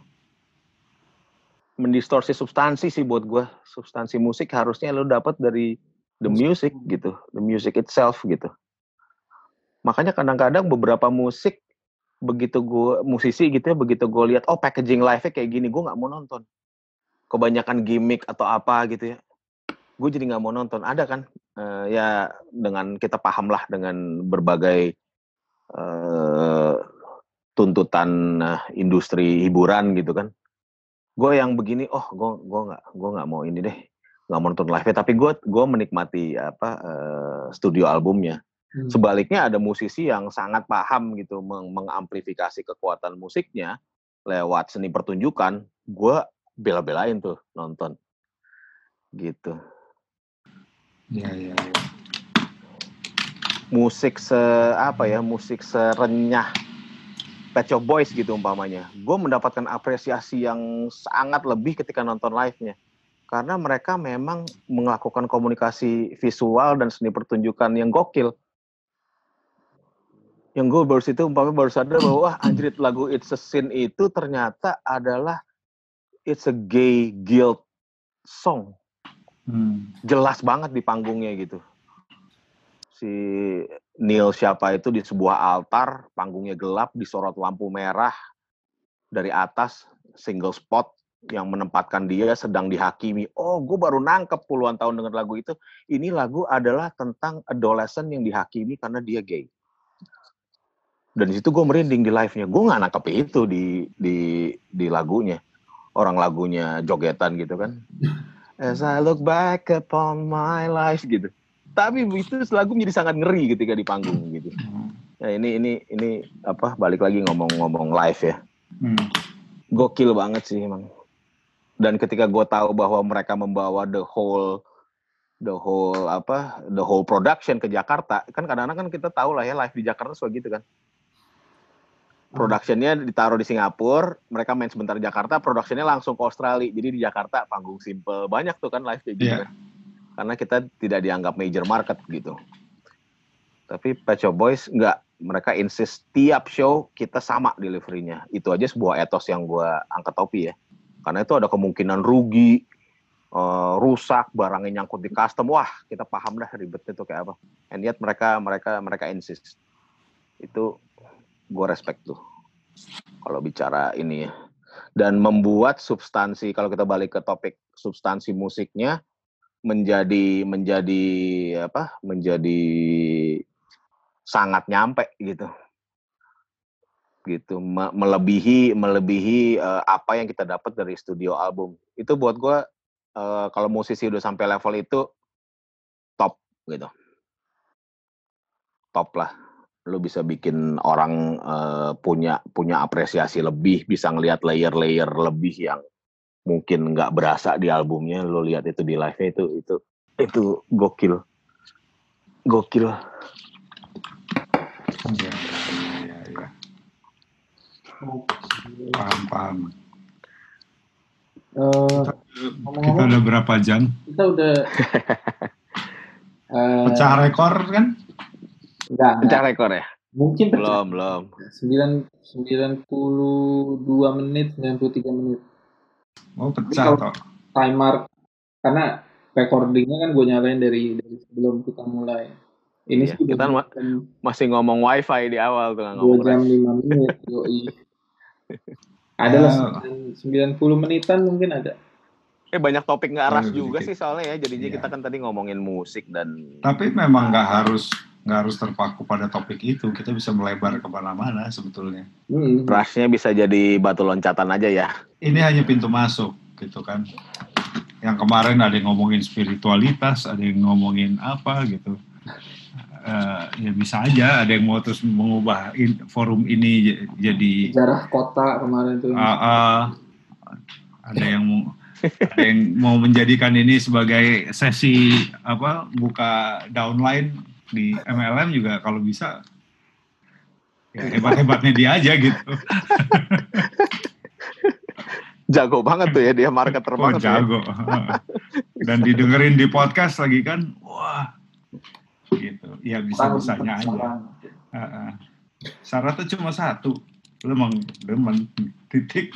Mendistorsi substansi sih buat gue. Substansi musik harusnya lo dapat dari the music gitu, the music itself gitu. Makanya kadang-kadang beberapa musik begitu gue musisi gitu ya, begitu gue lihat oh packaging live-nya kayak gini, gue nggak mau nonton. Kebanyakan gimmick atau apa gitu ya, gue jadi nggak mau nonton. Ada kan eh, ya dengan kita paham lah dengan berbagai eh, tuntutan eh, industri hiburan gitu kan gue yang begini oh gue gue nggak gue nggak mau ini deh nggak mau nonton live tapi gue gue menikmati apa eh, studio albumnya Hmm. sebaliknya ada musisi yang sangat paham gitu meng- mengamplifikasi kekuatan musiknya lewat seni pertunjukan gue bela-belain tuh nonton gitu Ya, ya, ya. musik se apa ya musik serenyah Pet Shop Boys gitu umpamanya gue mendapatkan apresiasi yang sangat lebih ketika nonton live-nya karena mereka memang melakukan komunikasi visual dan seni pertunjukan yang gokil yang gue baru situ umpamanya baru sadar bahwa wah anjrit lagu It's a Sin itu ternyata adalah It's a gay guilt song Hmm. jelas banget di panggungnya gitu. Si Neil siapa itu di sebuah altar, panggungnya gelap, disorot lampu merah dari atas, single spot yang menempatkan dia sedang dihakimi. Oh, gue baru nangkep puluhan tahun dengan lagu itu. Ini lagu adalah tentang adolescent yang dihakimi karena dia gay. Dan di situ gue merinding di live-nya. Gue nggak nangkep itu di di di lagunya. Orang lagunya jogetan gitu kan. As I look back upon my life gitu. Tapi itu lagu menjadi sangat ngeri ketika di panggung gitu. Hmm. Ya ini ini ini apa balik lagi ngomong-ngomong live ya. Hmm. Gokil banget sih emang. Dan ketika gue tahu bahwa mereka membawa the whole the whole apa the whole production ke Jakarta kan kadang-kadang kan kita tahu lah ya live di Jakarta suka gitu kan productionnya ditaruh di Singapura mereka main sebentar di Jakarta productionnya langsung ke Australia jadi di Jakarta panggung simple banyak tuh kan live kayak gitu Iya. kan. Karena kita tidak dianggap major market gitu. Tapi Pet Shop Boys nggak mereka insist tiap show kita sama deliverynya. Itu aja sebuah etos yang gue angkat topi ya. Karena itu ada kemungkinan rugi eh, rusak barangnya nyangkut di custom. Wah kita paham dah ribetnya tuh kayak apa. And yet mereka mereka mereka insist. Itu gue respect tuh. Kalau bicara ini ya. Dan membuat substansi kalau kita balik ke topik substansi musiknya menjadi menjadi apa menjadi sangat nyampe gitu. Gitu Me- melebihi melebihi eh, apa yang kita dapat dari studio album. Itu buat gue eh, kalau musisi udah sampai level itu top gitu. Top lah. Lu bisa bikin orang uh, punya punya apresiasi lebih, bisa ngelihat layer-layer lebih yang mungkin nggak berasa di albumnya, lu lihat itu di live itu itu itu gokil, gokil. Ya, ya, ya. Paham, paham. Uh, kita udah berapa jam? Kita udah uh, pecah rekor kan? Enggak, pecah rekor ya? Mungkin belum, belum. 9 92 menit, 93 menit. Oh, pecah toh. Timer karena recordingnya kan gue nyalain dari dari sebelum kita mulai. Ini iya, sih kita ma masih ngomong wifi di awal tuh ngomong. 2 jam 5 menit, yoi. Ada lah uh, 90 menitan mungkin ada. Eh banyak topik nggak ras juga sih soalnya ya. Jadinya yeah. kita kan tadi ngomongin musik dan. Tapi memang nggak harus nggak harus terpaku pada topik itu. Kita bisa melebar ke mana-mana sebetulnya. Hmm. Rasnya bisa jadi batu loncatan aja ya. Ini hanya pintu masuk gitu kan. Yang kemarin ada yang ngomongin spiritualitas, ada yang ngomongin apa gitu. Uh, ya bisa aja ada yang mau terus mengubah in, forum ini jadi sejarah kota kemarin tuh. Uh, uh, ada yang mau ada yang mau menjadikan ini sebagai sesi apa buka downline di MLM juga kalau bisa ya hebat-hebatnya dia aja gitu. jago banget tuh ya dia marketer oh, banget. Ya. Jago. Ya. Dan didengerin di podcast lagi kan, wah, gitu. Ya bisa bisanya aja. Uh, uh. Syaratnya cuma satu, lu emang demen titik.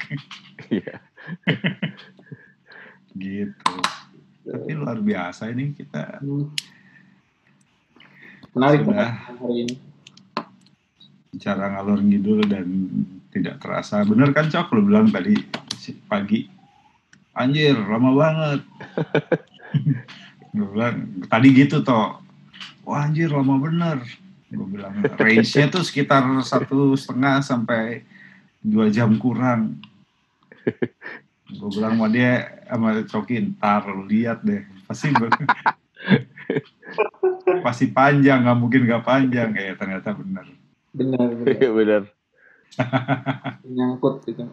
Iya gitu tapi luar biasa ini kita hmm. Menarik sudah hari ini. Bicara ngalur ngidul dan tidak terasa bener kan cok? Lu bilang tadi pagi. Anjir lama banget. Gue bilang tadi gitu toh wah anjir lama bener. Gue bilang range-nya tuh sekitar satu setengah sampai dua jam kurang. Gue bilang sama dia sama Coki ntar lihat deh. Pasti pasti panjang nggak mungkin nggak panjang. Kayak ternyata benar. Benar benar. Benar. Nyangkut gitu.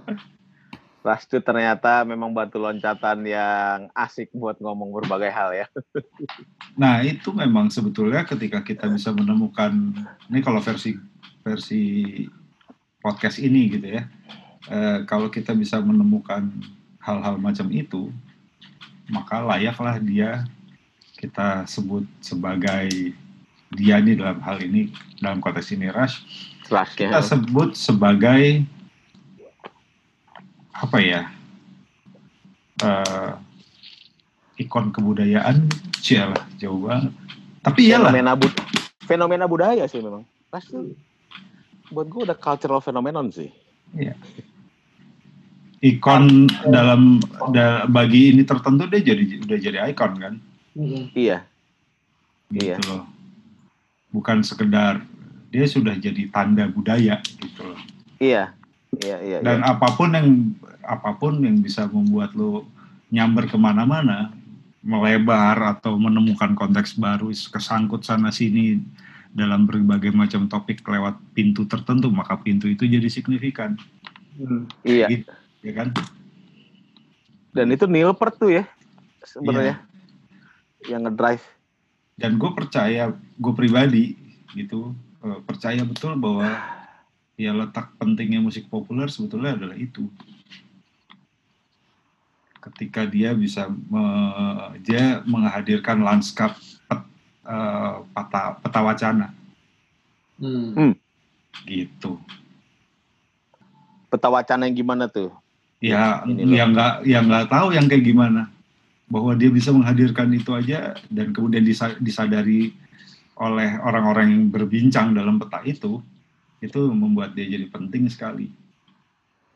Pasti ternyata memang batu loncatan yang asik buat ngomong berbagai hal ya. Nah itu memang sebetulnya ketika kita bisa menemukan ini kalau versi versi podcast ini gitu ya, eh, kalau kita bisa menemukan hal-hal macam itu, maka layaklah dia kita sebut sebagai dia nih dalam hal ini dalam konteks ini Rush kita sebut sebagai apa ya uh, ikon kebudayaan lah jauh banget. Tapi iyalah. Fenomena, bud fenomena budaya sih memang. Pasti buat gue udah cultural phenomenon sih. Iya. Ikon dalam da, bagi ini tertentu dia jadi udah jadi ikon kan iya. Gitu iya. loh. Bukan sekedar dia sudah jadi tanda budaya gitu loh. Iya. Iya iya dan iya. apa pun yang apa pun yang bisa membuat lo nyamber ke mana-mana melebar atau menemukan konteks baru kesangkut sana sini dalam berbagai macam topik lewat pintu tertentu maka pintu itu jadi signifikan. Hmm. iya. Gitu ya kan? Dan itu Nilpert tuh ya sebenarnya. Yeah. Yang ngedrive. Dan gue percaya, gue pribadi gitu uh, percaya betul bahwa ya letak pentingnya musik populer sebetulnya adalah itu. Ketika dia bisa me, dia menghadirkan lanskap pet, uh, peta, peta wacana. Hmm. hmm. Gitu. Peta wacana yang gimana tuh? ya yang nggak yang nggak tahu yang kayak gimana bahwa dia bisa menghadirkan itu aja dan kemudian disadari oleh orang-orang yang berbincang dalam peta itu itu membuat dia jadi penting sekali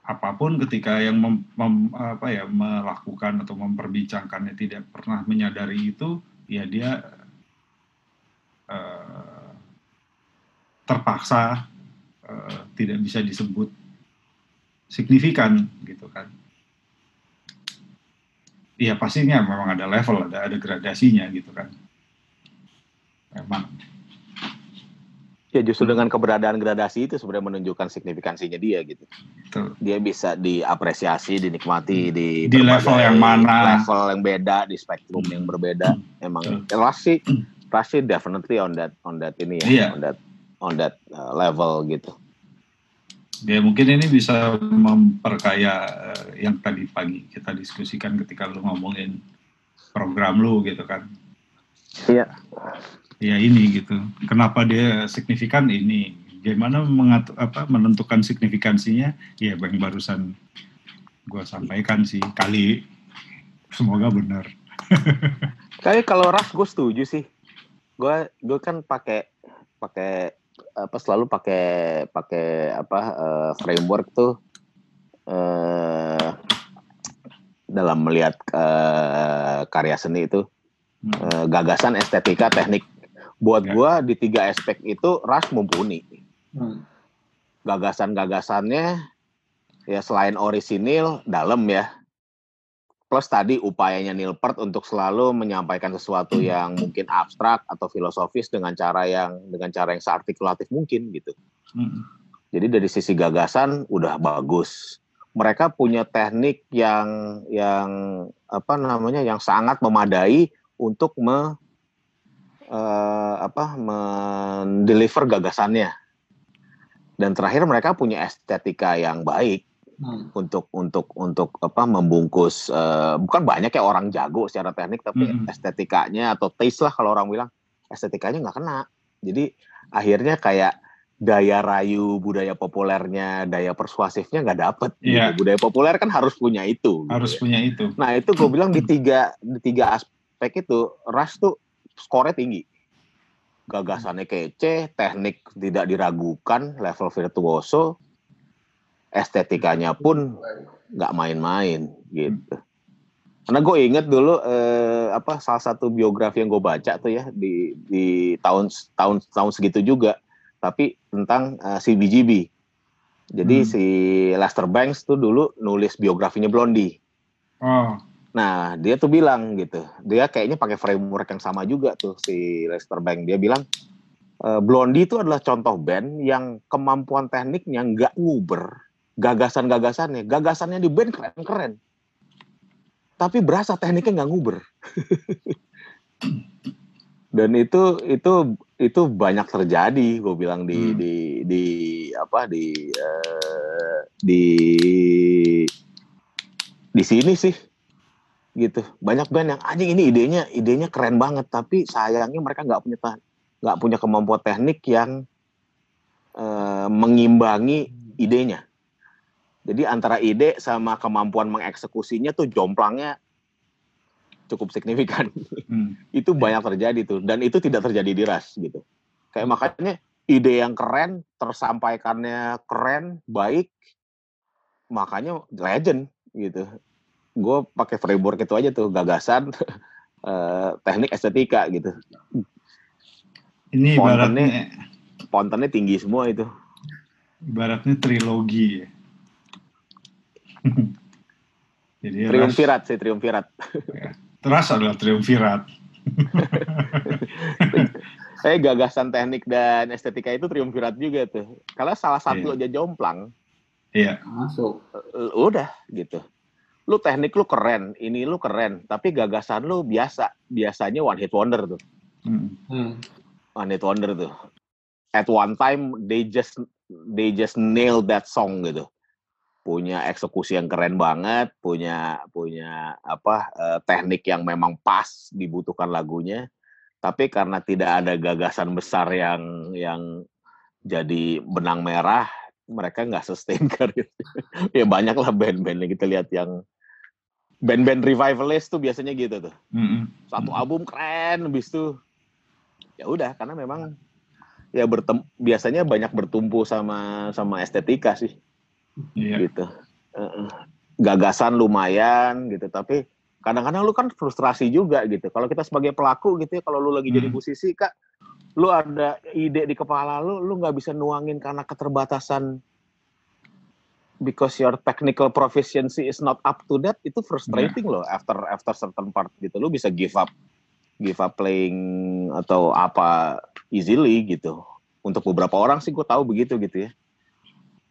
apa pun ketika yang mem, mem, apa ya melakukan atau memperbincangkannya tidak pernah menyadari itu ya dia uh, terpaksa uh, tidak bisa disebut signifikan gitu kan. Iya pastinya memang ada level, ada ada gradasinya gitu kan. Memang. Ya justru dengan keberadaan gradasi itu sebenarnya menunjukkan signifikansinya dia gitu. Betul. Dia bisa diapresiasi, dinikmati di, Di level yang mana. level yang beda, di spektrum yang berbeda. Emang Rasi Rasi definitely on that on that ini ya, Iya. on that on that uh, level gitu. Ya mungkin ini bisa memperkaya eh, yang tadi pagi kita diskusikan ketika lu ngomongin program lu gitu kan. Iya. Ya ini gitu. Kenapa dia signifikan ini? Gimana mengatur apa menentukan signifikansinya? Ya yang barusan gua sampaikan sih kali semoga benar. Tapi kalau Ras gue setuju sih. Gue gue kan pakai pakai apa selalu pakai pakai apa eh, framework tuh eh dalam melihat eh, karya seni itu eh, gagasan, estetika, teknik. Buat Ya. gua di tiga aspek itu Ras mumpuni. Hmm. Gagasan-gagasannya ya selain orisinil dalam ya. Plus tadi upayanya Nilpert untuk selalu menyampaikan sesuatu yang mungkin abstrak atau filosofis dengan cara yang dengan cara yang seartikulatif mungkin gitu. Mm. Jadi dari sisi gagasan udah bagus. Mereka punya teknik yang yang apa namanya yang sangat memadai untuk me eh, apa mendeliver gagasannya. Dan terakhir mereka punya estetika yang baik Hmm. untuk untuk untuk apa membungkus eh, bukan banyak ya orang jago secara teknik tapi Mm-mm. estetikanya atau taste lah kalau orang bilang estetikanya nggak kena. Jadi akhirnya kayak daya rayu budaya populernya, daya persuasifnya nggak dapet. gitu. Iya. Budaya populer kan harus punya itu. gitu Harus ya. punya itu. Nah itu gue bilang di tiga di tiga aspek itu Rush tuh skornya tinggi. Gagasannya kece, teknik tidak diragukan, level virtuoso, estetikanya pun nggak main-main gitu. Karena gue inget dulu eh, apa salah satu biografi yang gue baca tuh ya di di tahun tahun tahun segitu juga, tapi tentang eh, CBGB. Jadi Hmm. si Lester Banks tuh dulu nulis biografinya Blondie. Oh, Nah, dia tuh bilang gitu. Dia kayaknya pakai framework yang sama juga tuh si Lester Bank. Dia bilang e, Blondie itu adalah contoh band yang kemampuan tekniknya nggak nguber. Gagasan-gagasannya, gagasannya di band keren-keren. Tapi berasa tekniknya nggak nguber. Dan itu itu itu banyak terjadi, gue bilang di Hmm. di di apa di eh, di di sini sih gitu banyak band yang anjing ini idenya idenya keren banget tapi sayangnya mereka nggak punya nggak punya kemampuan teknik yang eh, mengimbangi idenya jadi antara ide sama kemampuan mengeksekusinya tuh jomplangnya cukup signifikan. Hmm. itu banyak terjadi tuh. Dan itu tidak terjadi di ras gitu. Kayak makanya ide yang keren tersampaikannya keren baik makanya legend gitu. Gue pakai framework itu aja tuh gagasan eh, teknik estetika gitu. Ini ibaratnya pontennya tinggi semua itu. ibaratnya trilogi ya. Jadi triumvirat sih triumvirat Rush adalah triumvirat. eh gagasan teknik dan estetika itu triumvirat juga tuh kalau salah satu aja jomplang Iya. Masuk. eh, udah gitu lu teknik lu keren ini lu keren tapi gagasan lu biasa biasanya one hit wonder tuh Hmm. Hmm. one hit wonder tuh at one time they just they just nail that song gitu punya eksekusi yang keren banget punya punya apa eh, teknik yang memang pas dibutuhkan lagunya. Tapi karena tidak ada gagasan besar yang yang jadi benang merah mereka nggak sustain karir. Ya banyak lah band-band yang kita lihat yang band-band revivalist tuh biasanya gitu tuh. Mm-mm. satu album keren habis itu ya udah karena memang ya bertem biasanya banyak bertumpu sama sama estetika sih Iya. gitu. Gagasan lumayan gitu tapi kadang-kadang lu kan frustrasi juga gitu. Kalau kita sebagai pelaku gitu ya kalau lu lagi jadi Hmm. musisi kak lu ada ide di kepala lu lu nggak bisa nuangin karena keterbatasan because your technical proficiency is not up to that itu frustrating loh after after certain part gitu. Lu bisa give up give up playing atau apa easily gitu. Untuk beberapa orang sih gue tahu begitu gitu ya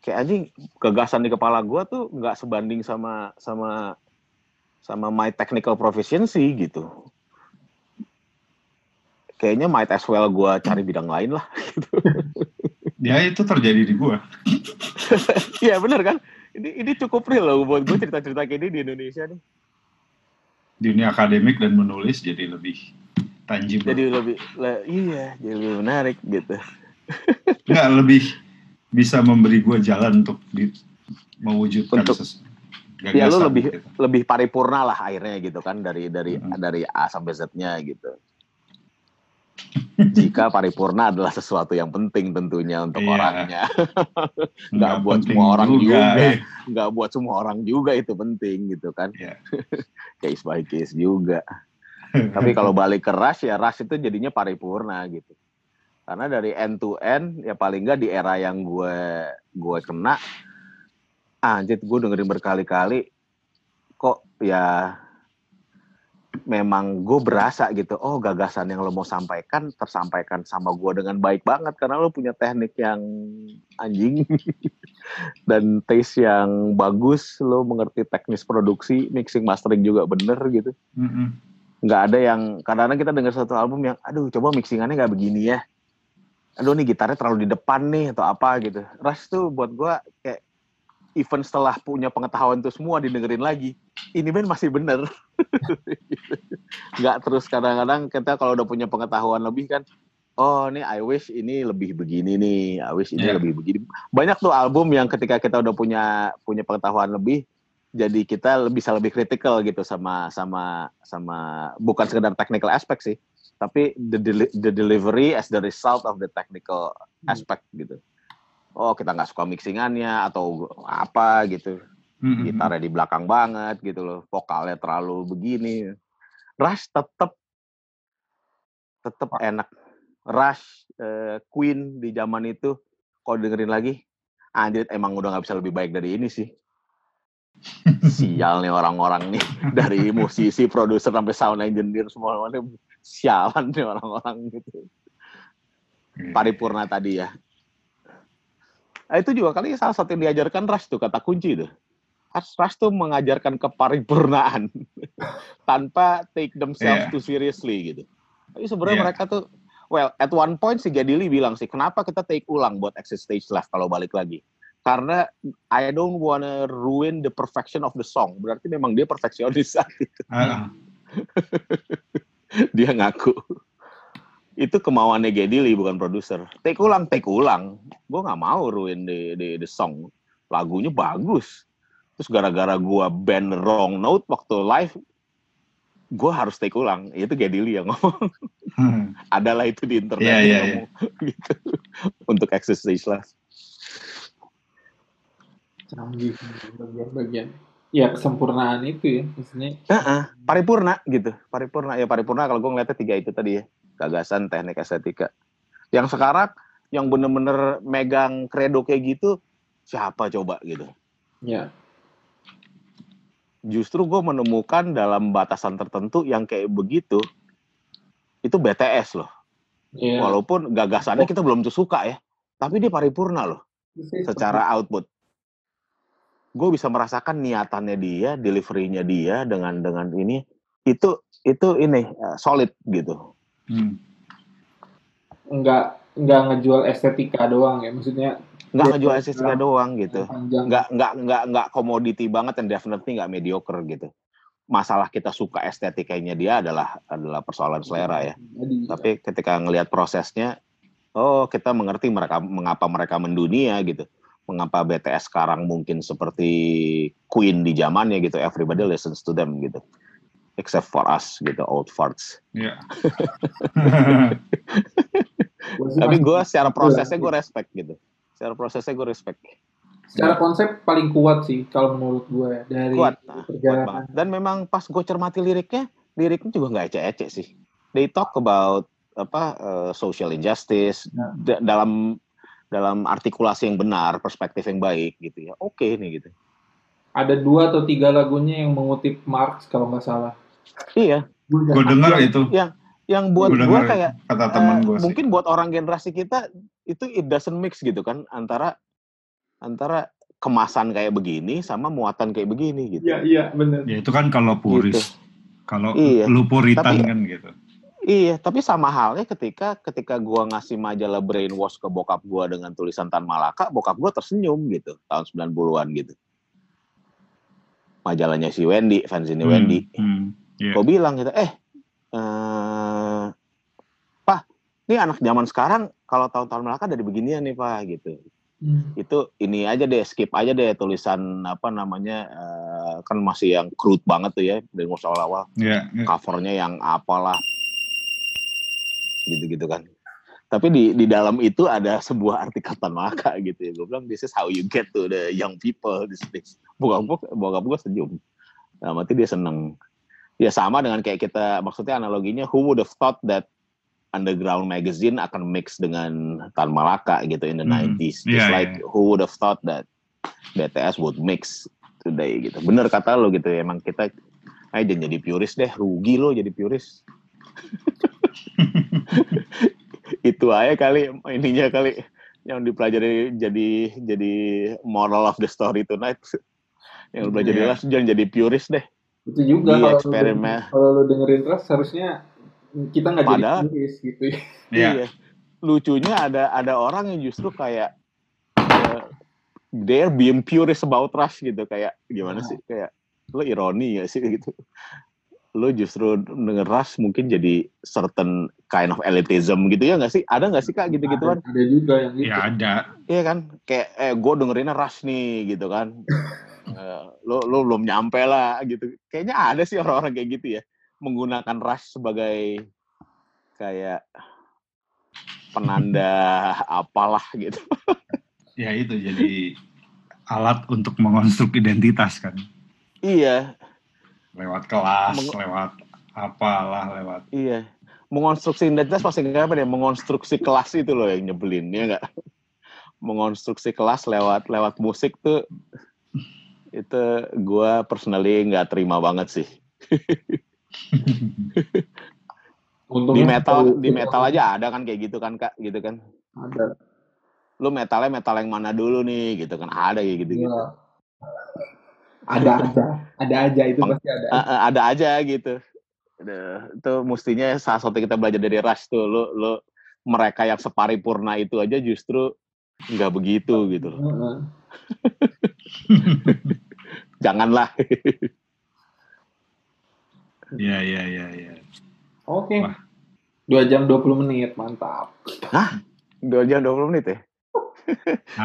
kayak anjing gagasan di kepala gue tuh nggak sebanding sama sama sama my technical proficiency gitu. Kayaknya might as well gue cari bidang lain lah gitu. ya itu terjadi di gue Iya bener kan? Ini ini cukup real loh buat gue cerita-cerita kayak ini di Indonesia nih. Di dunia akademik dan menulis jadi lebih tangible. Jadi lebih le, iya jadi lebih menarik gitu. Nggak lebih bisa memberi gue jalan untuk di, mewujudkan Untuk- sesu- ya lu lebih gitu. lebih paripurna lah akhirnya gitu kan dari dari Hmm. dari A sampai Z-nya gitu. Jika paripurna adalah sesuatu yang penting tentunya untuk Iya. orangnya, Nggak buat semua orang juga. eh. nggak buat semua orang juga itu penting gitu kan. Iya. case by case juga. Tapi kalau balik ke rush ya rush itu jadinya paripurna gitu. Karena dari end to end ya paling nggak di era yang gue gue kena, anjir gue dengerin berkali-kali kok ya memang gue berasa gitu oh gagasan yang lo mau sampaikan tersampaikan sama gue dengan baik banget karena lo punya teknik yang anjing dan taste yang bagus lo mengerti teknis produksi mixing mastering juga bener gitu Mm-mm. nggak ada yang kadang-kadang kita dengar satu album yang aduh coba mixingannya nggak begini ya aduh nih gitarnya terlalu di depan nih atau apa gitu. Rush tuh buat gua kayak even setelah punya pengetahuan itu semua didengerin lagi ini band masih bener. Nggak terus kadang-kadang kita kalau udah punya pengetahuan lebih kan oh nih I wish ini lebih begini nih I wish ini Iya. lebih begini. Banyak tuh album yang ketika kita udah punya punya pengetahuan lebih jadi kita bisa lebih kritikal gitu sama sama sama bukan sekedar technical aspect sih tapi the deli- the delivery as the result of the technical aspect gitu. Oh kita nggak suka mixingannya atau apa gitu. Mm-mm. gitarnya di belakang banget gitu loh. Vokalnya terlalu begini. Rush tetep. Tetep enak. Rush eh, Queen di zaman itu. Kalau dengerin lagi anjir emang udah nggak bisa lebih baik dari ini sih. Sial nih orang-orang nih. Dari musisi produser sampai sound engineer semua sialan nih orang-orang gitu Iya. paripurna tadi ya Nah, itu juga kali salah satu yang diajarkan Rush tuh kata kunci tuh. Rush, tuh mengajarkan keparipurnaan tanpa take themselves Iya. too seriously gitu. Tapi sebenarnya Iya. mereka tuh well at one point si Gadili bilang sih kenapa kita take ulang buat exit stage left kalau balik lagi. Karena I don't wanna ruin the perfection of the song. Berarti memang dia perfeksionis saat itu. Ah, dia ngaku. Itu kemauannya Gedili bukan produser. Take ulang, take ulang. Gue nggak mau ruin the, the, the song. Lagunya bagus. Terus gara-gara gue band wrong note waktu live, gue harus take ulang. Itu Gedili yang ngomong. Adalah itu di internet. Iya, dia iya, ngomong gitu. Untuk access stage lah. canggih bagian-bagian ya kesempurnaan itu ya maksudnya Heeh, paripurna gitu. Paripurna ya paripurna kalau gue ngeliatnya tiga itu tadi ya. Gagasan, teknik, estetika. Yang sekarang yang bener-bener megang kredo kayak gitu siapa coba gitu. ya Justru gue menemukan dalam batasan tertentu yang kayak begitu itu BTS loh. ya Walaupun gagasannya kita belum tuh suka ya, tapi dia paripurna loh secara output. Gue bisa merasakan niatannya dia, deliverynya dia dengan dengan ini itu itu ini eh, solid gitu. Hmm. nggak nggak ngejual estetika doang ya maksudnya nggak Iya, ngejual estetika doang gitu. panjang. Nggak nggak nggak nggak commodity banget dan definitely nggak mediocre gitu. Masalah kita suka estetikanya dia adalah adalah persoalan selera ya. Jadi, tapi ketika ngelihat prosesnya oh kita mengerti mereka mengapa mereka mendunia gitu mengapa BTS sekarang mungkin seperti Queen di zamannya gitu everybody listens to them gitu except for us gitu old farts Iya. sih tapi gue secara prosesnya gue respect gitu secara prosesnya gue respect secara konsep paling kuat sih kalau menurut gue ya dari kuat Nah, kuat perjalanan banget. Dan memang pas gue cermati liriknya, liriknya juga nggak ece-ece sih. They talk about apa eh, social injustice da- dalam dalam artikulasi yang benar, perspektif yang baik gitu ya. Oke nih gitu. ada dua atau tiga lagunya yang mengutip Marx kalau nggak salah Iya, Gue dengar itu. yang buat Gua gue kayak kata temen eh, gue sih. mungkin buat orang generasi kita itu it doesn't mix gitu kan antara antara kemasan kayak begini sama muatan kayak begini gitu. Iya, iya, bener. Ya itu kan kalau puris. Gitu. Kalau Iya. lu puritan Tapi- kan gitu. Iya, tapi sama halnya ketika ketika gua ngasih majalah Brainwash ke bokap gua dengan tulisan Tan Malaka, bokap gua tersenyum gitu tahun 90-an gitu. Majalahnya si Wendy, fans ini Hmm, Wendy. hmm, iya. Gue bilang gitu, eh, eh, Pak, ini anak zaman sekarang kalau tahu Tan Malaka dari beginian nih Pak gitu. Hmm. Itu ini aja deh, skip aja deh tulisan apa namanya, eh, kan masih yang crude banget tuh ya, Brainwash awal-awal Iya, iya. covernya yang apalah gitu-gitu kan. Tapi di di dalam itu ada sebuah artikel Tanaka gitu ya. Gue bilang this is how you get to the young people. These days bokap gue bokap gue senyum. Nah mati dia seneng. Ya sama dengan kayak kita maksudnya analoginya who would have thought that underground magazine akan mix dengan Tan Malaka gitu in the Hmm, 90s just iya, like who would have thought that BTS would mix today gitu? Bener kata lo gitu ya. Emang kita Ayo jangan jadi purist deh, rugi lo jadi purist. Itu aja kali ininya kali yang dipelajari jadi jadi moral of the story tonight. Yang lu belajar Iya. jelas jangan jadi purist deh. Itu juga Di kalau lu, eksperimen. kalau lu dengerin ras harusnya kita nggak jadi Padahal- tulis gitu ya. Iya. Iya. Lucunya ada ada orang yang justru kayak eh, they're being purist about Rush gitu kayak gimana sih kayak lo ironi ya sih gitu. Lo justru denger Rush mungkin jadi certain kind of elitism gitu ya nggak sih? Ada nggak sih kak gitu-gituan? Ada, ada juga yang gitu. Ya ada. Iya kan? Kayak eh gue dengerinnya Rush nih gitu kan. Eh, lo lo belum nyampe lah gitu. Kayaknya ada sih orang-orang kayak gitu ya menggunakan Rush sebagai kayak penanda apalah gitu. Ya itu jadi alat untuk mengonstruk identitas kan. Iya, Lewat kelas, Meng- lewat apalah, lewat iya. Mengonstruksi identitas pasti nggak apa ya? Mengonstruksi kelas itu loh yang nyebelin ya nggak? Mengonstruksi kelas lewat lewat musik tuh itu gue personally nggak terima banget sih. Di metal di metal aja ada kan kayak gitu kan kak, gitu kan? ada. Lu metalnya metal yang mana dulu nih gitu kan? Ada kayak gitu gitu. Iya. Ada aja, ada aja itu pasti ada. ada aja gitu. Aduh, itu mestinya salah satu kita belajar dari Rush tuh. Lu, lu mereka yang separipurna itu aja justru nggak begitu gitu. loh. Heeh. Janganlah. Iya, iya, iya, iya. Oke. Wah. Dua jam 20 menit, mantap. Dua jam 20 menit ya?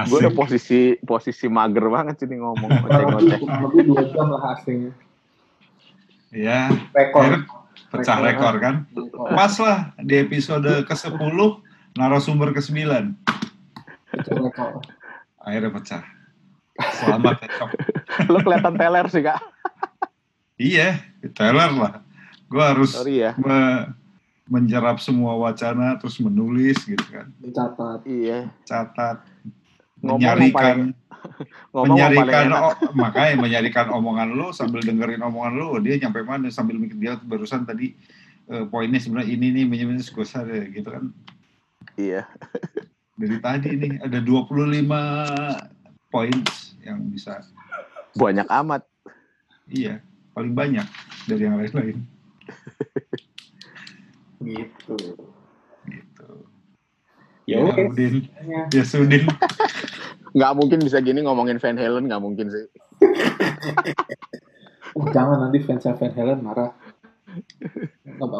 Gue udah posisi posisi mager banget sih nih ngomong lebih dua jam lah aslinya. Ya, Rekor. akhirnya pecah rekor kan. Rekor. Pas lah di episode ke-10 narasumber ke-9 Pecah rekor. akhirnya pecah. Selamat ya. Lu kelihatan teler sih kak. Iya, Taylor lah. Gue harus Sorry ya. me- menjerap semua wacana terus menulis gitu kan, Mencatat. Iya. catat, Ngomong menyarikan, Ngomong menyarikan, o- makanya menyarikan omongan lu sambil dengerin omongan lu, dia nyampe mana sambil mikir dia barusan tadi eh, poinnya sebenarnya ini nih menyebutnya gue sadar gitu kan Iya. dari tadi nih ada 25 poin yang bisa Banyak amat. iya paling banyak dari yang lain-lain Gitu. gitu Ya ya. Udin Ya. ya Sudin Nggak mungkin bisa gini ngomongin Van Halen, nggak mungkin sih. Oh, jangan nanti fans Van Halen marah.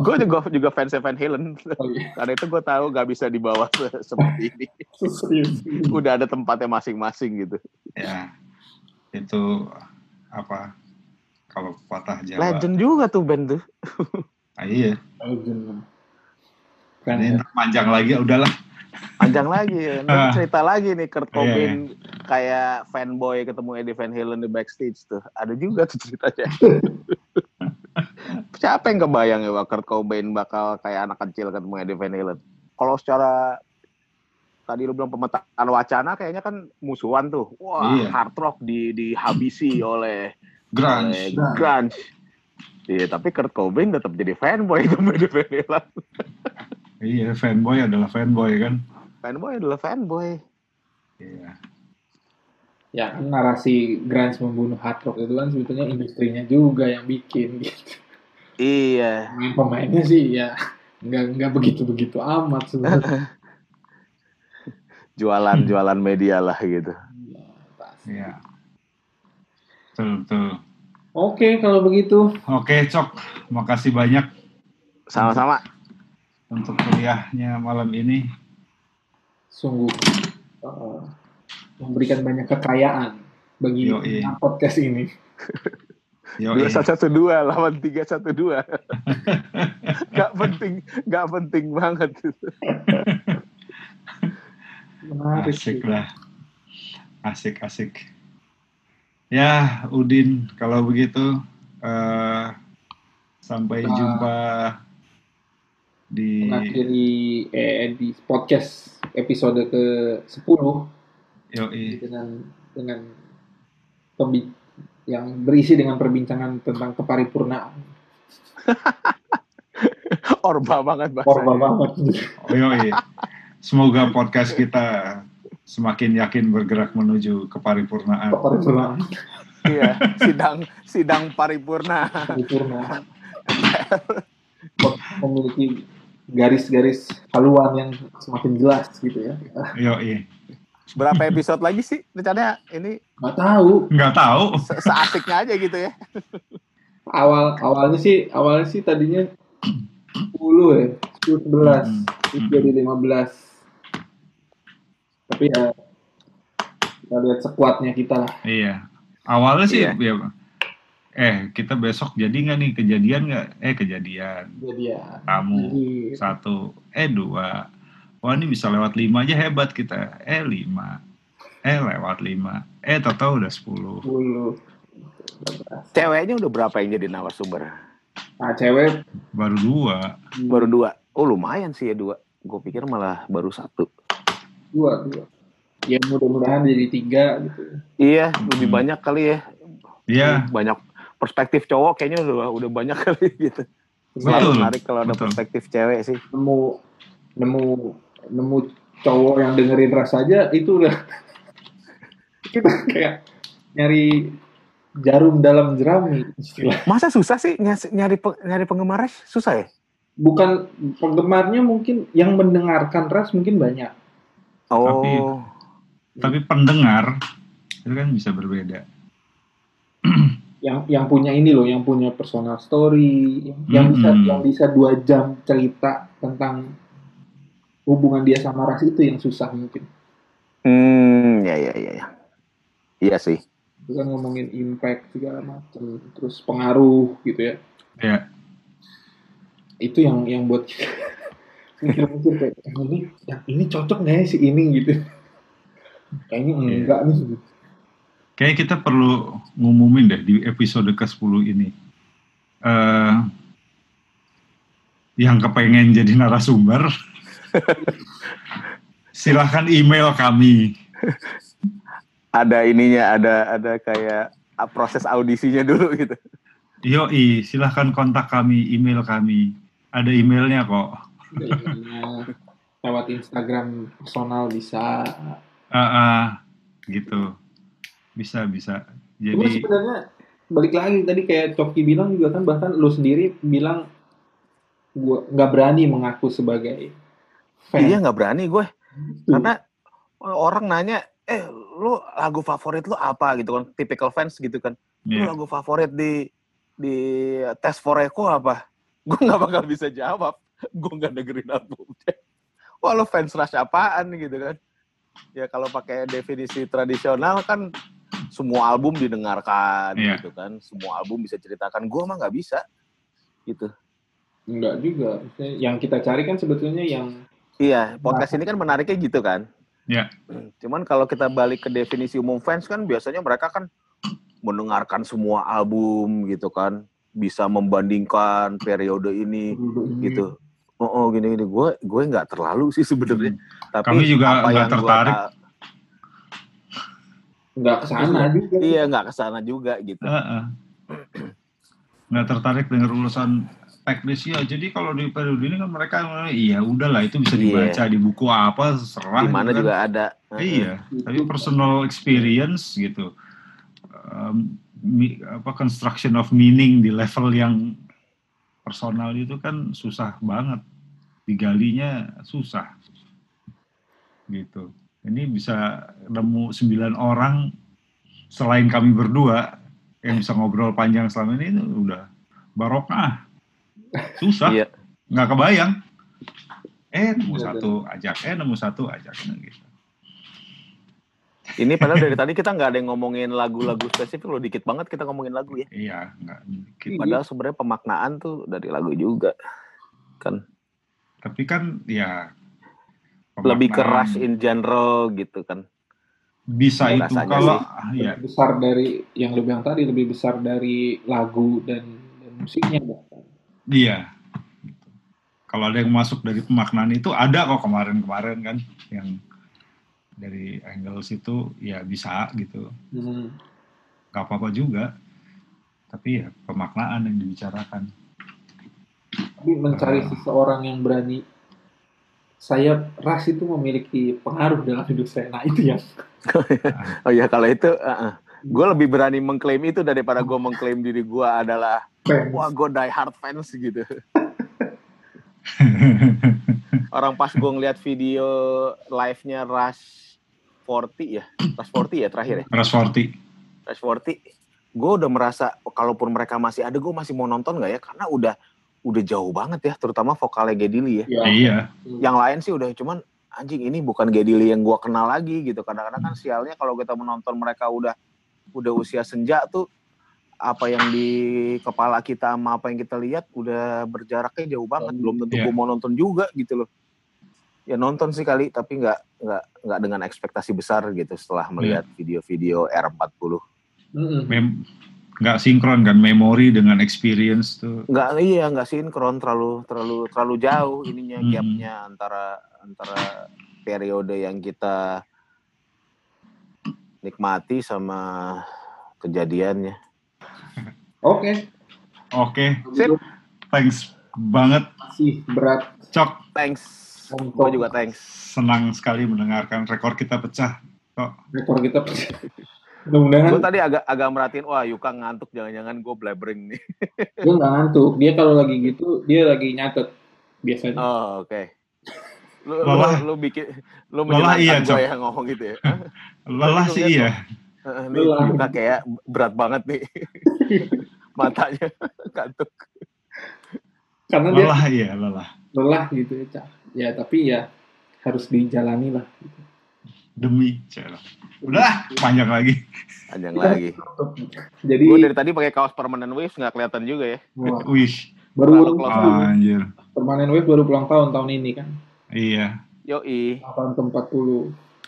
Gue juga juga fans Van Halen. Oh, iya. Karena itu gue tahu nggak bisa dibawa se- seperti ini. Udah ada tempatnya masing-masing gitu. ya itu apa kalau patah Jawa Legend juga tuh band tuh. ah, iya Legend. Ntar panjang lagi udahlah Panjang lagi. Nanti cerita lagi nih Kurt Iya, Cobain kayak fanboy ketemu Eddie Van Halen di backstage tuh. Ada juga tuh ceritanya. Siapa yang kebayang ya Kurt Cobain bakal kayak anak kecil ketemu Eddie Van Halen? Kalau secara tadi lu bilang pemetaan wacana kayaknya kan musuhan tuh. Wah, Iya. hard rock di dihabisi oleh oleh grunge grunge. Iya, tapi Kurt Cobain tetap jadi fanboy itu Eddie Van Halen. Iya, fanboy adalah fanboy kan. Fanboy adalah fanboy. Iya. Ya kan narasi grunge membunuh hard rock itu kan sebetulnya industrinya juga yang bikin gitu. Iya. Pemain-pemainnya sih ya nggak nggak begitu-begitu amat sebenarnya. Jualan-jualan media lah gitu. Ya, pasti. Iya. Betul, betul. Oke kalau begitu Oke, Cok. Makasih banyak Sama-sama. Untuk kuliahnya malam ini. sungguh eh, memberikan banyak kekayaan bagi Yoi. podcast ini. Yo, Dua satu satu dua lawan tiga satu dua. Gak penting, gak penting banget. Menarik sih. asik lah. Asik, asik. Ya, Udin, kalau begitu eh, sampai Nah. jumpa di Mengakhiri eh, di podcast episode ke 10 Yoi. dengan dengan pembi- yang berisi dengan perbincangan tentang keparipurnaan. Orba banget bahasa. Korba banget. Oh, yoi. Semoga podcast kita semakin yakin bergerak menuju keparipurnaan. Keparipurnaan. Iya, sidang sidang paripurna. Paripurna. Memiliki garis-garis haluan yang semakin jelas gitu ya. Yoi. Berapa episode lagi sih rencananya ini Nggak tahu. Nggak tahu. se- seasiknya aja gitu ya. Awal awalnya sih awalnya sih tadinya 10 ya, 10 11, Hmm. terus jadi 15. Tapi ya kita lihat sekuatnya kita lah. Iya. Awalnya sih Iya. ya, eh kita besok jadi nggak nih kejadian nggak? Eh kejadian. Jadi ya. Kamu Jadi, satu, eh dua. Wah ini bisa lewat lima aja hebat kita. Eh lima. Eh lewat lima. Eh total udah sepuluh. 10. Ceweknya udah berapa yang jadi narasumber? Nah, cewek Baru dua. Baru dua. Oh lumayan sih ya dua. Gue pikir malah baru satu. dua, dua. Ya mudah-mudahan jadi tiga gitu. Iya, lebih Hmm. banyak kali ya. Iya. Banyak perspektif cowok kayaknya udah udah banyak kali gitu. Betul. Selalu menarik kalau ada Betul. perspektif cewek sih. Nemu nemu nemu cowok yang dengerin ras aja itu udah kita kayak nyari jarum dalam jerami istilah. Masa susah sih nyari nyari, pe- nyari penggemar Rush? Susah ya? Bukan penggemarnya mungkin yang mendengarkan ras mungkin banyak. Oh, Tapi pendengar itu kan bisa berbeda. Yang yang punya ini loh, yang punya personal story, yang, yang bisa Mm-mm. yang bisa dua jam cerita tentang hubungan dia sama ras itu yang susah mungkin. hmm, ya ya ya ya. Iya sih. Itu kan ngomongin impact segala macam, terus pengaruh gitu ya. Ya. Itu yang yang buat kita mikir-mikir kayak yang ini yang ini cocok nggak ya si ini gitu. Kayaknya Iya. enggak nih. gitu. Kayak kita perlu ngumumin deh di episode ke-10 ini. eh yang kepengen jadi narasumber, silahkan email kami. Ada ininya, ada ada kayak ah, proses audisinya dulu gitu. Yoi, silahkan kontak kami, email kami. Ada emailnya kok. Ada ininya. lewat Instagram personal bisa. Ah, ah, gitu. Bisa, bisa. Cuma Jadi, sebenarnya balik lagi tadi kayak Coki bilang juga kan bahkan lu sendiri bilang gua nggak berani mengaku sebagai fan. Iya nggak berani gue, karena orang nanya, eh lu lagu favorit lu apa gitu kan? Typical fans gitu kan. Lu ya. lagu favorit di di tes Foreco apa? Gue nggak bakal bisa jawab. Gue nggak dengerin albumnya. Wah lu fans Rush apaan gitu kan? Ya kalau pakai definisi tradisional kan semua album didengarkan Iya. gitu kan. Semua album bisa ceritakan. Gue mah nggak bisa gitu. Enggak juga. Yang kita cari kan sebetulnya yang Iya, podcast ini kan menariknya gitu kan. Ya. Cuman kalau kita balik ke definisi umum fans kan biasanya mereka kan mendengarkan semua album gitu kan, bisa membandingkan periode ini gitu. Oh, oh gini gini gue gue nggak terlalu sih sebenarnya. Tapi Kami juga apa nggak yang gua tertarik. ta- nggak ke sana juga. Iya nggak ke sana juga gitu. Ah. nggak tertarik dengan urusan teknis ya. Jadi kalau di periode ini kan mereka iya udahlah itu bisa Iya. dibaca di buku apa serah. Di mana gitu kan. juga ada. Iya, tapi personal experience gitu. Um, mi- apa construction of meaning di level yang personal itu kan susah banget. Digalinya susah. Gitu. Ini bisa nemu sembilan orang selain kami berdua yang bisa ngobrol panjang selama ini itu udah barokah. Susah Iya. nggak kebayang. Eh nemu Iya, satu ajak, eh nemu satu ajak gitu. Ini padahal dari tadi kita nggak ada yang ngomongin lagu-lagu spesifik loh, dikit banget kita ngomongin lagu ya. Iya, nggak dikit. Padahal sebenarnya pemaknaan tuh dari lagu juga. Kan Tapi kan ya lebih keras in general gitu kan. bisa itu rasanya kalau sih. ya Lebih besar dari yang lu bilang tadi lebih besar dari lagu dan, dan musiknya bahkan. iya. Kalau ada yang masuk dari pemaknaan itu ada kok kemarin-kemarin kan yang dari angles itu ya bisa gitu. Hmm. nggak apa-apa juga. Tapi ya pemaknaan yang dibicarakan. Tapi mencari Ah. seseorang yang berani saya ras itu memiliki pengaruh dalam hidup saya. Nah itu yang Oh ya kalau itu, gue lebih berani mengklaim itu daripada gue mengklaim diri gue adalah fans. wah gue die hard fans gitu. Orang pas gue ngeliat video live-nya Rush 40 ya, Rush 40 ya terakhir ya, Rashforty. Rush 40, gue udah merasa kalaupun mereka masih ada, gue masih mau nonton nggak ya? Karena udah udah jauh banget ya, terutama vokalnya Gedili ya. Ya, Iya. Yang lain sih udah cuman anjing ini bukan Gedili yang gue kenal lagi gitu. Kadang-kadang kan sialnya kalau kita menonton mereka udah udah usia senja tuh apa yang di kepala kita sama apa yang kita lihat udah berjaraknya jauh banget belum tentu Iya. gue mau nonton juga gitu loh ya nonton sih kali tapi nggak nggak nggak dengan ekspektasi besar gitu setelah melihat video-video R40 Mm-mm. Mem- nggak sinkron kan memori dengan experience tuh. nggak iya nggak sinkron terlalu terlalu terlalu jauh ininya Hmm. gapnya antara antara periode yang kita nikmati sama kejadiannya Oke. Oke, Sip. thanks banget Masih berat Cok. thanks gue juga thanks Senang sekali mendengarkan rekor kita pecah. Kok rekor kita. Mudah-mudahan gue tadi agak agak merhatiin wah Yuka ngantuk jangan-jangan gue blabbering nih dia nggak ngantuk. Dia kalau lagi gitu dia lagi nyatet biasanya. oh oke lu, lu, Lelah. lu bikin lu Lelah iya, gue Cok. ya ngomong gitu ya lelah sih iya. Ini Lelah. Yuka kayak berat banget nih matanya ngantuk Karena dia Lelah iya, lelah. lelah gitu ya, Cak. Ya tapi ya harus dijalani lah. Demi Cel. Udah, panjang lagi. panjang lagi Jadi gue dari tadi pakai kaos permanent waves nggak kelihatan juga ya Wish. baru Terlalu ulang close tahun. Anjir. Permanen Wave baru ulang tahun tahun ini kan. Iya. yoi Tahun ke-40.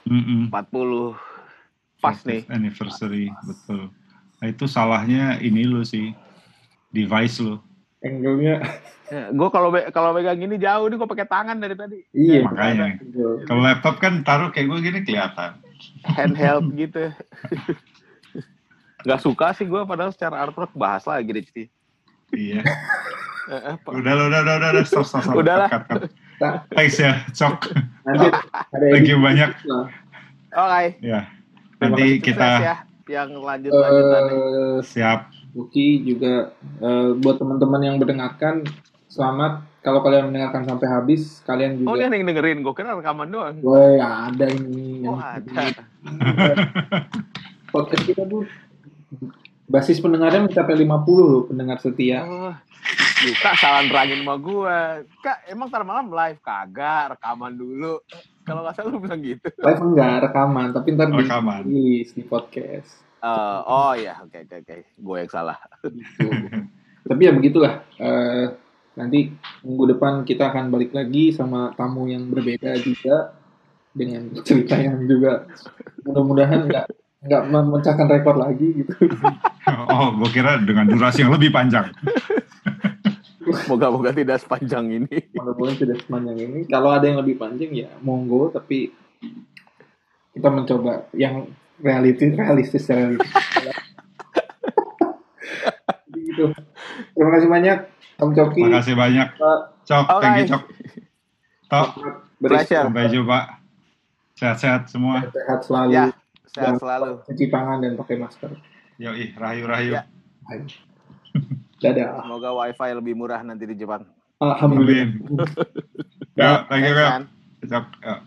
Mm-mm. 40 pas nih 40th Anniversary, betul. Nah itu salahnya ini lo sih. Device lo. Angle-nya gue kalau kalau pegang gini jauh nih gue pakai tangan dari tadi iya. Makanya. Betul. Kalau laptop kan taruh kayak gue gini kelihatan. handheld gitu nggak suka sih gue padahal secara artwork bahas lagi deh Ci. Iya. Eh, Pak. Udah, udah, udah, udah, udah, stop, stop, stop. Udah lah. Cut. Thanks ya, Cok. Nanti ada Thank you banyak. lah. oke Ya. Terima Nanti kita ya yang lanjut lanjutan Eh, siap. Uki juga eh, buat teman-teman yang mendengarkan selamat. Kalau kalian mendengarkan sampai habis kalian oh juga ini yang dengerin. Gue kira rekaman doang. Woi, ada ini oh yang ada. Podcast kita tuh basis pendengarnya mencapai 50 loh pendengar setia. oh Yuka salah nerangin sama gue kak emang ntar malam live? Kagak rekaman dulu. Kalau nggak salah lu bilang gitu. Live enggak rekaman, tapi ntar di Rekaman. rilis di podcast. Eh, oh ya oke oke oke gue yang salah Gitu. tapi ya begitulah. Eh, nanti minggu depan kita akan balik lagi sama tamu yang berbeda juga dengan cerita yang juga mudah-mudahan nggak nggak memecahkan rekor lagi gitu. Oh, gue kira dengan durasi yang lebih panjang. moga-moga tidak sepanjang ini Mudah-mudahan tidak sepanjang ini. Kalau ada yang lebih panjang ya monggo, tapi kita mencoba yang realistis, realistis, realistis. gitu. Terima kasih banyak Om Coki. Terima kasih banyak. Cok, Alright. thank you Cok. Tok. Pleasure. sampai jumpa. Sehat-sehat semua. Sehat selalu. Ya, sehat selalu. Cuci tangan dan pakai masker. Yoi, rahayu-rahayu. Ya. Ayo. Dadah. Semoga wifi lebih murah nanti di Jepang. Alhamdulillah. Ya, thank you. Cok, ya.